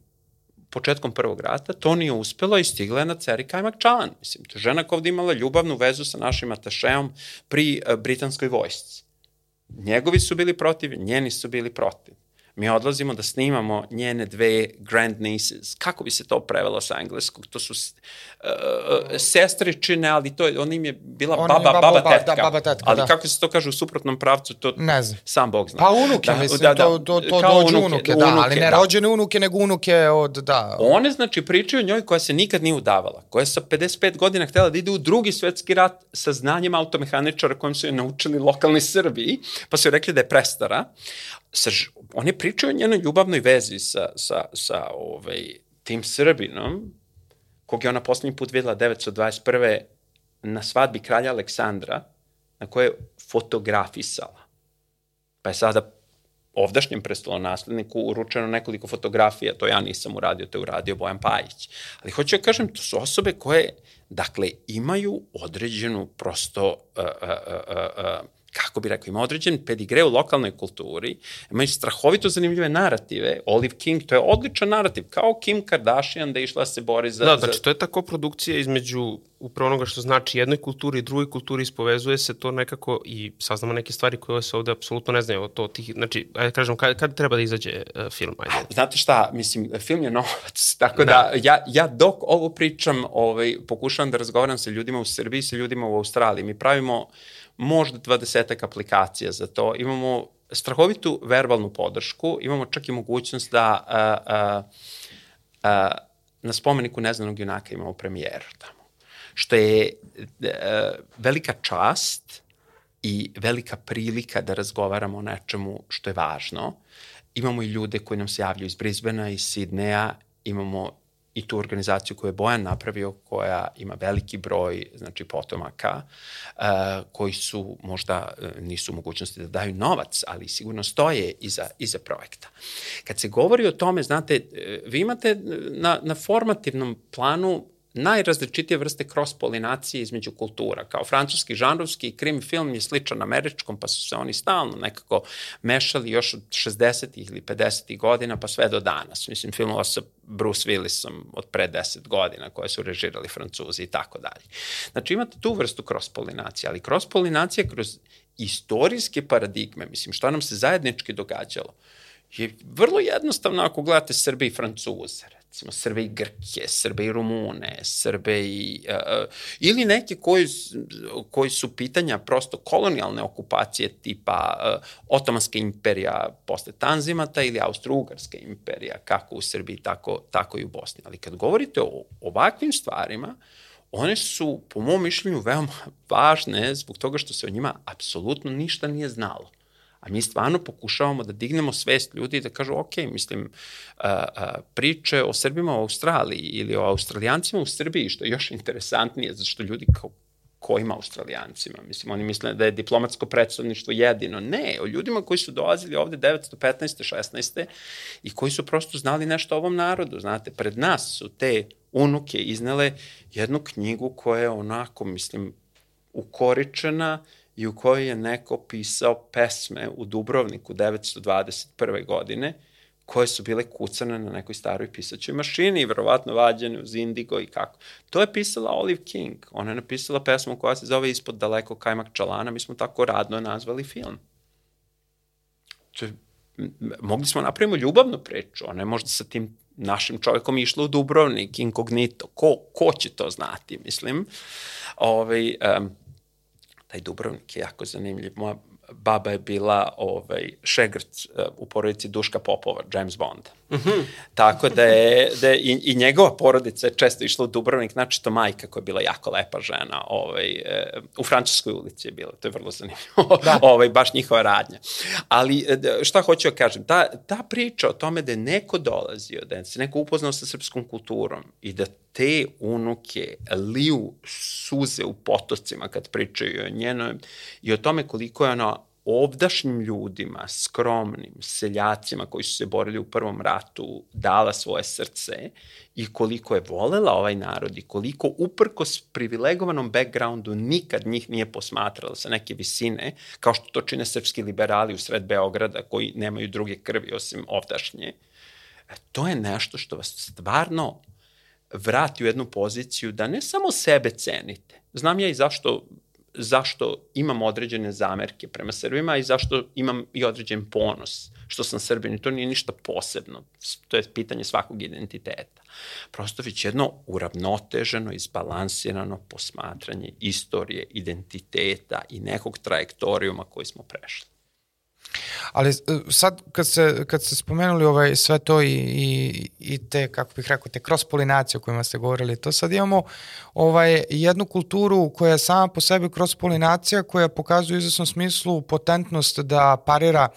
početkom prvog rata, to nije uspelo i stigla je na Ceri Kajmak Čalan. Mislim, to je žena koja ovde imala ljubavnu vezu sa našim atašeom pri uh, britanskoj vojsci. Njegovi su bili protiv, njeni su bili protiv mi odlazimo da snimamo njene dve grand nieces. Kako bi se to prevelo sa engleskog? To su uh, sestričine, ali to je, on im je bila baba, baba, baba, baba, tetka. Da, baba tetka. Ali da. kako se to kaže u suprotnom pravcu, to ne znam. sam Bog zna. Pa unuke, da, mislim, da, da, to, to, to dođu unuke, unuke, da, ali ne da. rođene unuke, nego unuke od, da. One, znači, pričaju o njoj koja se nikad nije udavala, koja je sa 55 godina htela da ide u drugi svetski rat sa znanjem automehaničara kojim su je naučili lokalni Srbiji, pa su joj rekli da je prestara, sa, oni pričaju o njenoj ljubavnoj vezi sa, sa, sa ovaj, tim Srbinom, kog je ona poslednji put videla 921. na svadbi kralja Aleksandra, na koje je fotografisala. Pa je sada ovdašnjem prestolonasledniku uručeno nekoliko fotografija, to ja nisam uradio, to je uradio Bojan Pajić. Ali hoću da kažem, to su osobe koje, dakle, imaju određenu prosto uh, uh, uh, uh, kako bi rekao, ima određen pedigre u lokalnoj kulturi, imaju strahovito zanimljive narative. Olive King, to je odličan narativ, kao Kim Kardashian da je išla da se bori za... Da, znači to je tako produkcija između upravo onoga što znači jednoj kulturi i drugoj kulturi ispovezuje se to nekako i saznamo neke stvari koje se ovde apsolutno ne znaju. To tih, znači, ajde kažem, kad, kad treba da izađe uh, film? Ajde. Znate šta, mislim, film je novac, tako da, da ja, ja dok ovo pričam, ovaj, pokušavam da razgovaram sa ljudima u Srbiji, sa ljudima u Australiji. Mi pravimo uh, možda dvadesetak aplikacija za to. Imamo strahovitu verbalnu podršku, imamo čak i mogućnost da a, a, a, na spomeniku neznanog junaka imamo premijeru tamo. Što je a, velika čast i velika prilika da razgovaramo o nečemu što je važno. Imamo i ljude koji nam se javljaju iz Brisbanea, iz Sidneja, imamo i tu organizaciju koju je Bojan napravio, koja ima veliki broj znači, potomaka, uh, koji su možda uh, nisu u mogućnosti da daju novac, ali sigurno stoje iza, iza projekta. Kad se govori o tome, znate, e, vi imate na, na formativnom planu najrazličitije vrste cross-polinacije između kultura. Kao francuski žanrovski krim film je sličan američkom, pa su se oni stalno nekako mešali još od 60. ili 50. godina, pa sve do danas. Mislim, filmova sa Bruce Willisom od pre 10 godina koje su režirali francuzi i tako dalje. Znači imate tu vrstu cross-polinacije, ali cross-polinacija kroz istorijske paradigme, mislim, šta nam se zajednički događalo, je vrlo jednostavno ako gledate Srbe i Francuze, recimo Srbe i Grke, Srbe i Rumune, Srbe i... Uh, ili neke koji, koji su pitanja prosto kolonijalne okupacije tipa uh, Otomanska imperija posle Tanzimata ili Austro-Ugarska imperija, kako u Srbiji, tako, tako i u Bosni. Ali kad govorite o ovakvim stvarima, one su, po mom mišljenju, veoma važne zbog toga što se o njima apsolutno ništa nije znalo. A mi stvarno pokušavamo da dignemo svest ljudi i da kažu, ok, mislim, a, a, priče o Srbima u Australiji ili o Australijancima u Srbiji, što je još interesantnije, zato što ljudi kao kojim australijancima? Mislim, oni misle da je diplomatsko predstavništvo jedino. Ne, o ljudima koji su dolazili ovde 915. 16. i koji su prosto znali nešto o ovom narodu. Znate, pred nas su te unuke iznele jednu knjigu koja je onako, mislim, ukoričena i u kojoj je neko pisao pesme u Dubrovniku 921. godine koje su bile kucane na nekoj staroj pisaćoj mašini i verovatno vađene uz indigo i kako. To je pisala Olive King. Ona je napisala pesmu koja se zove Ispod daleko kajmak čalana. Mi smo tako radno nazvali film. To je, mogli smo napravimo ljubavnu priču. Ona je možda sa tim našim čovekom išla u Dubrovnik, inkognito. Ko, ko će to znati, mislim. Ove, ovaj, um, taj Dubrovnik je jako zanimljiv. Moja baba je bila ovaj, šegrt uh, u porodici Duška Popova, James Bond. Mm -hmm. Tako da je, da je i, i njegova porodica je često išla u Dubrovnik, znači to majka koja je bila jako lepa žena, ovaj, uh, u Francuskoj ulici je bila, to je vrlo zanimljivo, da. ovaj, baš njihova radnja. Ali e, šta hoću da kažem, ta, ta priča o tome da je neko dolazio, da se neko upoznao sa srpskom kulturom i da te unuke liju suze u potocima kad pričaju o njenoj i o tome koliko je ona ovdašnjim ljudima, skromnim seljacima koji su se borili u prvom ratu, dala svoje srce i koliko je volela ovaj narod i koliko uprkos privilegovanom backgroundu nikad njih nije posmatrala sa neke visine, kao što to čine srpski liberali u sred Beograda koji nemaju druge krvi osim ovdašnje. E, to je nešto što vas stvarno vrati u jednu poziciju da ne samo sebe cenite. Znam ja i zašto zašto imam određene zamerke prema Srbima i zašto imam i određen ponos što sam Srbin i to nije ništa posebno. To je pitanje svakog identiteta. Prosto već jedno uravnoteženo, izbalansirano posmatranje istorije, identiteta i nekog trajektorijuma koji smo prešli. Ali e, sad kad se, kad ste spomenuli ovaj, sve to i, i, i te, kako bih rekao, te cross-polinacije o kojima ste govorili, to sad imamo ovaj, jednu kulturu koja je sama po sebi cross-polinacija koja pokazuje u izvesnom smislu potentnost da parira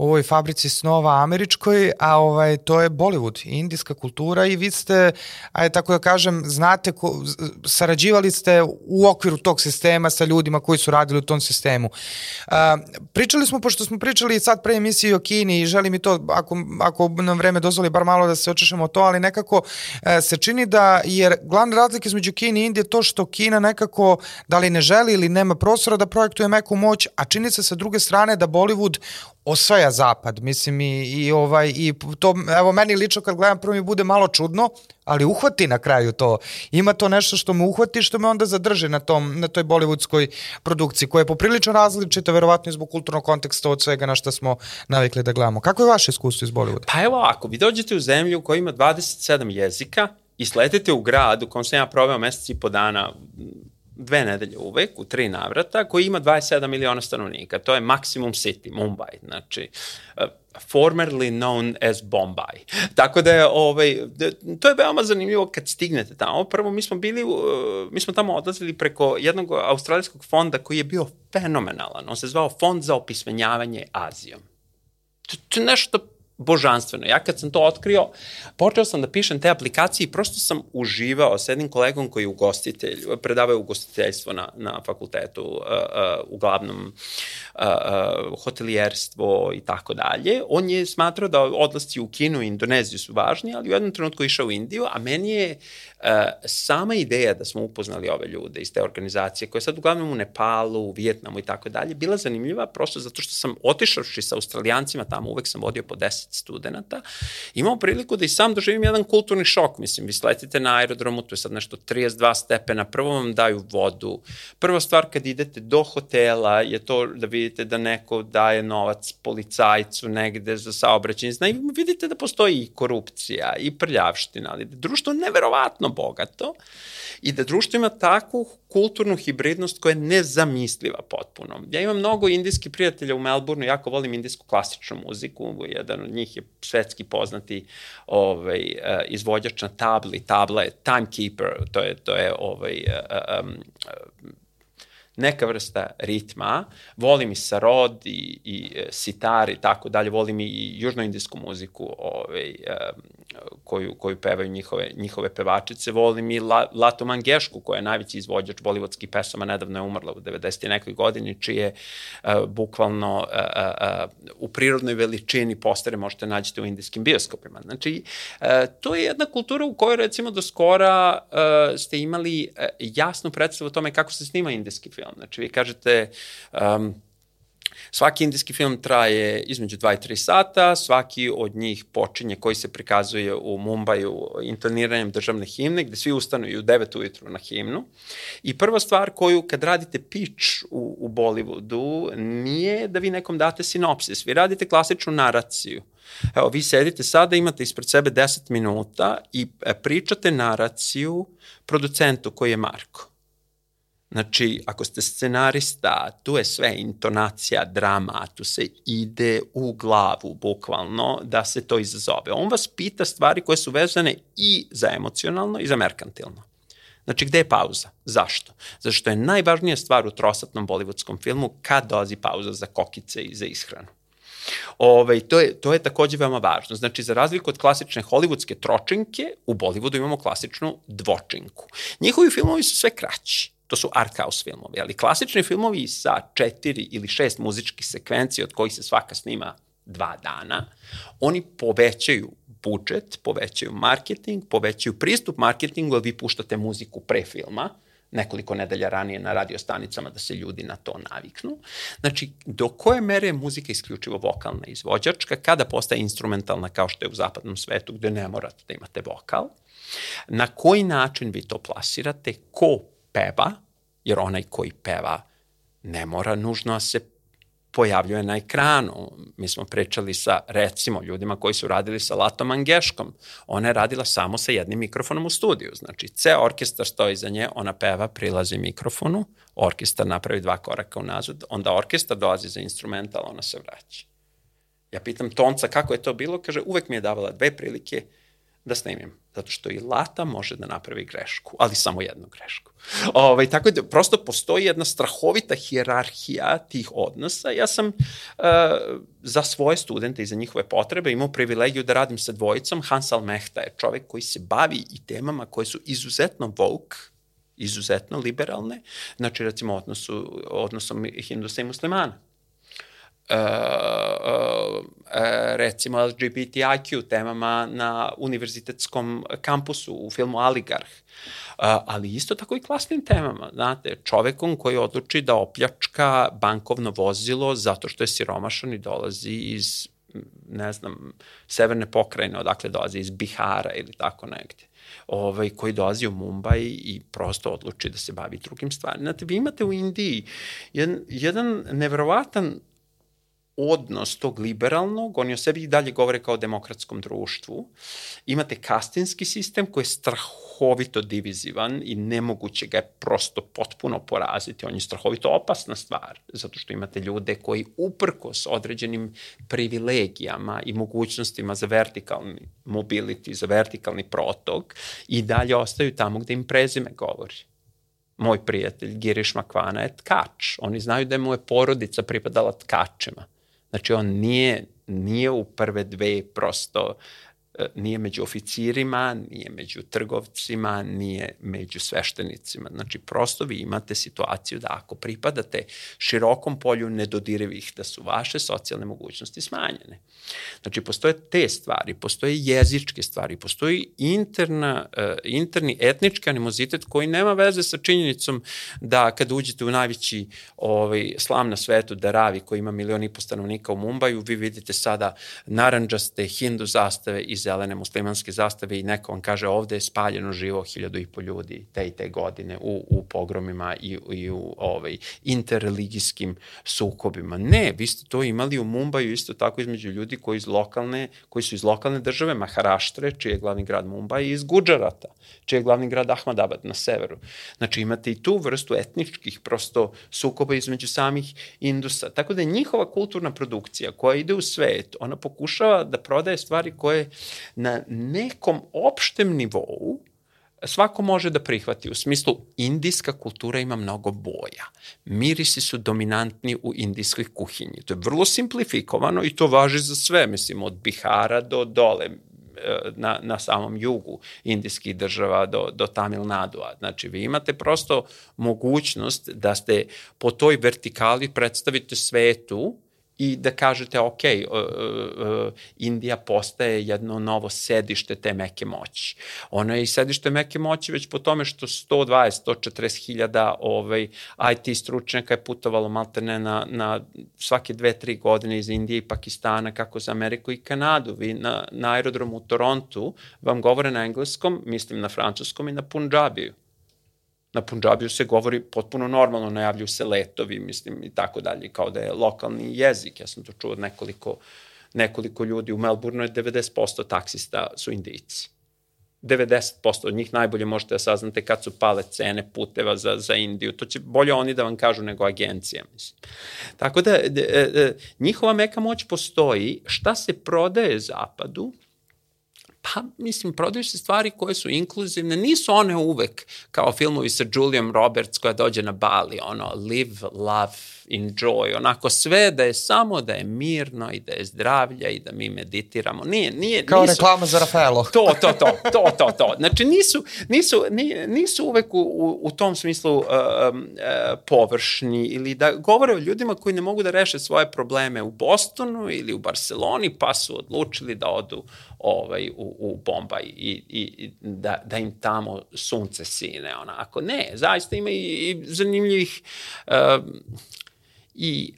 ovoj fabrici snova američkoj, a ovaj to je Bollywood, indijska kultura i vi ste, aj tako da kažem, znate, ko, sarađivali ste u okviru tog sistema sa ljudima koji su radili u tom sistemu. A, pričali smo, pošto smo pričali sad pre emisiji o Kini i želim i to, ako, ako nam vreme dozvoli bar malo da se očešemo to, ali nekako e, se čini da, jer glavna razlika između Kine i Indije je to što Kina nekako, da li ne želi ili nema prostora da projektuje meku moć, a čini se sa druge strane da Bollywood osvaja zapad, mislim i, i ovaj i to evo meni lično kad gledam prvo mi bude malo čudno, ali uhvati na kraju to. Ima to nešto što me uhvati što me onda zadrži na tom na toj bollywoodskoj produkciji koja je poprilično različita verovatno zbog kulturnog konteksta od svega na što smo navikli da gledamo. Kako je vaše iskustvo iz Bollywooda? Pa evo ako vi dođete u zemlju koja ima 27 jezika i sletete u grad u kom sam ja proveo mesec i po dana dve nedelje uvek, u tri navrata, koji ima 27 miliona stanovnika. To je Maximum City, Mumbai. Znači, uh, formerly known as Bombay. Tako da je, ovaj, to je veoma zanimljivo kad stignete tamo. Prvo, mi smo bili, uh, mi smo tamo odlazili preko jednog australijskog fonda koji je bio fenomenalan. On se zvao Fond za opismenjavanje Azijom. To, to je nešto božanstveno. Ja kad sam to otkrio, počeo sam da pišem te aplikacije i prosto sam uživao sa jednim kolegom koji je ugostitelj, predavao ugostiteljstvo na, na fakultetu, uh, uh, uglavnom uh, uh, hotelijerstvo i tako dalje. On je smatrao da odlasci u Kinu i Indoneziju su važni, ali u jednom trenutku išao u Indiju, a meni je sama ideja da smo upoznali ove ljude iz te organizacije, koje sad uglavnom u Nepalu, u Vijetnamu i tako dalje, bila zanimljiva prosto zato što sam otišavši sa australijancima tamo, uvek sam vodio po 10 studenta, imao priliku da i sam doživim jedan kulturni šok, mislim, vi sletite na aerodromu, to je sad nešto 32 stepena, prvo vam daju vodu, prva stvar kad idete do hotela je to da vidite da neko daje novac policajcu negde za saobraćenje, zna, i vidite da postoji i korupcija i prljavština, ali društvo neverovatno bogato i da društvo ima takvu kulturnu hibridnost koja je nezamisliva potpuno. Ja imam mnogo indijskih prijatelja u Melbourneu, jako volim indijsku klasičnu muziku, jedan od njih je svetski poznati ovaj, uh, izvođač na tabli, tabla je timekeeper, to je, to je ovaj, uh, um, neka vrsta ritma. Volim i sarod i, i sitar i tako dalje, volim i južnoindijsku muziku, ovaj, koju, koju pevaju njihove, njihove pevačice. Volim i La, Lato Mangešku, koja je najveći izvođač bollywoodskih pesama, nedavno je umrla u 90. nekoj godini, čije uh, bukvalno uh, uh, u prirodnoj veličini postere možete nađete u indijskim bioskopima. Znači, uh, to je jedna kultura u kojoj recimo do skora uh, ste imali uh, jasnu predstavu o tome kako se snima indijski film. Znači, vi kažete um, Svaki indijski film traje između 2 i 3 sata, svaki od njih počinje koji se prikazuje u Mumbaju intoniranjem državne himne, gde svi ustanu i u 9 ujutru na himnu. I prva stvar koju kad radite pitch u, u Bollywoodu nije da vi nekom date sinopsis, vi radite klasičnu naraciju. Evo, vi sedite sada, imate ispred sebe 10 minuta i e, pričate naraciju producentu koji je Marko. Znači, ako ste scenarista, tu je sve intonacija, drama, tu se ide u glavu, bukvalno, da se to izazove. On vas pita stvari koje su vezane i za emocionalno i za merkantilno. Znači, gde je pauza? Zašto? Zašto je najvažnija stvar u trosatnom bollywoodskom filmu kad dolazi pauza za kokice i za ishranu. Ove, ovaj, to, je, to je takođe veoma važno. Znači, za razliku od klasične hollywoodske tročinke, u Bollywoodu imamo klasičnu dvočinku. Njihovi filmovi su sve kraći to su art house filmovi, ali klasični filmovi sa četiri ili šest muzičkih sekvencija od kojih se svaka snima dva dana, oni povećaju budžet, povećaju marketing, povećaju pristup marketingu, jer vi puštate muziku pre filma, nekoliko nedelja ranije na radio stanicama da se ljudi na to naviknu. Znači, do koje mere je muzika isključivo vokalna izvođačka, kada postaje instrumentalna kao što je u zapadnom svetu, gde ne morate da imate vokal, na koji način vi to plasirate, ko peva, jer onaj koji peva ne mora nužno da se pojavljuje na ekranu. Mi smo pričali sa, recimo, ljudima koji su radili sa Latom Angeškom. Ona je radila samo sa jednim mikrofonom u studiju. Znači, ceo orkestar stoji za nje, ona peva, prilazi mikrofonu, orkestar napravi dva koraka unazad, onda orkestar dolazi za instrumental, ona se vraća. Ja pitam Tonca kako je to bilo, kaže, uvek mi je davala dve prilike da snimim. Zato što i Lata može da napravi grešku, ali samo jednu grešku. Ovaj, tako da prosto postoji jedna strahovita hijerarhija tih odnosa. Ja sam uh, za svoje studente i za njihove potrebe imao privilegiju da radim sa dvojicom. Hans Almehta je čovek koji se bavi i temama koje su izuzetno woke, izuzetno liberalne, znači recimo odnosu, odnosom hindusa i muslimana uh, recimo LGBTIQ temama na univerzitetskom kampusu u filmu Aligarh, ali isto tako i klasnim temama, znate, čovekom koji odluči da opljačka bankovno vozilo zato što je siromašan i dolazi iz ne znam, severne pokrajine, odakle dolazi iz Bihara ili tako negde ovaj, koji dolazi u Mumbai i prosto odluči da se bavi drugim stvarima. Znate, vi imate u Indiji jedan, jedan nevrovatan odnos tog liberalnog, oni o sebi i dalje govore kao demokratskom društvu. Imate kastinski sistem koji je strahovito divizivan i nemoguće ga je prosto potpuno poraziti. On je strahovito opasna stvar, zato što imate ljude koji uprkos određenim privilegijama i mogućnostima za vertikalni mobility, za vertikalni protok i dalje ostaju tamo gde im prezime govori moj prijatelj Giriš Makvana je tkač. Oni znaju da je moja porodica pripadala tkačima. Znači on nije, nije u prve dve prosto nije među oficirima, nije među trgovcima, nije među sveštenicima. Znači, prosto vi imate situaciju da ako pripadate širokom polju nedodirivih, da su vaše socijalne mogućnosti smanjene. Znači, postoje te stvari, postoje jezičke stvari, postoji interna, uh, interni etnički animozitet koji nema veze sa činjenicom da kada uđete u najveći ovaj, slam na svetu, Daravi, koji ima milion i po stanovnika u Mumbaju, vi vidite sada naranđaste hindu zastave iz zelene muslimanske zastave i neko vam kaže ovde je spaljeno živo hiljadu i po ljudi te i te godine u, u pogromima i, i u ovaj, interreligijskim sukobima. Ne, vi ste to imali u Mumbaju isto tako između ljudi koji, iz lokalne, koji su iz lokalne države, Maharaštre, čiji je glavni grad Mumbai, i iz Guđarata, čiji je glavni grad Ahmadabad na severu. Znači imate i tu vrstu etničkih prosto sukoba između samih Indusa. Tako da njihova kulturna produkcija koja ide u svet, ona pokušava da prodaje stvari koje na nekom opštem nivou svako može da prihvati. U smislu, indijska kultura ima mnogo boja. Mirisi su dominantni u indijskoj kuhinji. To je vrlo simplifikovano i to važi za sve, mislim, od Bihara do dole. na, na samom jugu indijskih država do, do Tamil Nadua. Znači, vi imate prosto mogućnost da ste po toj vertikali predstavite svetu i da kažete, ok, uh, uh, Indija postaje jedno novo sedište te meke moći. Ona je i sedište meke moći već po tome što 120, 140 hiljada ovaj, IT stručnjaka je putovalo maltene na, na svake dve, tri godine iz Indije i Pakistana, kako za Ameriku i Kanadu. Vi na, na aerodromu u Torontu vam govore na engleskom, mislim na francuskom i na punđabiju na Punjabiju se govori potpuno normalno, najavljuju se letovi, mislim, i tako dalje, kao da je lokalni jezik. Ja sam to čuo od nekoliko, nekoliko ljudi. U Melbourneu je 90% taksista su indijci. 90% od njih najbolje možete da saznate kad su pale cene puteva za, za Indiju. To će bolje oni da vam kažu nego agencija, mislim. Tako da, de, de, njihova meka moć postoji. Šta se prodaje zapadu? Pa, mislim, prodaju se stvari koje su inkluzivne, nisu one uvek kao filmovi sa Julian Roberts koja dođe na Bali, ono, live, love, enjoy, onako sve da je samo da je mirno i da je zdravlja i da mi meditiramo. Nije, nije, Kao nisu, reklama za Rafaelo. To, to, to, to, to, to. Znači nisu, nisu, nisu uvek u, u, u tom smislu uh, uh, površni ili da govore o ljudima koji ne mogu da reše svoje probleme u Bostonu ili u Barceloni pa su odlučili da odu ovaj, u, u Bombaj i, i da, da im tamo sunce sine, onako. Ne, zaista ima i, i zanimljivih uh, i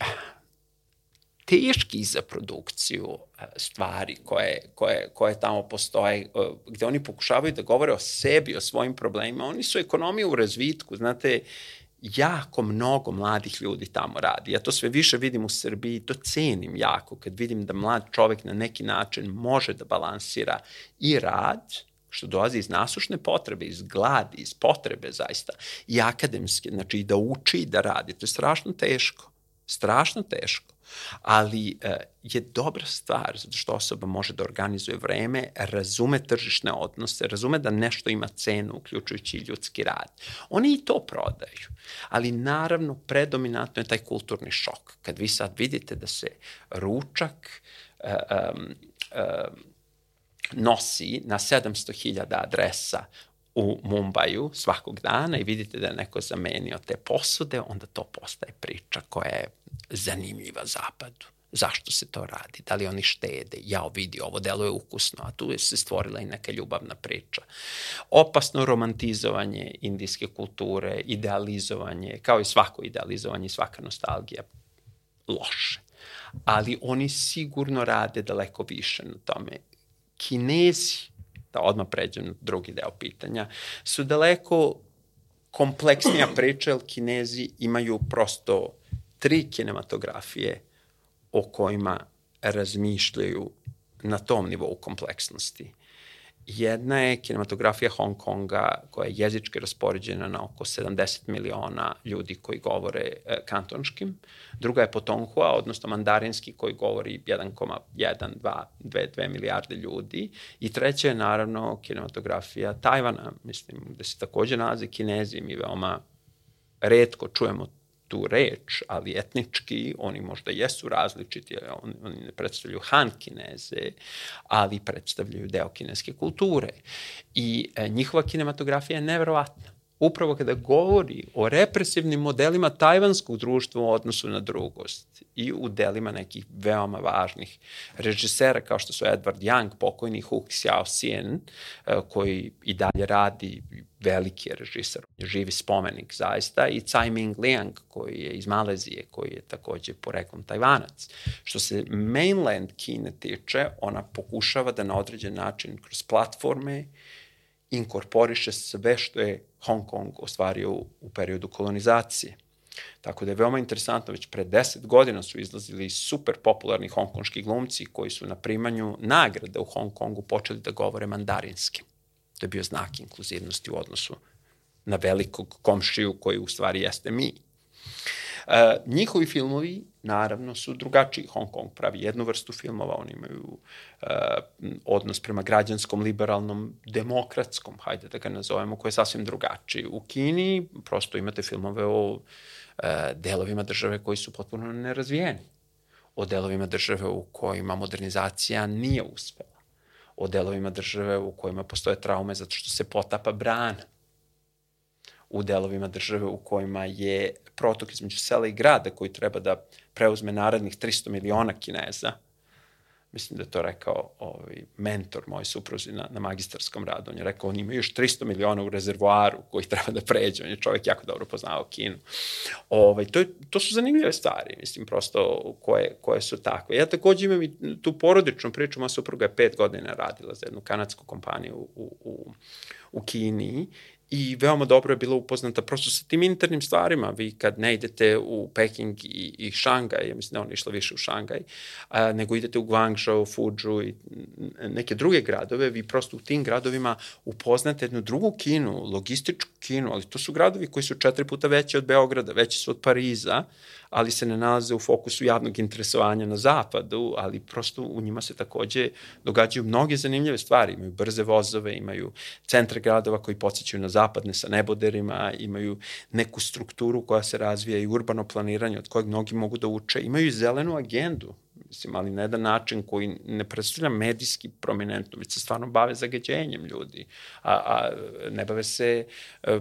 teški za produkciju e, stvari koje, koje, koje tamo postoje, e, gde oni pokušavaju da govore o sebi, o svojim problemima. Oni su ekonomija u razvitku, znate, jako mnogo mladih ljudi tamo radi. Ja to sve više vidim u Srbiji, to cenim jako, kad vidim da mlad čovek na neki način može da balansira i rad, što dolazi iz nasušne potrebe, iz gladi, iz potrebe zaista, i akademske, znači i da uči i da radi. To je strašno teško strašno teško, ali e, je dobra stvar zato što osoba može da organizuje vreme, razume tržišne odnose, razume da nešto ima cenu, uključujući ljudski rad. Oni i to prodaju, ali naravno predominantno je taj kulturni šok. Kad vi sad vidite da se ručak um, um, nosi na 700.000 adresa u Mumbaju svakog dana i vidite da je neko zamenio te posude, onda to postaje priča koja je zanimljiva zapadu. Zašto se to radi? Da li oni štede? Jao, vidi, ovo deluje ukusno, a tu je se stvorila i neka ljubavna priča. Opasno romantizovanje indijske kulture, idealizovanje, kao i svako idealizovanje svaka nostalgija, loše. Ali oni sigurno rade daleko više na tome. Kinezi, da odmah pređem na drugi deo pitanja, su daleko kompleksnija priča, jer Kinezi imaju prosto tri kinematografije o kojima razmišljaju na tom nivou kompleksnosti. Jedna je kinematografija Hong Konga koja je jezički raspoređena na oko 70 miliona ljudi koji govore e, kantonškim. Druga je Potonghua, odnosno mandarinski koji govori 1,1, 2, 2, 2 milijarde ljudi. I treća je naravno kinematografija Tajvana, mislim, gde se takođe nalaze kinezi. Mi veoma redko čujemo tu reč, ali etnički oni možda jesu različiti, oni, oni ne predstavljaju Han kineze, ali predstavljaju deo kineske kulture. I e, njihova kinematografija je neverovatna upravo kada govori o represivnim modelima tajvanskog društva u odnosu na drugost i u delima nekih veoma važnih režisera kao što su Edward Young, pokojni Hu Xiaoxian, eh, koji i dalje radi veliki je režiser, živi spomenik zaista, i Tsai Ming Liang, koji je iz Malezije, koji je takođe poreklom Tajvanac. Što se mainland Kine tiče, ona pokušava da na određen način kroz platforme inkorporiše sve što je Hong Kong ostvario u, u periodu kolonizacije. Tako da je veoma interesantno, već pre deset godina su izlazili super popularni hongkonški glumci koji su na primanju nagrade u Hong Kongu počeli da govore mandarinski. To je bio znak inkluzivnosti u odnosu na velikog komšiju koji u stvari jeste mi. E, njihovi filmovi, naravno, su drugačiji. Hong Kong pravi jednu vrstu filmova, oni imaju e, odnos prema građanskom, liberalnom, demokratskom, hajde da ga nazovemo, koji je sasvim drugačiji. U Kini prosto imate filmove o e, delovima države koji su potpuno nerazvijeni, o delovima države u kojima modernizacija nije uspela o delovima države u kojima postoje traume zato što se potapa brana u delovima države u kojima je protok između sela i grada koji treba da preuzme narednih 300 miliona kineza, mislim da je to rekao ovaj, mentor moj supruzi na, na magistarskom radu. On je rekao, on ima još 300 miliona u rezervoaru koji treba da pređe. On je čovek jako dobro poznao Kinu. Ovaj, to, je, to su zanimljive stvari, mislim, prosto koje, koje su takve. Ja takođe imam i tu porodičnu priču. Moja supruga je pet godina radila za jednu kanadsku kompaniju u, u, u Kini i veoma dobro je bila upoznata prosto sa tim internim stvarima. Vi kad ne idete u Peking i, i Šangaj, ja mislim da on išla više u Šangaj, a, nego idete u Guangzhou, Fuju i neke druge gradove, vi prosto u tim gradovima upoznate jednu drugu Kinu, logističku Kinu, ali to su gradovi koji su četiri puta veći od Beograda, veći su od Pariza, ali se ne nalaze u fokusu javnog interesovanja na zapadu, ali prosto u njima se takođe događaju mnoge zanimljive stvari. Imaju brze vozove, imaju centre gradova koji podsjećaju na zapadne sa neboderima, imaju neku strukturu koja se razvija i urbano planiranje od kojeg mnogi mogu da uče, imaju i zelenu agendu mislim, ali na jedan način koji ne predstavlja medijski prominentno, već se stvarno bave zagađenjem ljudi, a, a ne bave se e,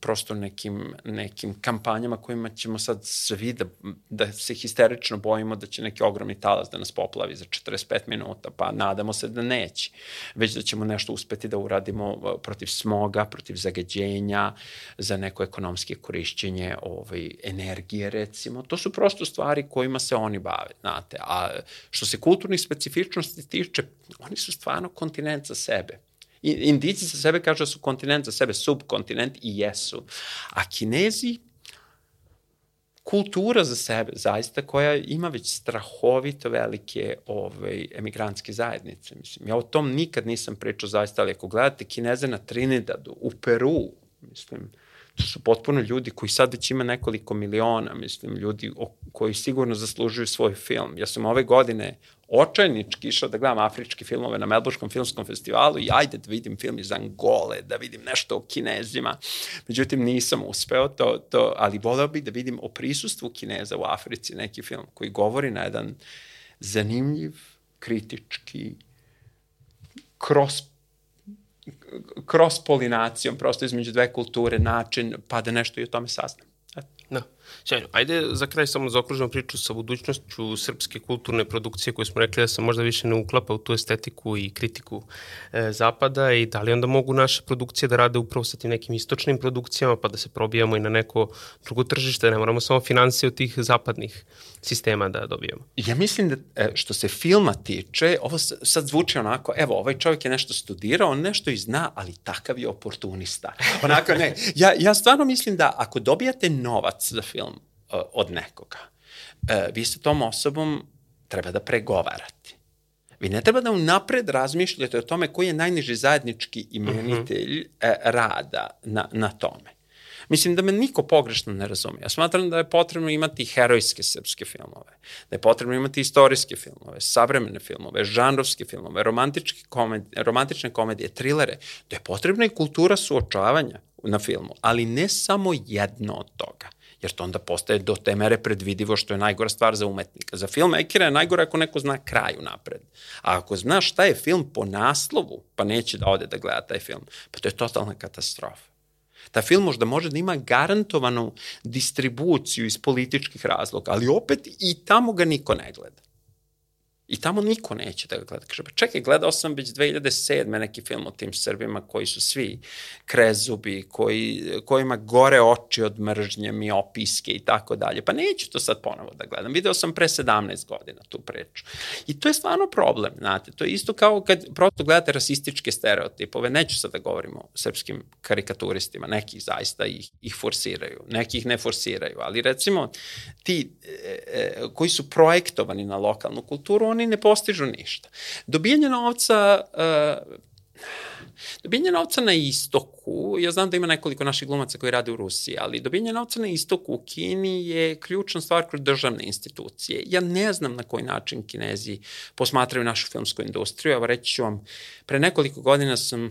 prosto nekim, nekim kampanjama kojima ćemo sad svi da, da se histerično bojimo da će neki ogromni talas da nas poplavi za 45 minuta, pa nadamo se da neće, već da ćemo nešto uspeti da uradimo e, protiv smoga, protiv zagađenja, za neko ekonomske korišćenje ovaj, energije, recimo. To su prosto stvari kojima se oni bave, znate, a što se kulturnih specifičnosti tiče, oni su stvarno kontinent za sebe. Indici za sebe kažu da su kontinent za sebe, subkontinent i jesu. A Kinezi, kultura za sebe, zaista, koja ima već strahovito velike ovaj, emigrantske zajednice. Mislim, ja o tom nikad nisam pričao zaista, ali ako gledate Kineze na Trinidadu, u Peru, mislim, su potpuno ljudi koji sad već ima nekoliko miliona, mislim, ljudi o, koji sigurno zaslužuju svoj film. Ja sam ove godine očajnički išao da gledam afričke filmove na Melbournekom filmskom festivalu i ajde da vidim film iz Angole, da vidim nešto o kinezima. Međutim, nisam uspeo to, to ali voleo bih da vidim o prisustvu kineza u Africi neki film koji govori na jedan zanimljiv, kritički, cross kroz polinacijom, prosto između dve kulture, način, pa da nešto i o tome saznam. Da. Sjajno. Ajde za kraj samo zaokružimo priču sa budućnošću srpske kulturne produkcije koje smo rekli da se možda više ne uklapa u tu estetiku i kritiku e, zapada i da li onda mogu naše produkcije da rade upravo sa tim nekim istočnim produkcijama pa da se probijamo i na neko drugo tržište, ne moramo samo financije od tih zapadnih sistema da dobijemo. Ja mislim da e, što se filma tiče, ovo sad zvuči onako, evo, ovaj čovjek je nešto studirao, on nešto i zna, ali takav je oportunista. Onako, ne, ja, ja stvarno mislim da ako dobijate novac za film uh, od nekoga, uh, vi sa tom osobom treba da pregovarate. Vi ne treba da unapred razmišljate o tome koji je najniži zajednički imenitelj uh -huh. rada na, na tome. Mislim da me niko pogrešno ne razume. Ja smatram da je potrebno imati herojske srpske filmove, da je potrebno imati istorijske filmove, savremene filmove, žanrovske filmove, romantičke komedije, romantične komedije, trilere, da je potrebna i kultura suočavanja na filmu, ali ne samo jedno od toga jer to onda postaje do te mere predvidivo što je najgora stvar za umetnika. Za filmmakera je najgore ako neko zna kraju napred. A ako zna šta je film po naslovu, pa neće da ode da gleda taj film, pa to je totalna katastrofa. Ta film možda može da ima garantovanu distribuciju iz političkih razloga, ali opet i tamo ga niko ne gleda. I tamo niko neće da ga gleda. Kaže, pa čekaj, gledao sam već 2007. neki film o tim Srbima koji su svi krezubi, koji, kojima gore oči od mržnje, mi opiske i tako dalje. Pa neću to sad ponovo da gledam. Video sam pre 17 godina tu priču. I to je stvarno problem, znate. To je isto kao kad prosto gledate rasističke stereotipove. Neću sad da govorimo o srpskim karikaturistima. Nekih zaista ih, ih forsiraju, nekih ne forsiraju. Ali recimo ti e, e, koji su projektovani na lokalnu kulturu, oni ne postižu ništa. Dobijanje novca uh, Dobijanje novca na istoku, ja znam da ima nekoliko naših glumaca koji rade u Rusiji, ali dobijanje novca na istoku u Kini je ključna stvar kroz državne institucije. Ja ne znam na koji način Kinezi posmatraju našu filmsku industriju. Evo reći ću vam, pre nekoliko godina sam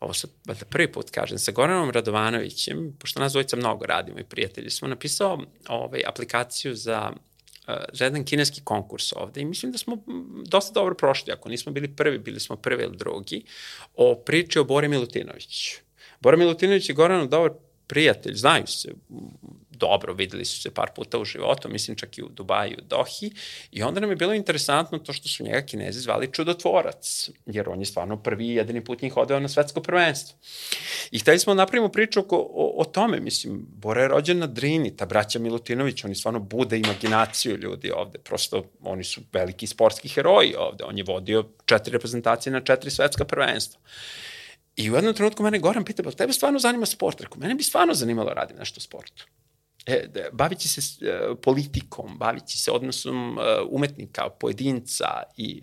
ovo sad prvi put kažem, sa Goranom Radovanovićem, pošto nas dvojica mnogo radimo i prijatelji, smo napisao ovaj, aplikaciju za za jedan kineski konkurs ovde i mislim da smo dosta dobro prošli, ako nismo bili prvi, bili smo prvi ili drugi, o priči o Bori Milutinoviću. Bora Milutinović je Goranov dobar prijatelj, znaju se dobro, videli su se par puta u životu, mislim čak i u Dubaju, u Dohi, i onda nam je bilo interesantno to što su njega kinezi zvali čudotvorac, jer on je stvarno prvi i jedini put njih odeo na svetsko prvenstvo. I hteli smo da napravimo priču o, o, o tome, mislim, Bora je rođen na Drini, ta braća Milutinović, oni stvarno bude imaginaciju ljudi ovde, prosto oni su veliki sportski heroji ovde, on je vodio četiri reprezentacije na četiri svetska prvenstva. I u jednom trenutku mene Goran pita, pa tebe stvarno zanima sport? Rekao, mene bi stvarno zanimalo da radim nešto u sportu. E, baviti se e, politikom, baviti se odnosom e, umetnika, pojedinca i...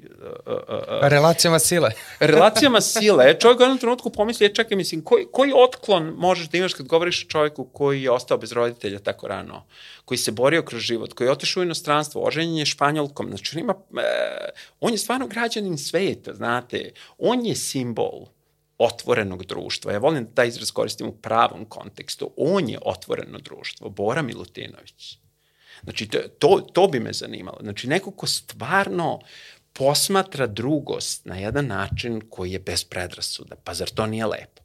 Relacijama sile. relacijama sile. Čovjek u jednom trenutku pomisli, je, čekaj, mislim, koji, koji otklon možeš da imaš kad govoriš o čovjeku koji je ostao bez roditelja tako rano, koji se borio kroz život, koji je otišao u inostranstvo, oženjen je španjolkom, znači on ima, on je stvarno građanin sveta, znate, on je simbol otvorenog društva. Ja volim da taj izraz koristim u pravom kontekstu. On je otvoreno društvo, Bora Milutinović. Znači, to, to bi me zanimalo. Znači, neko ko stvarno posmatra drugost na jedan način koji je bez predrasuda. Pa zar to nije lepo?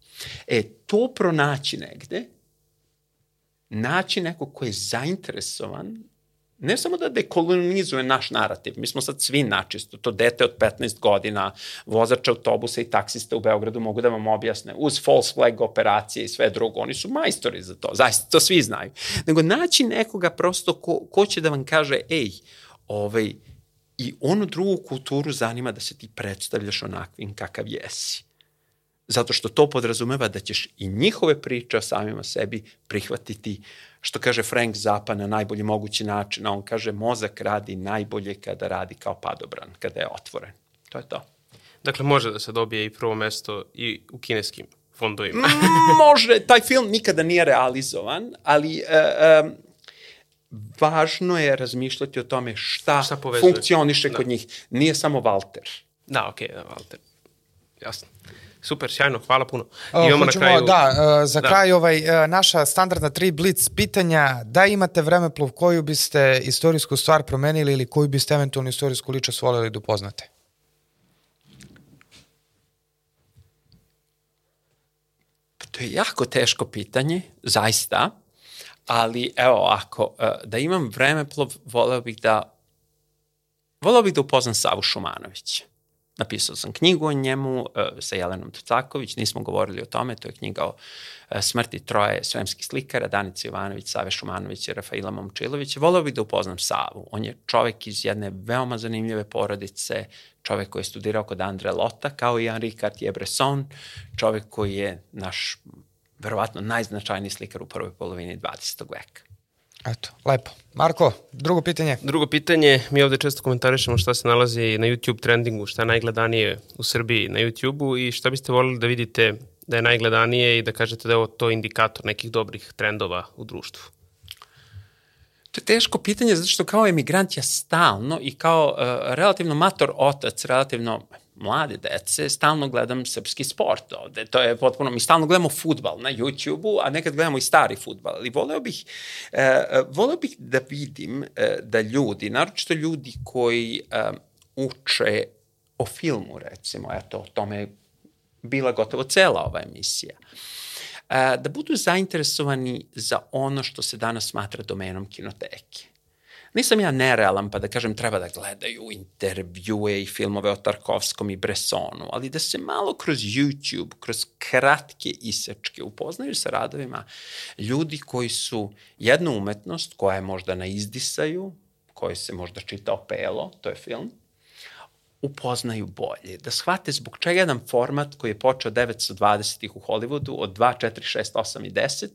E, to pronaći negde, naći neko ko je zainteresovan ne samo da dekolonizuje naš narativ, mi smo sad svi načisto, to dete od 15 godina, vozač autobusa i taksista u Beogradu mogu da vam objasne, uz false flag operacije i sve drugo, oni su majstori za to, zaista to svi znaju. Nego naći nekoga prosto ko, ko će da vam kaže, ej, ovaj, i onu drugu kulturu zanima da se ti predstavljaš onakvim kakav jesi zato što to podrazumeva da ćeš i njihove priče o samima sebi prihvatiti, što kaže Frank Zappa na najbolji mogući način, a on kaže mozak radi najbolje kada radi kao padobran, kada je otvoren. To je to. Dakle, može da se dobije i prvo mesto i u kineskim fondovima. može, taj film nikada nije realizovan, ali uh, um, važno je razmišljati o tome šta, šta funkcioniše da. kod njih. Nije samo Walter. Da, okej, okay, da, Walter. Jasno. Super, sjajno, hvala puno. Imamo Hoćemo, na kraju... Da, uh, za da. kraj ovaj, uh, naša standardna tri blitz pitanja. Da imate vremeplov koju biste istorijsku stvar promenili ili koju biste eventualno istorijsku ličnost voljeli da upoznate? Pa to je jako teško pitanje, zaista, ali evo ako, uh, da imam vremeplov, voleo bih da voleo bih da upoznam Savu Šumanovića. Napisao sam knjigu o njemu uh, sa Jelenom Tucaković, nismo govorili o tome, to je knjiga o uh, smrti troje svemskih slikara, Danica Jovanović, Save Šumanović i Rafaila Momčilović. Volao bih da upoznam Savu. On je čovek iz jedne veoma zanimljive porodice, čovek koji je studirao kod Andre Lota, kao i Henri Cartier-Bresson, čovek koji je naš verovatno najznačajniji slikar u prvoj polovini 20. veka. Eto, lepo. Marko, drugo pitanje. Drugo pitanje, mi ovde često komentarišemo šta se nalazi na YouTube trendingu, šta je najgledanije u Srbiji na YouTube-u i šta biste volili da vidite da je najgledanije i da kažete da je ovo to indikator nekih dobrih trendova u društvu? To je teško pitanje zato što kao emigrant ja stalno i kao uh, relativno mator otac, relativno mlade dece, stalno gledam srpski sport ovde. To je potpuno, mi stalno gledamo futbal na YouTube-u, a nekad gledamo i stari futbal. Ali voleo bih, uh, voleo bih da vidim uh, da ljudi, naročito ljudi koji uh, uče o filmu, recimo, eto, o tome je bila gotovo cela ova emisija, uh, da budu zainteresovani za ono što se danas smatra domenom kinoteke Nisam ja nerealan pa da kažem treba da gledaju intervjue i filmove o Tarkovskom i Bressonu, ali da se malo kroz YouTube, kroz kratke isečke upoznaju sa radovima ljudi koji su jednu umetnost koja je možda na izdisaju, koji se možda čita opelo, to je film, upoznaju bolje, da shvate zbog čega jedan format koji je počeo 920-ih u Hollywoodu od 2, 4, 6, 8 i 10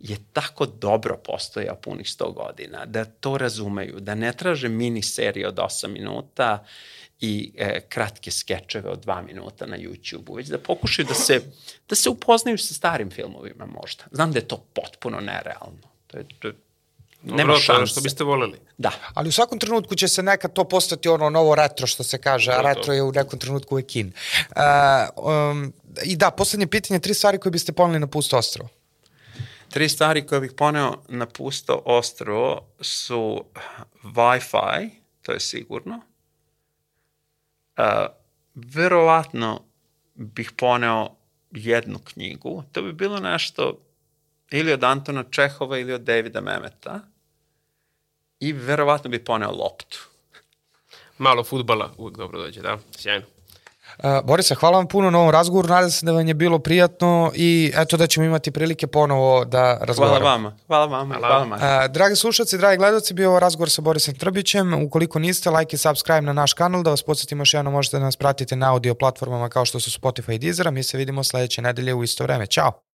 je tako dobro postojao punih 100 godina, da to razumeju, da ne traže mini serije od 8 minuta i e, kratke skečeve od 2 minuta na YouTube-u, već da pokušaju da se, da se upoznaju sa starim filmovima možda. Znam da je to potpuno nerealno. To je, to je Dobro, nema šanse. što biste voleli. Da. Ali u svakom trenutku će se nekad to postati ono novo retro što se kaže, a retro je u nekom trenutku uvek in. Uh, um, I da, poslednje pitanje, tri stvari koje biste poneli na pusto ostrovo tri stvari koje bih poneo na pusto ostrovo su Wi-Fi, to je sigurno. Uh, verovatno bih poneo jednu knjigu. To bi bilo nešto ili od Antona Čehova ili od Davida Memeta. I verovatno bih poneo loptu. Malo futbala uvek dobro dođe, da? Sjajno. Uh, Borisa, hvala vam puno na ovom razgovoru, nadam se da vam je bilo prijatno i eto da ćemo imati prilike ponovo da razgovaramo. Hvala vama, hvala vama, hvala, hvala Uh, dragi slušalci, dragi gledalci, bio ovo razgovor sa Borisom Trbićem. Ukoliko niste, like i subscribe na naš kanal, da vas podsjetimo još jedno možete da nas pratite na audio platformama kao što su Spotify i Deezer, mi se vidimo sledeće nedelje u isto vreme. Ćao!